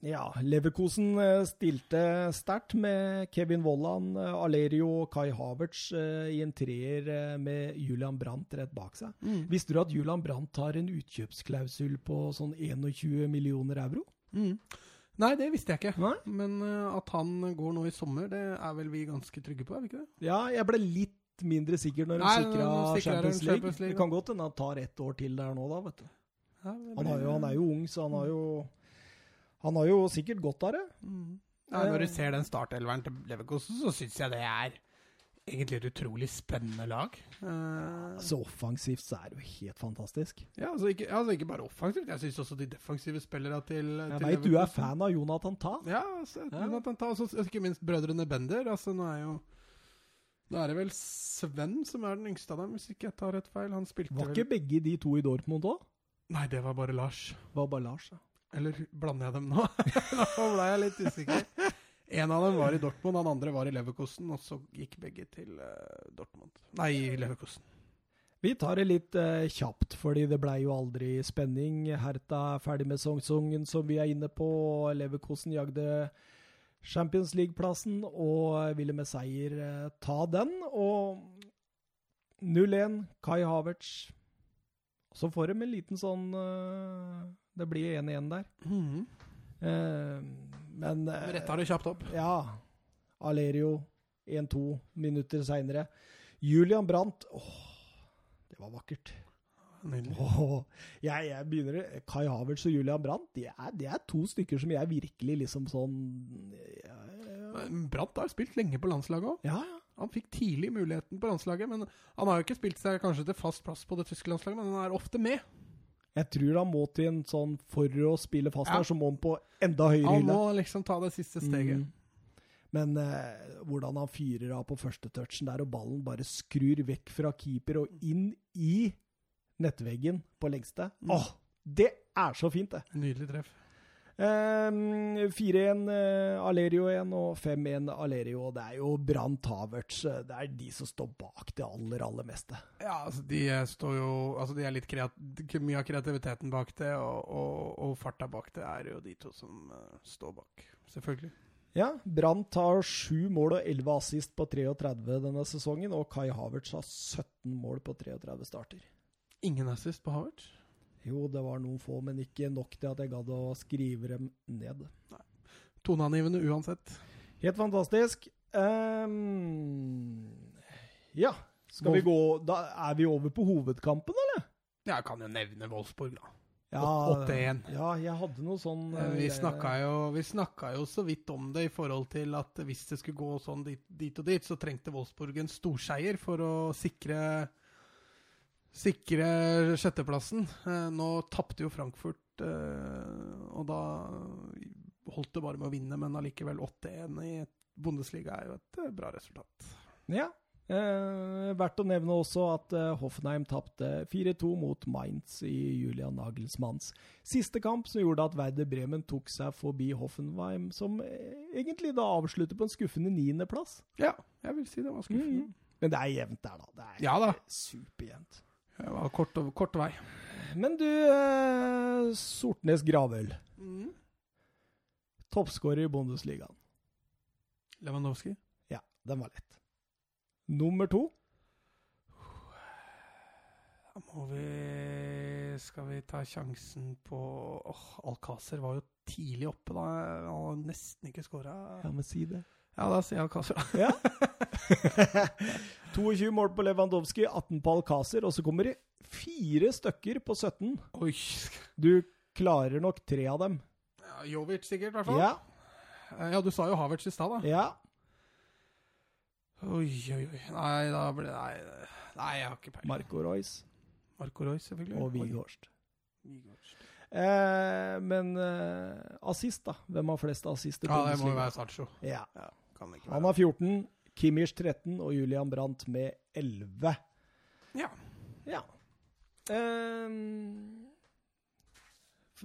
ja, Leverkosen stilte sterkt med Kevin Vollan, eh, Alerio og Kai Havertz eh, i en treer eh, med Julian Brandt rett bak seg. Mm. Visste du at Julian Brandt har en utkjøpsklausul på sånn 21 millioner euro? Mm. Nei, det visste jeg ikke. Nei? Men uh, at han går nå i sommer, det er vel vi ganske trygge på, er vi ikke det? Ja, jeg ble litt mindre sikker når de sikra Champions. Champions League, Det kan godt hende han tar ett år til der nå, da, vet du. Ja, Han, jo, han er jo ung, så han har jo Han har jo sikkert godt av det. Mm. Ja, når du ser den startelveren til Leverkosten, så syns jeg det er egentlig et utrolig spennende lag. Uh, Så offensivt så er det jo helt fantastisk. ja, altså ikke, altså ikke bare offensivt, jeg syns også de defensive spillerne til, Jeg veit du er fan av Jonathan Ta. Ja, altså, Ja. Jonathan Ta, og ikke minst brødrene Bender. Altså, nå er jo Nå er det vel Sven som er den yngste av dem, hvis ikke jeg tar rett feil. Han spilte Var vel ikke begge de to i Dortmund òg? Nei, det var bare Lars. Var bare Lars, ja. Eller blander jeg dem nå? nå ble jeg litt usikker. En av dem var i Dortmund, han andre var i Leverkosten, og så gikk begge til eh, Dortmund. Nei, Leverkosten. Vi tar det litt eh, kjapt, fordi det blei jo aldri spenning. Hertha er ferdig med sesongen som vi er inne på. og Leverkosen jagde Champions League-plassen og ville med seier eh, ta den. Og 0-1, Kai Havertz. Så får de en liten sånn eh, Det blir 1-1 der. Mm. Eh, men eh, Retta det kjapt opp. Ja. Alerio 1-2 minutter seinere. Julian Brandt Åh, det var vakkert. Åh, jeg, jeg begynner Kai Havertz og Julian Brandt, det er, det er to stykker som jeg virkelig liksom sånn ja, ja, Brandt har spilt lenge på landslaget òg. ja. ja. Han fikk tidlig muligheten på landslaget, men han har jo ikke spilt seg kanskje til fast plass på det tyske landslaget, men han er ofte med. Jeg tror han må til en sånn For å spille fast Ja. der, så må han på enda høyere hylle. Han hylle. må liksom ta det siste steget. Mm. Men eh, hvordan han fyrer av på første touchen der, og ballen bare skrur vekk fra keeper og inn i nettveggen på lengste. Mm. Åh, det er så fint, det! Nydelig treff. Ehm, 4-1 eh, Alerio igjen, og 5-1 Alerio. Det er jo Brandt Havertz. eh, Det er de som står bak det aller, aller meste. Ja, altså de eh, står jo Altså de er litt kreat Mye av kreativiteten bak det, og, og, og farta bak det, er jo de to som eh, står bak. Selvfølgelig. Ja, Brandt har sju mål og 11 assist på 33 denne sesongen, og Kai Havertz har 17 mål på 33 starter. Ingen assist på Havertz. Jo, det var noen få, men ikke nok til at jeg gadd å skrive dem ned. Toneangivende uansett. Helt fantastisk. Um, ja, skal vi gå Da er vi over på hovedkampen, eller? Jeg kan jo nevne Wolfsburg, da. Ja, 8-1. Ja, jeg hadde noe sånn Eh, Vi eh, snakka jo, vi snakka jo så vidt om det i forhold til at hvis det skulle gå sånn dit, dit og dit, så trengte Wolfsburg en storseier for å sikre Sikre sjetteplassen. Eh, nå tapte jo Frankfurt, eh, og da holdt det bare med å vinne, men allikevel 8-1 i Bundesliga er jo et eh, bra resultat. Ja. Eh, verdt å nevne også at Hoffenheim tapte 4-2 mot Mainz i Julian Nagelsmanns siste kamp, som gjorde at Werder Bremen tok seg forbi Hoffenheim, som egentlig da avslutter på en skuffende niendeplass. Ja, jeg vil si det var skuffende. Mm. Men det er jevnt der, da. Det er Ja da. superjevnt. Det var kort, kort vei. Men du, eh, Sortnes Gravøl. Toppskårer i Bundesligaen. Lewandowski. Ja, den var lett. Nummer to. Da må vi Skal vi ta sjansen på åh, Alcácer var jo tidlig oppe da. Han har nesten ikke skåra. Ja, men si det. Ja, da sier jeg Alcázar. Ja. 22 mål på Lewandowski, 18 på Alcázar, og så kommer det fire stykker på 17. Oi. Du klarer nok tre av dem. Ja, Jovic sikkert, i hvert fall. Ja, Eh, ja, du sa jo Havertz i stad, da. ja. Oi, oi, oi. Nei, da ble Nei, nei jeg har ikke peiling. Marco Royce Marco Reus, selvfølgelig. og Vigårst. Vigård. Eh, men eh, assist, da? Hvem har flest assister? Ja, det må jo være Sancho. Ja. Ikke Han har 14, Kimmich 13 og Julian Brandt med 11. Ja. Ja. Ehm,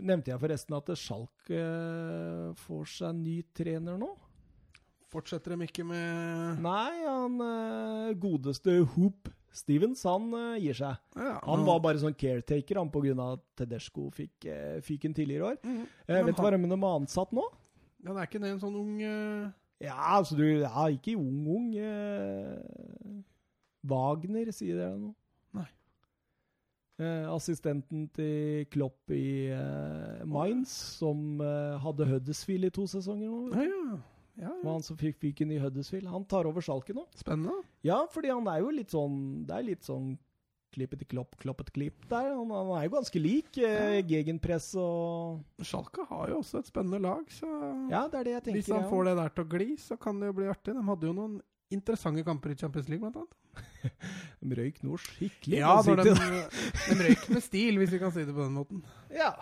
nevnte jeg forresten at Schalke uh, får seg ny trener nå? Fortsetter de ikke med Nei, han uh, godeste Hoop Stevens, han uh, gir seg. ja, Han var bare sånn caretaker han pga. at Tedesco fikk uh, fyken tidligere i år. Mm, Eh, vet du hva de har ansatt nå? Ja, det er ikke det en sånn ung eh, Ja, altså du Ja, ikke ung, ung. Eh, Wagner, sier dere noe? Nei. Eh, assistenten til Klopp i eh, Mainz, som eh, hadde Huddersfield i to sesonger nå. Ja, ja. ja, ja. han som fikk fyken i Huddersfield. Han tar over Schalke nå. Spennende. Ja, fordi han er jo litt sånn Det er litt sånn klippet klopp, kloppet klipp der. Han, han er jo ganske lik. Eh, Gegenpress og Schalke har jo også et spennende lag, så Ja, det er det jeg tenker. hvis han ja. får det der til å gli, så kan det jo bli artig. De hadde jo noen interessante kamper i Champions League, blant annet. De røyk noe skikkelig. Ja, de, de røyk med stil, hvis vi kan si det på den måten. Ja.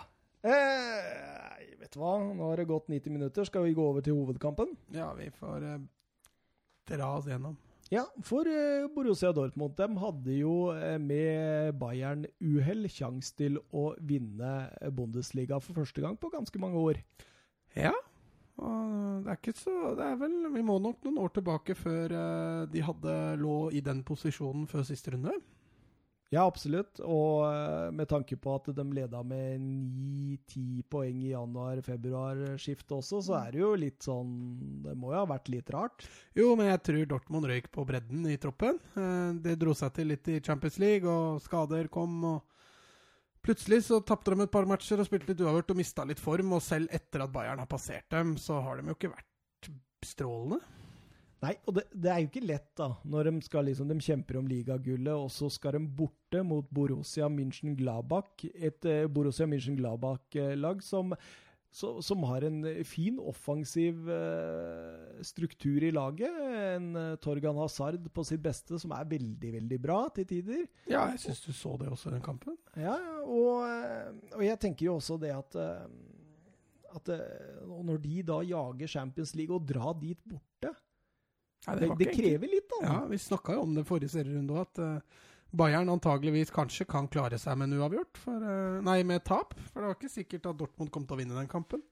Eh, vet du hva, nå har det gått 90 minutter. Skal vi gå over til hovedkampen? Ja, vi får eh, dra oss gjennom. Ja, for eh, Borussia Dortmund de hadde jo eh, med Bayern-uhell sjanse til å vinne Bundesliga for første gang på ganske mange år. Ja. Og det er ikke så Det er vel Vi må nok noen år tilbake før eh, de hadde lå i den posisjonen før siste runde. Ja, absolutt. Og eh, med tanke på at de leda med 9-10 poeng i januar-februar-skiftet også, så er det jo litt sånn Det må jo ha vært litt rart. Jo, men jeg tror Dortmund røyk på bredden i troppen. Eh, Det dro seg til litt i Champions League, og skader kom. og Plutselig så tapte de et par matcher og spilte litt uavgjort og mista litt form. Og selv etter at Bayern har passert dem, så har de jo ikke vært strålende. Nei, og det, det er jo ikke lett, da, når de skal liksom De kjemper om ligagullet, og så skal de borte mot Borussia München-Glabach. Et eh, Borussia München-Glabach-lag som, som har en fin offensiv eh, struktur i laget. En eh, Torgan Hazard på sitt beste, som er veldig, veldig bra til tider. Ja, jeg syns du så det også i den kampen. Ja, og, eh, og jeg tenker jo også det at eh, at eh, når de da jager Champions League og drar dit borte Nei, Det, det, det krever litt, da. Ja, vi snakka jo om det forrige serierunde òg, at uh, Bayern antageligvis kanskje kan klare seg med en uavgjort. For, uh, nei, med tap. For det var ikke sikkert at Dortmund kom til å vinne den kampen.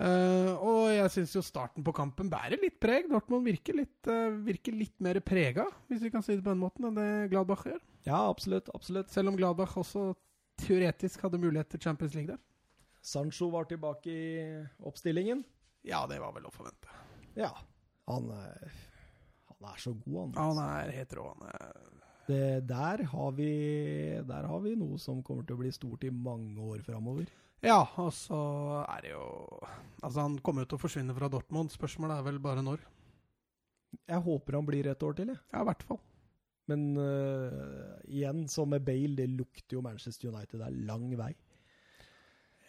Uh, og jeg syns jo starten på kampen bærer litt preg. Dortmund virker litt, virker litt mer prega, hvis vi kan si det på den måten, enn det Gladbach gjør. Ja, absolutt. absolutt. Selv om Gladbach også teoretisk hadde mulighet til Champions League der. Sancho var tilbake i oppstillingen. Ja, det var vel å forvente. Ja, han er, han er så god, han. Han er helt rå. Han er Det, der, har vi, der har vi noe som kommer til å bli stort i mange år framover. Ja, og så er det jo Altså, han kommer jo til å forsvinne fra Dortmund. Spørsmålet er vel bare når. Jeg håper han blir et år til, jeg. Ja, i hvert fall. Men uh, igjen, som med Bale, det lukter jo Manchester United. Det er lang vei.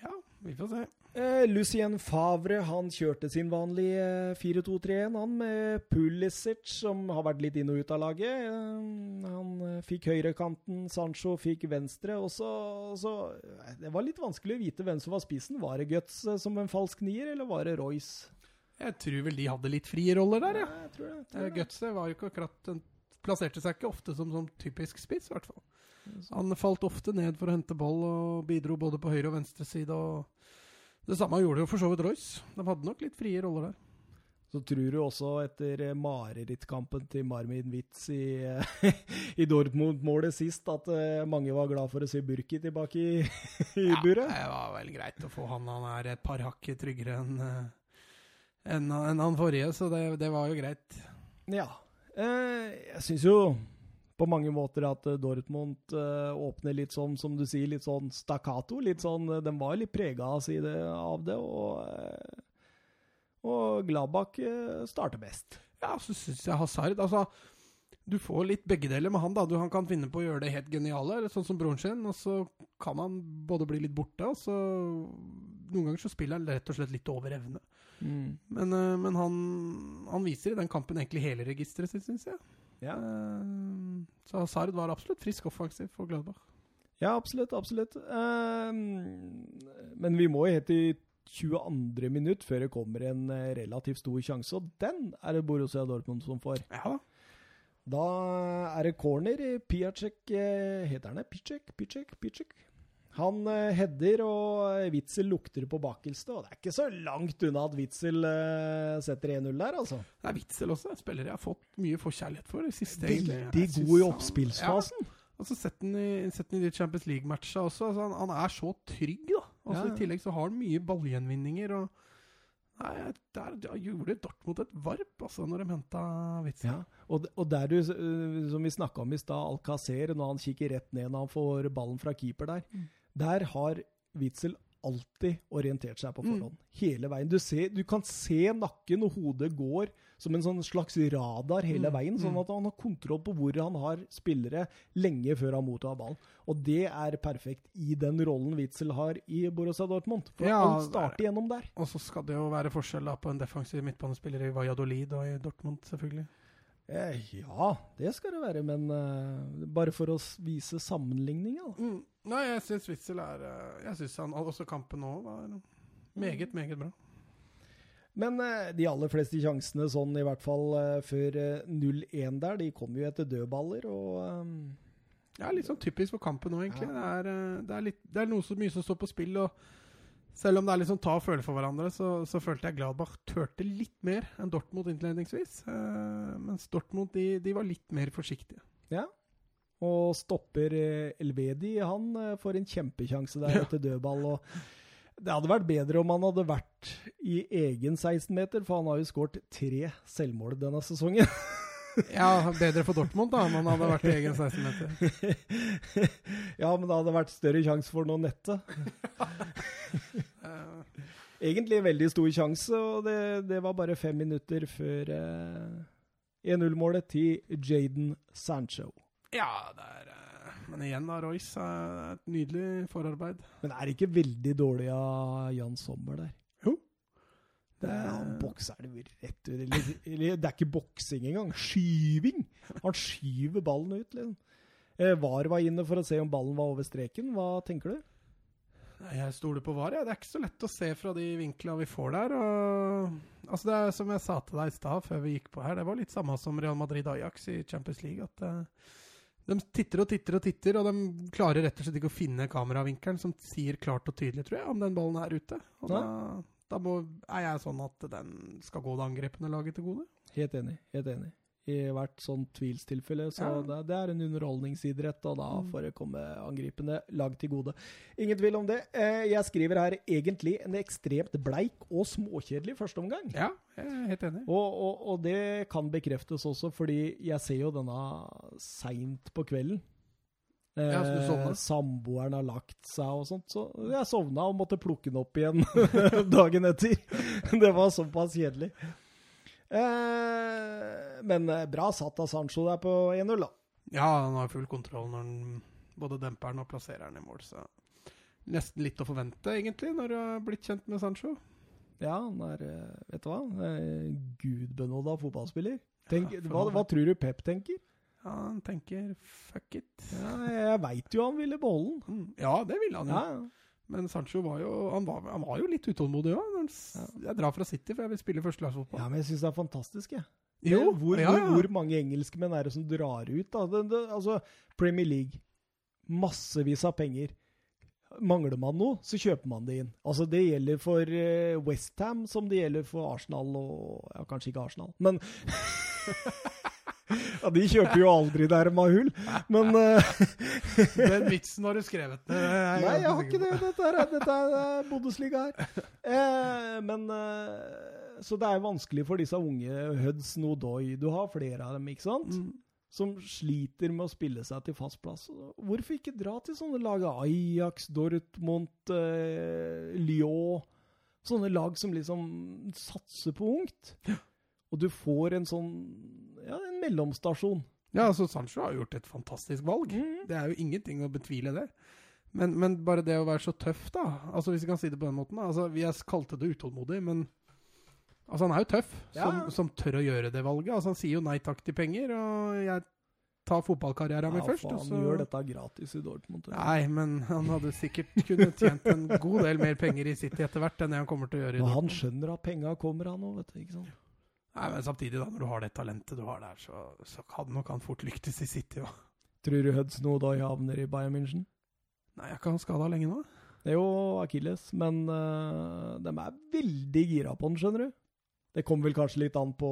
Ja, vi får se. Eh, Lucien Favre han kjørte sin vanlige eh, 4-2-3-1, han med Pulisic, som har vært litt inn og ut av laget. Eh, han eh, fikk høyrekanten, Sancho fikk venstre. og så, så eh, Det var litt vanskelig å vite hvem som var spissen. Var det Guts eh, som en falsk nier, eller var det Royce? Jeg tror vel de hadde litt frie roller der, ja. Ja, jeg tror det. jeg tror Eh, det. Gutse var jo ikke akkurat en- Plasserte seg ikke ofte som, som typisk spiss, i hvert fall. Han falt ofte ned for å hente ball og bidro både på høyre og venstre side. og Det samme gjorde jo for så vidt Royce. De hadde nok litt frie roller der. Så tror du også etter eh, marerittkampen til Marmin Witz i, eh, i Dortmund-målet sist, at eh, mange var glad for å se Burki tilbake i, i buret? Ja, det var vel greit å få han. Han er et par hakk tryggere enn en, enn han forrige, så det, det var jo greit. Ja. Eh, jeg syns jo på mange måter at eh, Dortmund eh, åpner litt sånn, som du sier, litt sånn stakkato. Litt sånn, eh, Den var litt prega av, det, av det, og, og Gladbach starter best. Ja, så syns jeg Hazard Altså, du får litt begge deler med han. da. Du, han kan finne på å gjøre det helt geniale, eller sånn som broren sin, og så kan han både bli litt borte, og så Noen ganger så spiller han rett og slett litt over evne. Men, eh, men han, han viser i den kampen egentlig hele registeret sitt, syns jeg. Ja. Eh, Så Hazard var absolutt frisk offensiv for Gladbach. ja, absolutt. Absolutt. Eh, men vi må jo helt i 22. minutt før det kommer en eh, relativt stor sjanse, og den er det Borussia Dortmund som får. Ja da. Er det corner. Piacek Heter han det? Picek? Picek? Picek? Han uh, header, og Witzel lukter på bakelste. Og det er ikke så langt unna at Witzel uh, setter 1-0 der, altså. Det er Witzel også, en spiller jeg har fått mye forkjærlighet for siste. Veldig god i oppspillsfasen. Ja. så setter han i, sett i de Champions League-matcha også. Altså, han, han, er så trygg, da. Altså, ja. I tillegg så har han mye ballgjenvinninger. og Nei, der, der gjorde Dortmund et varp altså, når de henta Witzel. Ja, og, og, der du, som vi snakka om i stad, Alcacer, når han kikker rett ned når han får ballen fra keeper der, mm. Der har Witzel alltid orientert seg på mm. forhånd. Mm. Hele veien. Du, ser, du, kan se nakken og hodet går som en sånn slags radar hele mm. veien, sånn mm. at han har kontroll på hvor han har spillere lenge før han mottar ballen. Og det er perfekt i den rollen Witzel har i Borussia Dortmund. For ja, han starter gjennom der. Og så skal det jo være forskjell da, på en defensiv midtbanespiller i Valladolid og i Dortmund, selvfølgelig. Eh, ja, det skal det være, men uh, bare for å vise sammenligninga. Mm. Nei, jeg syns Witzel er uh, Jeg syns han også kampen nå var meget, meget bra. Men uh, de aller fleste sjansene, sånn i hvert fall før 0-1 der, de kom jo etter dødballer, og um, Ja, litt sånn typisk for kampen nå, egentlig. Ja. Det, er, det, er litt, det er noe så mye som står på spill. og selv om det er litt sånn ta og føle for hverandre, så, så, følte jeg Gladbach turte litt mer enn Dortmund innledningsvis. Uh, mens Dortmund de, de, var litt mer forsiktige. Ja, og stopper uh, Elvedi. Han uh, får en kjempekjanse der etter dødball. og Det hadde vært bedre om han hadde vært i egen 16-meter, for han har jo skåret tre selvmål denne sesongen. ja, bedre for Dortmund da, om han hadde vært i egen 16-meter. ja, men det hadde vært større sjanse for noe nette. Egentlig veldig stor sjanse, og det, det, var bare fem minutter før eh, 1-0-målet til Jaden Sancho. Ja, det er eh, Men igjen, da, Royce. Et nydelig forarbeid. Men er det ikke veldig dårlig av Jan Sommer der? Det er, han bokser det rett ut. Eller, eller, det er ikke boksing engang. Skyving! Han skyver ballen ut, liksom. Eh, VAR var inne for å se om ballen var over streken. Hva tenker du? Jeg stoler på VAR. Ja. Det er ikke så lett å se fra de vinklene vi får der. Og, altså det er Som jeg sa til deg i stad, før vi gikk på her, det var litt samme som Real Madrid-Ajax i Champions League. at uh, De titter og titter og titter, og de klarer rett og slett ikke å finne kameravinkelen som sier klart og tydelig, tror jeg, om den ballen er ute. Og da, da må, er jeg sånn at den skal gå det angrepende laget til gode. Helt enig. helt enig. I hvert sånn tvilstilfelle. Så ja. det, det, er en underholdningsidrett, og da mm. får det komme angripende lag til gode. Ingen tvil om det. Eh, jeg skriver her egentlig en ekstremt bleik og småkjedelig førsteomgang. Ja, jeg er helt enig. Og, og, og, det kan bekreftes også, fordi jeg ser jo denne seint på kvelden. Ja, eh, samboeren har lagt seg og sånt. Så jeg sovna og måtte plukke den opp igjen dagen etter. det var såpass kjedelig. Eh, men eh, bra satt av Sancho der på 1-0, da. Ja, han har full kontroll når han både demper den og plasserer den i mål. Så nesten litt å forvente, egentlig, når du har blitt kjent med Sancho. Ja, han er eh, Vet du hva? Gudbenåda fotballspiller. Tenk, ja, hva, hva tror du Pep tenker? Ja, han tenker fuck it. Ja, jeg veit jo han ville beholde den. Mm. Ja, det ville han jo. Ja. Men Sancho var jo, han var, han var jo litt utålmodig òg. Ja. Jeg drar fra City, for jeg vil spille førstelagsfotball. Ja, men jeg syns det er fantastisk, jeg. Jo, hvor, ja, ja. hvor, mange engelskmenn er det som drar ut? da? Det, det, altså, Premier League. Massevis av penger. Mangler man noe, så kjøper man det inn. Altså Det gjelder for eh, Westham som det gjelder for Arsenal og Ja, kanskje ikke Arsenal, men Ja, De kjøper jo aldri nærma hull, men uh, Den vitsen har du skrevet. Nei, jeg har ikke det. Dette er, dette er Bundesliga her. Eh, men uh, Så det er vanskelig for disse unge Huds Nodoi. Du har flere av dem, ikke sant? Mm. Som sliter med å spille seg til fast plass. Hvorfor ikke dra til sånne lag? Ajax, Dortmund, uh, Lyon. Sånne lag som liksom satser på ungt. Og du får en sånn en mellomstasjon. Ja, altså Sancho har gjort et fantastisk valg. Mm. Det er jo ingenting å betvile det. Men, men, bare det å være så tøff, da. Altså Hvis vi kan si det på den måten. da. Altså Vi kalte det utålmodig, men altså han er jo tøff ja. som, som, tør å gjøre det valget. Altså Han sier jo nei takk til penger, og jeg tar fotballkarrieren ja, min først. Ja, faen, gjør dette gratis i Dortmund. Nei, men han hadde sikkert kunnet tjent en god del mer penger i City etter hvert enn det han kommer til å gjøre i Dortmund. Han skjønner at penga kommer, han òg, vet du. ikke sant? Nei, men samtidig, da, når du har det talentet du har der, så, så kan nok han fort lyktes i City òg. Tror du Hudson Odoi havner i Bayern München? Nei, jeg kan skada lenge nå. Det er jo Akilles, men uh, de er veldig gira på den, skjønner du. Det kommer vel kanskje litt an på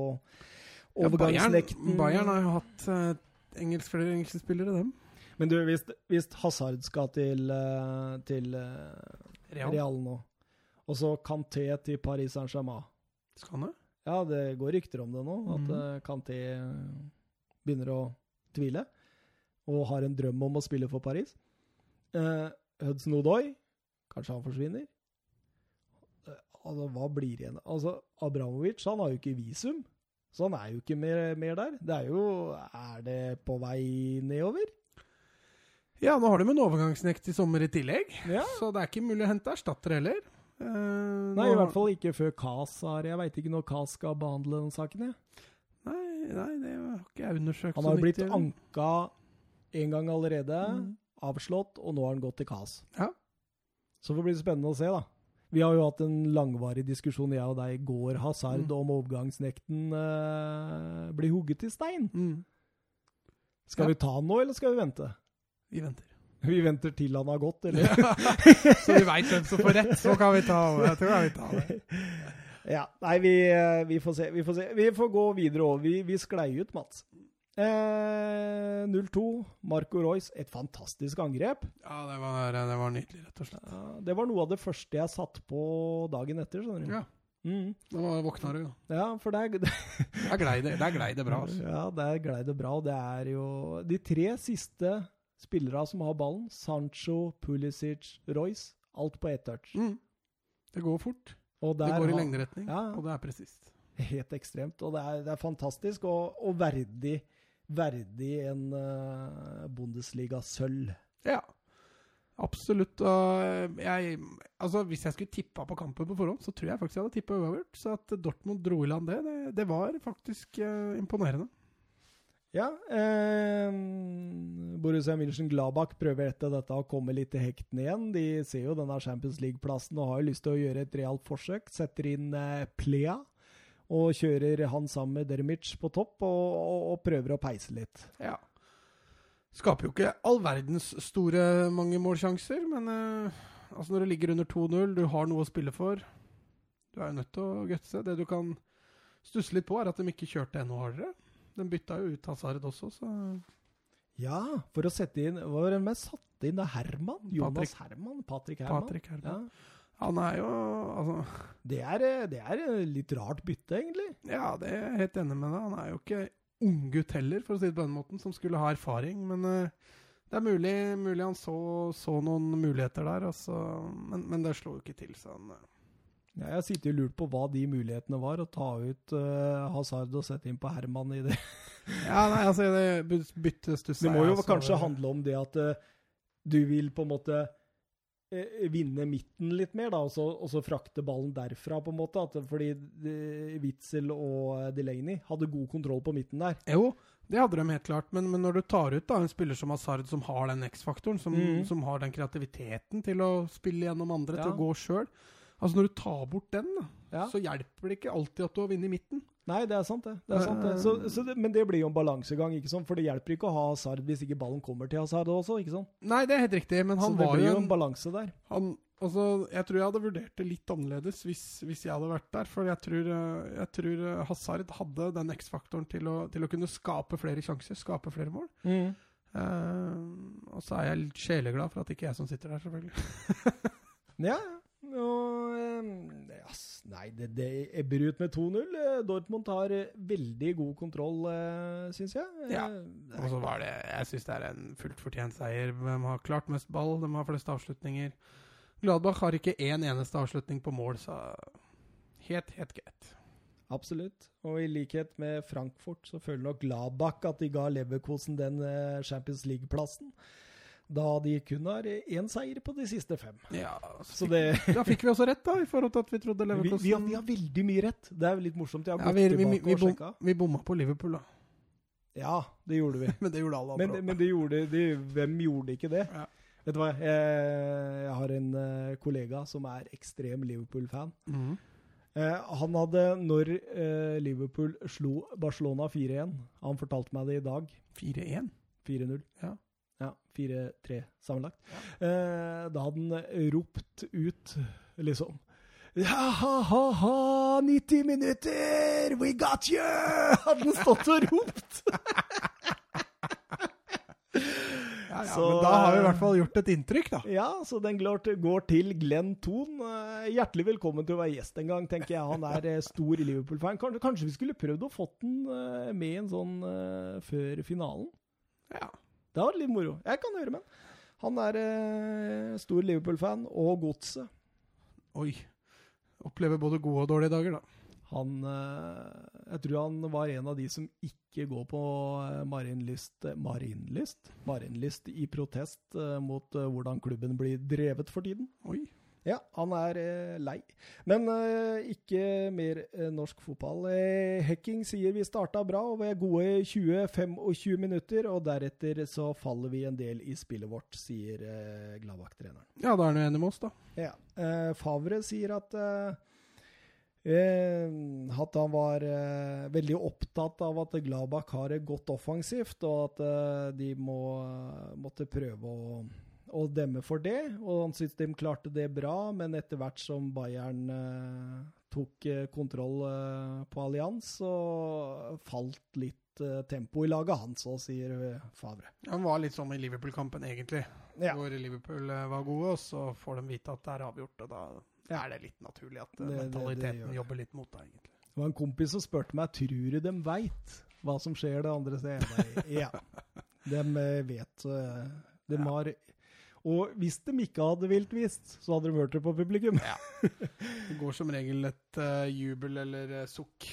overgangslekten. Ja, Bayern, Bayern, har jo hatt uh, engelsk, flere engelske spillere, dem. Men du, hvis, hvis Hazard skal til, uh, til Real. Real. nå, og så Kanté til Paris Saint-Germain Skal han det? Ja, det går rykter om det nå, at mm. Kanté begynner å tvile. Og har en drøm om å spille for Paris. Hudson Odoi Kanskje han forsvinner? Eh, altså, hva blir igjen? Altså, Abramovic han har jo ikke visum, så han er jo ikke mer, mer der. Det er jo Er det på vei nedover? Ja, nå har de en overgangsnekt i sommer i tillegg, ja. så det er ikke mulig å hente erstatter heller. Uh, nei, i hvert fall ikke før KAS har Jeg veit ikke når KAS skal behandle den saken. Jeg. Nei, nei, det har ikke jeg undersøkt. Han har blitt anka en gang allerede, mm. avslått, og nå har han gått til KAS. Ja. Så det blir spennende å se, da. Vi har jo hatt en langvarig diskusjon, jeg og deg, går Hazard mm. om overgangsnekten uh, blir hugget i stein. Mm. Skal ja. vi ta den nå, eller skal vi vente? Vi venter. Vi venter til han har gått, eller? Så vi veit hvem som får rett, så kan vi ta over. Jeg tror jeg vil ta det. Ja, nei, vi, eh, vi, får se. Vi får se. Vi får gå videre òg. Vi, vi sklei ut, Mats. Eh, 0-2. Marco Royce, et fantastisk angrep. Ja, det var, det var nydelig, rett og slett. Ja, det var noe av det første jeg satt på dagen etter. skjønner du. Ja. Mm. Da våkna du, jo. Ja, for det Der glei det, glei det bra. Altså. Ja, der glei det bra. Og det er jo de tre siste spillerne som har ballen. Sancho, Pulisic, Royce. Alt på ett touch. Mm. Det går fort. det går i lengderetning, ja, og det er presist. Helt ekstremt. Og det er, det er fantastisk og, og verdig verdig en uh, Bundesliga-sølv. Ja, absolutt. Og jeg, altså, hvis jeg skulle tippa på kampen på forhånd, så tror jeg faktisk jeg hadde tippa uavgjort. Så at Dortmund dro i land det, det, det var faktisk uh, imponerende. Ja. Eh, Borussia München-Gladbach prøver etter dette å komme litt i hekten igjen. De ser jo denne Champions League-plassen og har jo lyst til å gjøre et realt forsøk. Setter inn eh, Plea og kjører han sammen med Dermic på topp og, og, og, prøver å peise litt. Ja. Skaper jo ikke all verdens store mange målsjanser, men eh, altså når det ligger under 2-0, du har noe å spille for Du er jo nødt til å gutse. Det du kan stusse litt på, er at de ikke kjørte enda hardere. De bytta jo ut Hazard også, så Ja, for å sette inn Hva var det med satte inn? Det Herman? Jonas Patrick. Herman? Patrick Herman? Patrick Herman. Ja. Han er jo altså det er, det er litt rart bytte, egentlig. Ja, det er jeg helt enig med deg. Han er jo ikke unggutt heller, for å si det på den måten, som skulle ha erfaring. Men uh, det er mulig, mulig han så, så, noen muligheter der, altså. men, men, det slo jo ikke til. Så han, ja, jeg har sittet og lurt på hva de mulighetene var. Å ta ut uh, Hazard og sette inn på Herman i det. ja, nei, altså, det byttes du Det må jo altså, kanskje handle om det at du vil på en måte uh, vinne midten litt mer, da, og så, og så, frakte ballen derfra, på en måte. At, fordi Witzel og Delaney hadde god kontroll på midten der. Jo, det hadde de helt klart, men, men når du tar ut da, en spiller som Hazard, som har den X-faktoren, som, mm. som, har den kreativiteten til å spille gjennom andre, ja. til å gå sjøl Altså Når du tar bort den, ja. så hjelper det ikke alltid at du har vunnet i midten. Nei, det er sant, det. det, er sant, det. Så, så det men det blir jo en balansegang, ikke sant? for det hjelper ikke å ha Hazard hvis ikke ballen kommer til Hazard også. ikke sant? Nei, det er helt riktig, men han var jo Så blir jo en balanse der. Han, altså, Jeg tror jeg hadde vurdert det litt annerledes hvis, hvis jeg hadde vært der. For jeg tror, eh, jeg tror eh, Hazard hadde den X-faktoren til, til, å kunne skape flere sjanser, skape flere mål. Mm. Uh, og så er jeg sjeleglad for at det ikke er jeg som sitter der, selvfølgelig. ja, ja. Og, yes, nei, det, det ebber ut med 2-0. Eh, Dortmund har eh, veldig god kontroll, eh, syns jeg. Ja, og så var det Jeg syns det er en fullt fortjent seier. De har klart mest ball, de har flest avslutninger. Gladbach har ikke én eneste avslutning på mål, så helt, helt greit. Absolutt. Og i likhet med Frankfurt så føler nok Gladbach at de ga Leverkosen den Champions League-plassen da de kun har én seier på de siste fem. Ja, så det, Da fikk vi også rett, da, i forhold til at vi trodde Leverkusen vi, vi, har, vi har veldig mye rett. Det er litt morsomt. Ja, vi, og sjekka. Vi bomma på Liverpool, da. Ja, det gjorde vi. men det gjorde alle andre. Men, men det gjorde, de, hvem gjorde ikke det? Ja. Vet du hva, jeg, jeg har en uh, kollega som er ekstrem Liverpool-fan. Mm. Han hadde, når uh, Liverpool slo Barcelona 4-1 Han fortalte meg det i dag. 4-1? 4-0. Ja. 4-3 sammenlagt. Ja. da hadde han ropt ut, liksom Ha-ha-ha, 90 minutter! We got you! Hadde han stått og ropt. Ja, ja, Så, men da har vi i eh, hvert fall gjort et inntrykk, da. Ja, så den går til, Glenn Thon. Eh, Hjertelig velkommen til å være gjest en gang, tenker jeg. Han er eh, stor Liverpool-fan. Kanskje, vi skulle prøvd å fått den eh, med en sånn eh, før finalen? Ja. Det hadde vært litt moro. Jeg kan høre med han. Han er eh, stor Liverpool-fan, og godset. Oi. Opplever både gode og dårlige dager, da. Han eh, Jeg tror han var en av de som ikke går på eh, Marienlyst eh, Marienlyst? Marienlyst i protest eh, mot eh, hvordan klubben blir drevet for tiden. Oi. Ja, han er eh, lei. Men eh, ikke mer eh, norsk fotball. Hekking sier vi starta bra og vi er gode 20-25 minutter, og deretter så faller vi en del i spillet vårt, sier Gladbach-treneren. Ja, da er han jo enig med oss, da. Ja. Favre sier at at han var veldig opptatt av at Gladbach har det godt offensivt, og at de må, måtte prøve å, å demme for det. Og han syntes de klarte det bra, men etter hvert som Bayern eh, tok eh, kontroll eh, på Allians, så falt litt eh, tempo i laget hans, så sier eh, Favre. Han var litt sånn i Liverpool-kampen, egentlig. Ja. Hvor Liverpool eh, var gode, og så får de vite at det er avgjort, og da er det litt naturlig at Det- mentaliteten det det. jobber litt mot deg, egentlig. Det var en kompis som spurte meg tror du de veit hva som skjer det andre stedet. Ja, de vet. De Ja. har Og hvis de ikke hadde vilt vist, så hadde de hørt det på publikum. Det går som regel et uh, jubel eller uh, sukk.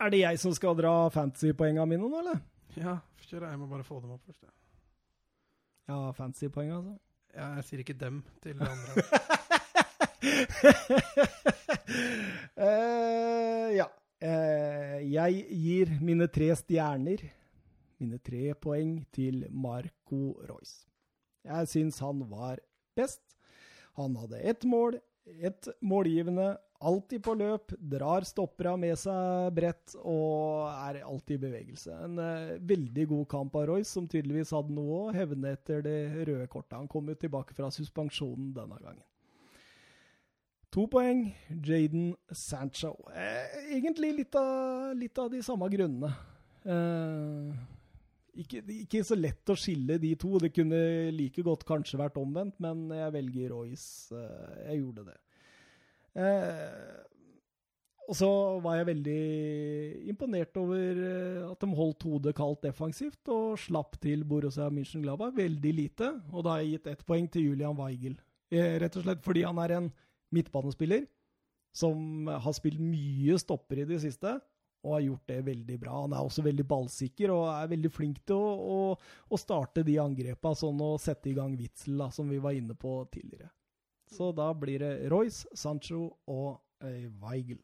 Er det jeg som skal dra fantasypoenga mine nå, eller? Ja, kjør, jeg må bare få dem opp først. ja. Ja, fantasypoenga, altså. Ja, jeg sier ikke dem til det andre. uh, ja. Jeg gir mine tre stjerner, mine tre poeng, til Marco Royce. Jeg syns han var best. Han hadde ett mål, ett målgivende, alltid på løp, drar stoppera med seg bredt og er alltid i bevegelse. En eh, veldig god kamp av Royce, som tydeligvis hadde noe å hevne etter det røde kortet. Han kom jo tilbake fra suspensjonen denne gangen. To poeng, Jaden Sancho. Eh, egentlig litt av, litt av de samme grunnene. Eh, ikke, ikke så lett å skille de to. Det kunne like godt kanskje vært omvendt, men jeg velger Royce. Eh, jeg gjorde det. Eh, og så var jeg veldig imponert over eh, at de holdt hodet kaldt defensivt og slapp til Borussia München-Glaba veldig lite. Og da har jeg gitt ett poeng til Julian Weigel. Rett og slett fordi han er en midtbanespiller som har spilt mye stopper i det siste, og har gjort det veldig bra. Han er også veldig ballsikker og er veldig flink til å, å, å starte de angrepa, sånn å sette i gang Witzel, som vi var inne på tidligere. Så da blir det Royce, Sancho og eh, Weigel.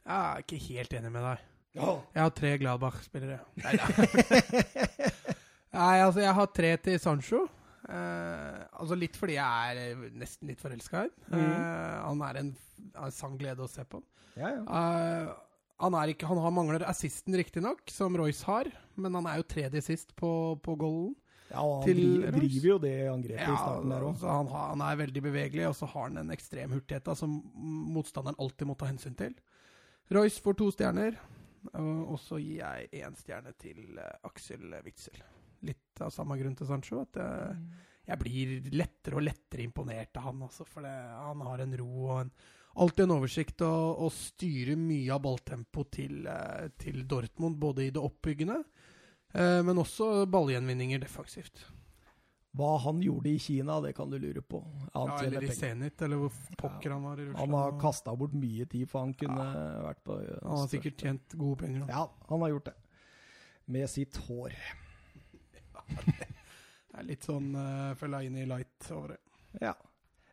Jeg er ikke helt enig med deg. Jeg har tre Gladbach-spillere. Nei, altså, jeg har tre til Sancho. Eh, altså Litt fordi jeg er eh, nesten litt forelska i ham. Eh, han er en, en sann glede å se på. Ja, ja. Eh, han, er ikke, han har mangler assisten, riktignok, som Royce har, men han er jo tredje sist på, på goalen. ja og han Til driver, driver jo det angrepet i starten der òg. han, han er veldig bevegelig, og så har han en ekstrem hurtighet da, som motstanderen alltid må ta hensyn til. Royce får to stjerner, og, så gir jeg én stjerne til eh, Aksel Witzel. Litt av samme grunn til Sancho, at jeg, jeg blir lettere og lettere imponert av han. Altså, for det, han har en ro og en, alltid en oversikt og, og styrer mye av balltempo til, eh, til Dortmund, både i det oppbyggende, eh, men også ballgjenvinninger defensivt. Hva han gjorde i Kina, det kan du lure på. Han, Ja, eller i. Zenit, eller hvor pokker han var i Russland. han har kasta bort mye tid, for han kunne vært på Han har sikkert tjent gode penger. Da. Ja, han har gjort det. Med sitt hår. Det er litt sånn uh, Fellaini light over det. Ja.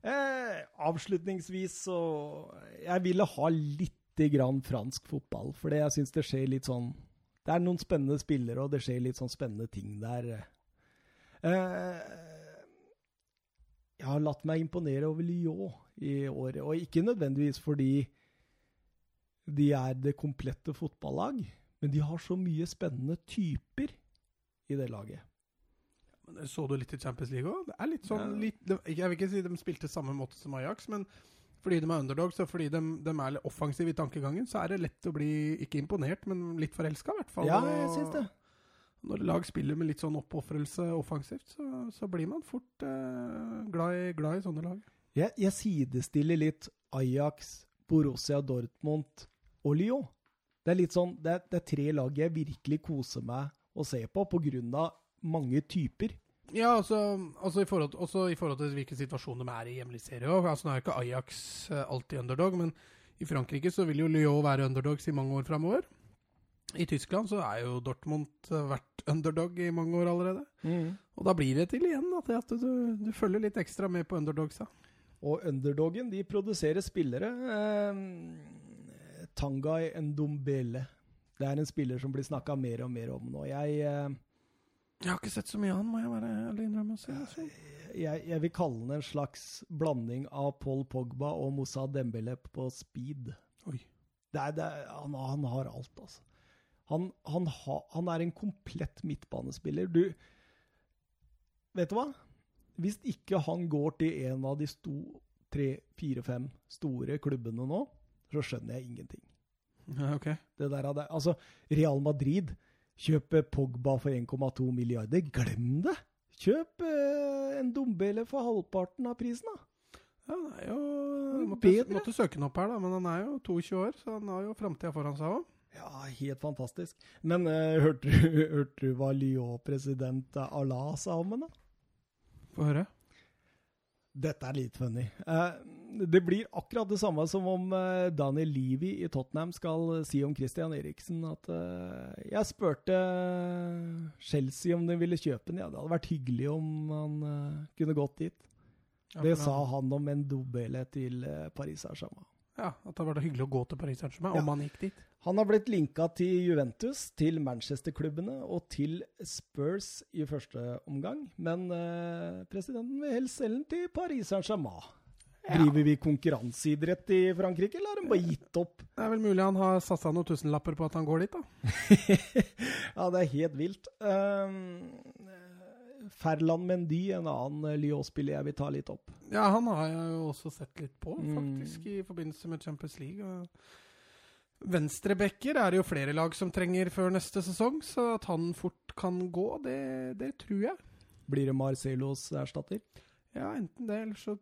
Eh, avslutningsvis så Jeg ville ha lite grann fransk fotball, for jeg syns det skjer litt sånn Det er noen spennende spillere, og det skjer litt sånn spennende ting der. Eh, jeg har latt meg imponere over Lyon i året, og ikke nødvendigvis fordi de er det komplette fotballag, men de har så mye spennende typer i det laget. Men Så du litt i Champions League òg? Det er litt sånn Ja. litt, de, Jeg vil ikke si de spilte samme måte som Ajax, men fordi de er underdogs og fordi de, de er litt offensive i tankegangen, så er det lett å bli ikke imponert, men litt forelska, i hvert fall. Ja, jeg synes det. Når lag spiller med litt sånn oppofrelse offensivt, så, så blir man fort eh, glad, i, glad i sånne lag. Jeg, jeg sidestiller litt Ajax, Borussia Dortmund og Lyon. Det er litt sånn, det er, det er tre lag jeg virkelig koser meg å se på, på grunn av mange typer. Ja, altså, altså i forhold, også i forhold til hvilken situasjon de er i hjemlig serie. Altså, nå er jo ikke Ajax eh, alltid underdog, men i Frankrike så vil jo Lyon være underdogs i mange år framover. I Tyskland så er jo Dortmund eh, vært underdog i mange år allerede. Og da blir det til igjen da, til at du, du følger litt ekstra med på underdogsa. Og underdogen, de produserer spillere. Eh, Tangai Ndombele. Det er en spiller som blir snakka mer og mer om nå. Jeg, eh, Jeg har ikke sett så mye av han, må jeg være ærlig innrømme å si. Jeg, jeg vil kalle han en slags blanding av Paul Pogba og Moussa Dembele på speed. Oi. Det er, det er, han, han har alt, altså. Han, han, ha, han er en komplett midtbanespiller. Du Vet du hva? Hvis ikke han går til en av de sto, tre, fire, fem store klubbene nå, så skjønner jeg ingenting. Ja, ok. Det der, altså, Real Madrid kjøper Pogba for 1,2 milliarder. Glem det! Kjøp eh, en Dombele for halvparten av prisen, da. Ja, han er jo måtte, måtte søke den opp her, da, men han er jo 22 år, så han har jo framtida foran seg òg. Ja, helt fantastisk. Men eh, hørte, du, hørte du hva Lyon-president Allah sa om henne? Få høre. Dette er litt funny. Eh, det blir akkurat det samme som om eh, Daniel Levy i Tottenham skal si om Christian Eriksen at eh, Jeg spurte Chelsea om de ville kjøpe den. Ja, det hadde vært hyggelig om han eh, kunne gått dit. Det sa han- om en dobele til eh, Paris Saint-Germain. Ja, At det var vært hyggelig å gå til Paris Saint-Germain, Ja. om han gikk dit. Han har blitt linka til Juventus, til Manchester-klubbene og til Spurs i første omgang. Men eh, presidenten vil helst selge den til Paris Saint-Germain. Driver vi konkurranseidrett i Frankrike, eller har de bare gitt opp? Det er vel mulig han har satsa noen tusenlapper på at han går dit, da. ja, det er helt vilt. Um, Ferland Mendy, en annen eh, Lyon-spiller jeg vil ta litt opp. Ja, han har jeg jo også sett litt på, Mm. faktisk, i forbindelse med Champions League. Venstrebacker er det jo flere lag som trenger før neste sesong, så at han fort kan gå, det, det tror jeg. Blir det Marcelos erstatter? Ja, enten det, eller så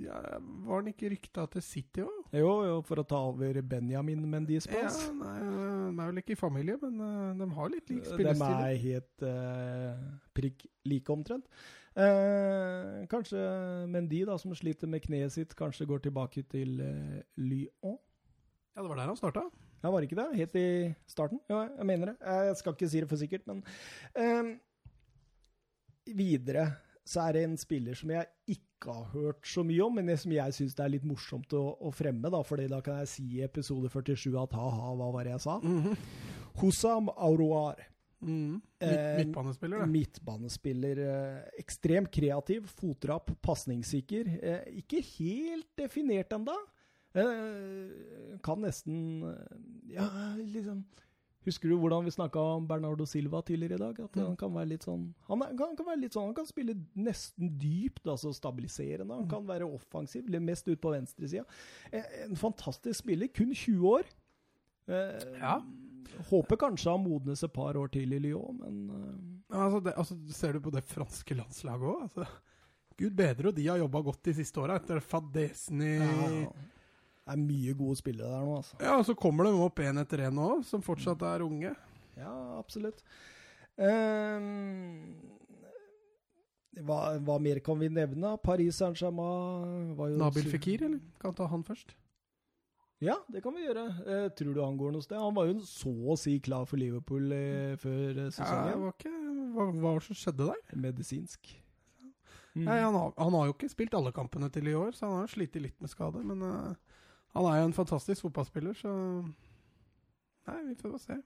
ja, var han ikke rykta til City òg? Jo, jo, for å ta over Benjamin Mendys Ja, nei, de er vel ikke i familie, men eh, de har litt lik De spillestil. er helt uh, prikk like omtrent. Uh, kanskje Mendy, da, som sliter med kneet sitt, kanskje går tilbake til uh, Lyon? Ja, det var der han starta. Ja, var det ikke det? Helt i starten? Ja, jeg mener det. Jeg skal ikke si det for sikkert, men Videre så er det en spiller som jeg ikke har hørt så mye om, men som jeg syns det er litt morsomt å, å fremme, da, fordi da kan jeg si i episode 47 at ha-ha, hva var det jeg sa? Hussam Auroar. Mm. Eh, midtbanespiller, det. Midtbanespiller. Eh, ekstremt kreativ, fotrapp, pasningssikker. Eh, ikke helt definert ennå. Kan nesten Ja, liksom Husker du hvordan vi snakka om Bernardo Silva tidligere i dag? At Mm. han kan være litt sånn han, er, han kan være litt sånn, han kan spille nesten dypt, altså stabiliserende. Han kan være offensiv, mest ut på venstresida. Eh, En fantastisk spiller, kun 20 år. Eh, Ja. Håper kanskje han modnes et par år til i Lyon, men eh, Altså, det, altså, ser du på det franske landslaget òg? Altså, Gud bedre, og de har jobba godt de siste åra, etter fadesen i ja, det er mye gode spillere der nå, altså. Ja, og så kommer de opp én etter én òg, som fortsatt er unge. Ja, absolutt. Um, hva, hva mer kan vi nevne? Paris Saint-Germain var jo Nabil Fikir, eller? Kan ta han først. Ja, det kan vi gjøre. Eh, tror du han går noe sted? Han var jo så å si klar for Liverpool eh, før sesongen. Ja, var ikke, hva, hva som skjedde der? Medisinsk. Mm. Nei, han, har, han har jo ikke spilt alle kampene til i år, så han har slitt litt med skade. Men eh, han er jo en fantastisk fotballspiller, så Nei, vi får se.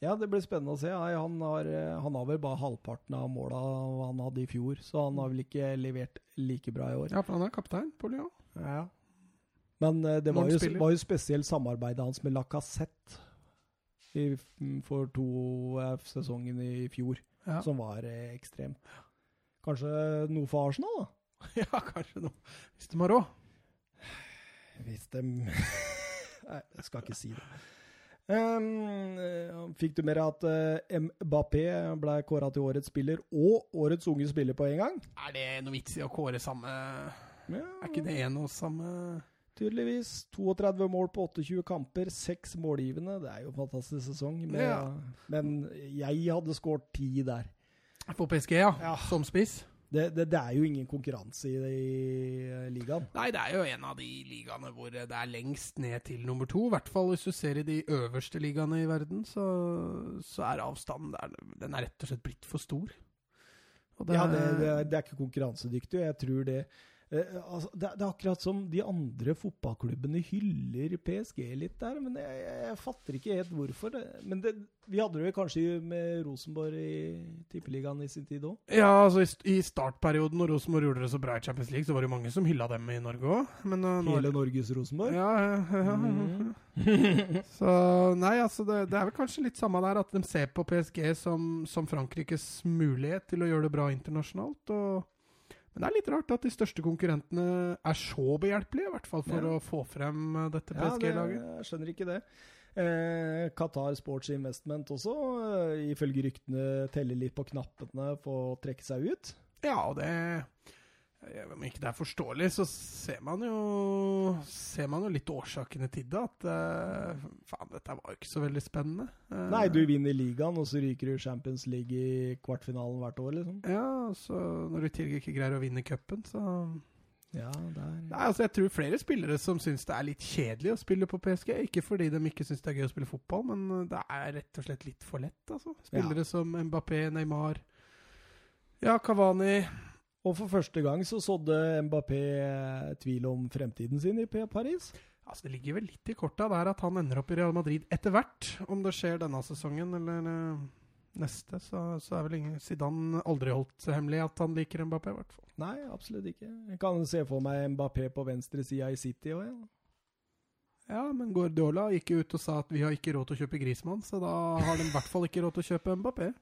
Ja, det blir spennende å se. Nei, han, har, eh, han har vel bare halvparten av måla han hadde i fjor, så han har vel ikke levert like bra i år. Ja, for han er kaptein på Lyon. Ja. Men eh, det var jo, var jo spesielt samarbeidet hans med Lacassette i, for to eh, sesongen i fjor, Ja. som var ekstrem. ekstremt. Kanskje noe for Arsenal, da? ja, kanskje noe. Hvis de har råd. Hvis de Nei, jeg skal ikke si det. Um, fikk du mer at uh, Mbappé ble kåra til årets spiller og årets unge spiller på en gang? Er det noe vits i å kåre samme Ja, Er ikke det en og samme tydeligvis. 32 mål på 28 kamper, seks målgivende. Det er jo en fantastisk sesong. Med, Ja. Men jeg hadde skåret ti der. For PSG, ja. Ja. Som spiss? Det, det, det er jo ingen konkurranse i, i ligaen. Nei, det er jo en av de ligaene hvor det er lengst ned til nummer to. I hvert fall hvis du ser i de øverste ligaene i verden, så, så er avstanden der Den er rett og slett blitt for stor. Og det Ja, det, er- ikke konkurransedyktig, og jeg tror det eh, altså, det, det er akkurat som de andre fotballklubbene hyller PSG litt der, men jeg, jeg, fatter ikke helt hvorfor. Det. Men det, vi hadde det kanskje med Rosenborg i Tippeligaen i sin tid òg? Ja, altså i, i startperioden når Rosenborg gjorde det så bra i Champions League, så var det jo mange som hylla dem i Norge òg. Er Hele Norges Rosenborg? Ja, ja, ja. Mm. Så nei, altså det, det er vel kanskje litt samme der, at de ser på PSG som, som Frankrikes mulighet til å gjøre det bra internasjonalt. Og, men det er litt rart at de største konkurrentene er så behjelpelige, i hvert fall for Ja. å få frem eh, dette Ja, det, PSG-laget. jeg skjønner ikke det. Eh, Qatar Sports Investment også, eh, ifølge ryktene, teller litt på knappene for å trekke seg ut. Ja, og det Om ikke det er forståelig, så ser man jo Ser man jo litt årsakene til det. At uh, faen, dette var jo ikke så veldig spennende. Uh, Nei, du vinner ligaen, og så ryker du Champions League i kvartfinalen hvert år, liksom. Ja, så når du i tillegg ikke greier å vinne cupen, så Ja, der. Nei, altså Jeg tror flere spillere som syns det er litt kjedelig å spille på PSG. Ikke fordi de ikke syns det er gøy å spille fotball, men uh, det er rett og slett litt for lett. altså. Spillere som Mbappé, Neymar, ja, Kavani Og for første gang så sådde Mbappé eh, tvil om fremtiden sin i Paris. Altså Det ligger vel litt i korta der at han ender opp i Real Madrid etter hvert. Om det skjer denne sesongen eller uh, neste, så, så er vel ingen Zidane aldri holdt så hemmelig at han liker Mbappé, i hvert fall. Nei, absolutt ikke. Jeg kan se for meg Mbappé på venstresida i City òg, ja. Ja, men Guardiola gikk ut og sa at vi har ikke råd til å kjøpe Grismann, så da har de i hvert fall ikke råd til å kjøpe Mbappé.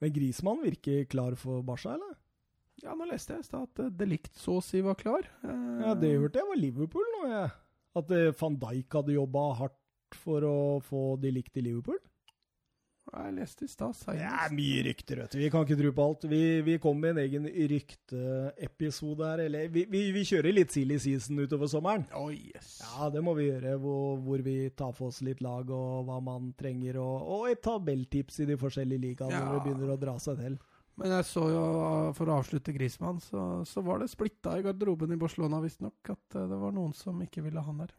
Men Grismann virker klar for Barca, eller? Ja, nå leste jeg i stad at Delikt så å si var klar. Eh, Ja, det hørte jeg var Liverpool nå, jeg. At eh, van Dijk hadde jobba hardt for å få Delikt i Liverpool. Jeg leste i stad. Det er mye rykter, vet du. Vi kan ikke tro på alt. Vi, vi kommer med en egen rykteepisode her. Eller vi, vi, vi kjører litt silly season utover sommeren. Oh, yes. Ja, det må vi gjøre. Hvor, hvor vi tar for oss litt lag og hva man trenger. Og, og et tabelltips i de forskjellige ligaene Ja. når det begynner å dra seg til. Men jeg så jo, for å avslutte Grismann, så, så var det splitta i garderoben i Barcelona visstnok. At eh, det var noen som ikke ville ha han der.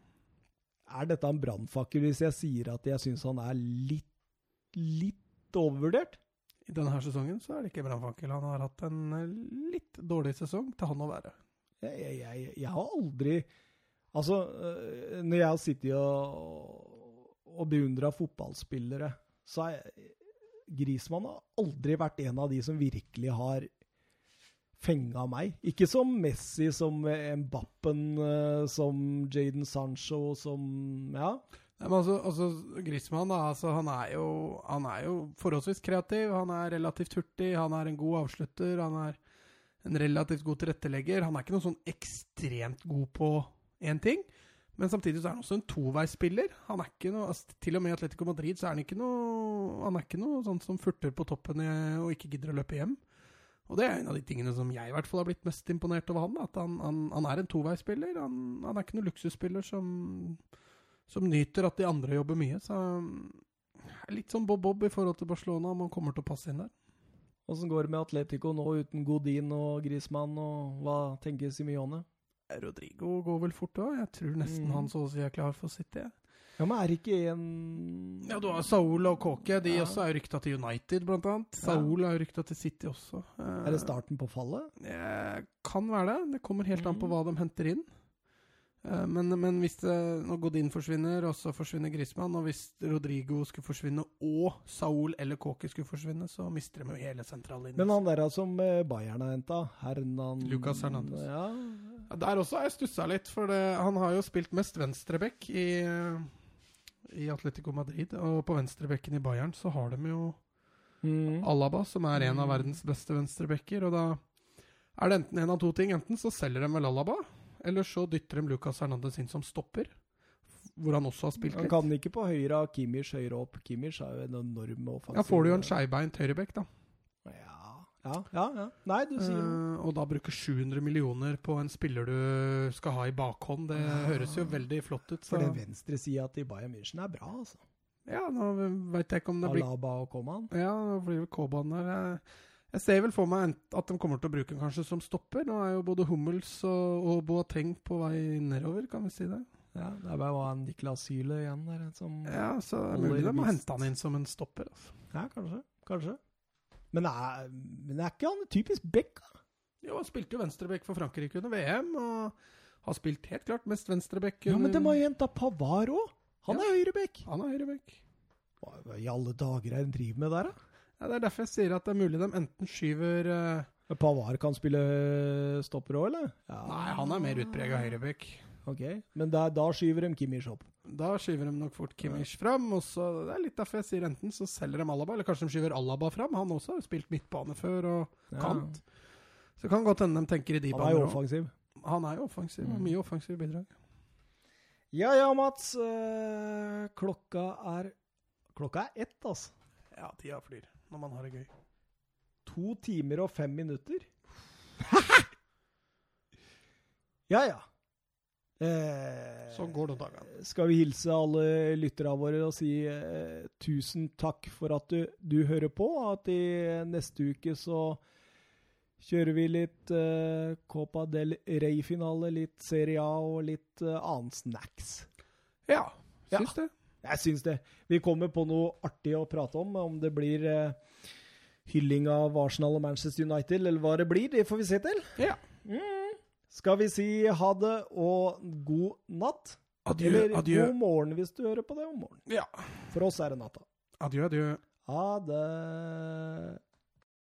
Er dette en brannfakkel hvis jeg sier at jeg syns han er litt, litt overvurdert? I denne sesongen så er det ikke brannfakkel. Han har hatt en eh, litt dårlig sesong til han å være. Jeg, jeg, jeg, jeg har aldri Altså, når jeg har sittet og, og beundra fotballspillere, så har jeg Grismann har aldri vært en av de som virkelig har fenga meg. Ikke som Messi, som Mbappen, øh, som Jaden Sancho, som Ja. Nei, men altså, altså Griezmann altså, han, er jo, han er jo forholdsvis kreativ. Han er relativt hurtig, han er en god avslutter. Han er en relativt god tilrettelegger. Han er ikke noe sånn ekstremt god på én ting. Men samtidig så er han også en toveisspiller. Han er ikke noe, altså, Til og med i Atletico Madrid så er han ikke noe Han er ikke noe sånn som furter på toppen og ikke gidder å løpe hjem. Og det er en av de tingene som jeg i hvert fall har blitt mest imponert over han. At han, han, han er en toveisspiller. Han, han er ikke noen luksusspiller som som nyter at de andre jobber mye. Så um, litt som Bob Bob i forhold til Barcelona, om han kommer til å passe inn der. Åssen går det med Atletico nå uten Godin og Grismann, og hva tenker Simione? Rodrigo går vel fort òg. Jeg tror nesten Mm. han så å si er klar for City. Ja, men er det ikke en Ja, du har Saul og Kåke. De Ja. også er rykta til United, blant annet. Ja. Saul er jo rykta til City også. Eh, Er det starten på fallet? Eh, kan være det. Det kommer helt an på Mm. hva de henter inn. Eh, men, men hvis det, når Godin forsvinner, og så forsvinner Griezmann, og hvis Rodrigo skulle forsvinne, og Saul eller Kåke skulle forsvinne, så mister de jo hele sentrallinjen. Men han der som eh, Bayern har henta, Hernan Lucas Hernandez. Ja. Der også har jeg stussa litt, for det, han har jo spilt mest venstreback i, i Atletico Madrid. Og på venstrebekken i Bayern så har de jo Mm. Alaba, som er en av verdens beste venstrebacker. Og da er det enten en av to ting. Enten så selger de vel Alaba, eller så dytter de Lucas Hernandez inn som stopper. Hvor han også har spilt litt. Han kan ikke på høyre av Kimmich høyre opp. Kimmich er jo en enorm offensiv Ja, får du jo en skeivbeint høyreback, da. Ja. Ja, ja. Nei, du sier. Eh, og da bruke 700 millioner på en spiller du skal ha i bakhånd, det Ja. høres jo veldig flott ut. Så. For det venstre sida til Bayern München er bra, altså. Ja, nå veit jeg ikke om det blir Alaba og Koman? Ja, nå blir det Koman der. Jeg- ser vel for meg at de kommer til å bruke den kanskje som stopper. Nå er jo både Hummels og, og Boateng på vei nedover, kan vi si det. Ja, det er bare en Niklas Hyle igjen der som Ja, så det er Holder mulig de må visst. hente han inn som en stopper. Altså. Ja, kanskje. Kanskje. Men er, men er ikke han typisk back? Jo, han spilte jo venstreback for Frankrike under VM, og har spilt helt klart mest venstreback. Ja, men det de har jo henta Pavar òg! Han Ja. er høyreback. Han er høyreback. Hva i alle dager er det de driver med der, da? Ja, det er derfor jeg sier at det er mulig de enten skyver uh... Pavar kan spille stopper òg, eller? Ja. Nei, han er mer utprega høyreback. Ok, Men da, da skyver de Kimmich opp. Da skyver de nok fort Kimmich fram. og så Det er litt derfor jeg sier enten så selger de Alaba, eller kanskje de skyver Alaba fram. Han også har spilt midtbane før, og Ja. Så det kan godt hende de tenker i de Han er jo baner offensiv. Han er jo offensiv. Mm. Mye offensiv bidrag. Ja ja, Mats. Øh, klokka er Klokka er ett, altså. Ja, tida flyr når man har det gøy. To timer og fem minutter. ja ja. Eh, Sånn går det dagene. skal vi hilse alle lytterne våre og si eh, tusen takk for at du, du hører på. At i neste uke så kjører vi litt eh, Copa del Rey-finale, litt Serie A og litt eh, annen snacks. Ja, Ja. det. Jeg syns det. Vi kommer på noe artig å prate om. Om det blir eh, hylling av Arsenal og Manchester United, eller hva det blir, det får vi se til. Ja. Mm. Skal vi si ha det og god natt? Adjø, Eller adjø. god morgen hvis du hører på det om morgenen. Ja. For oss er det natta. Adjø, adjø. Ha det.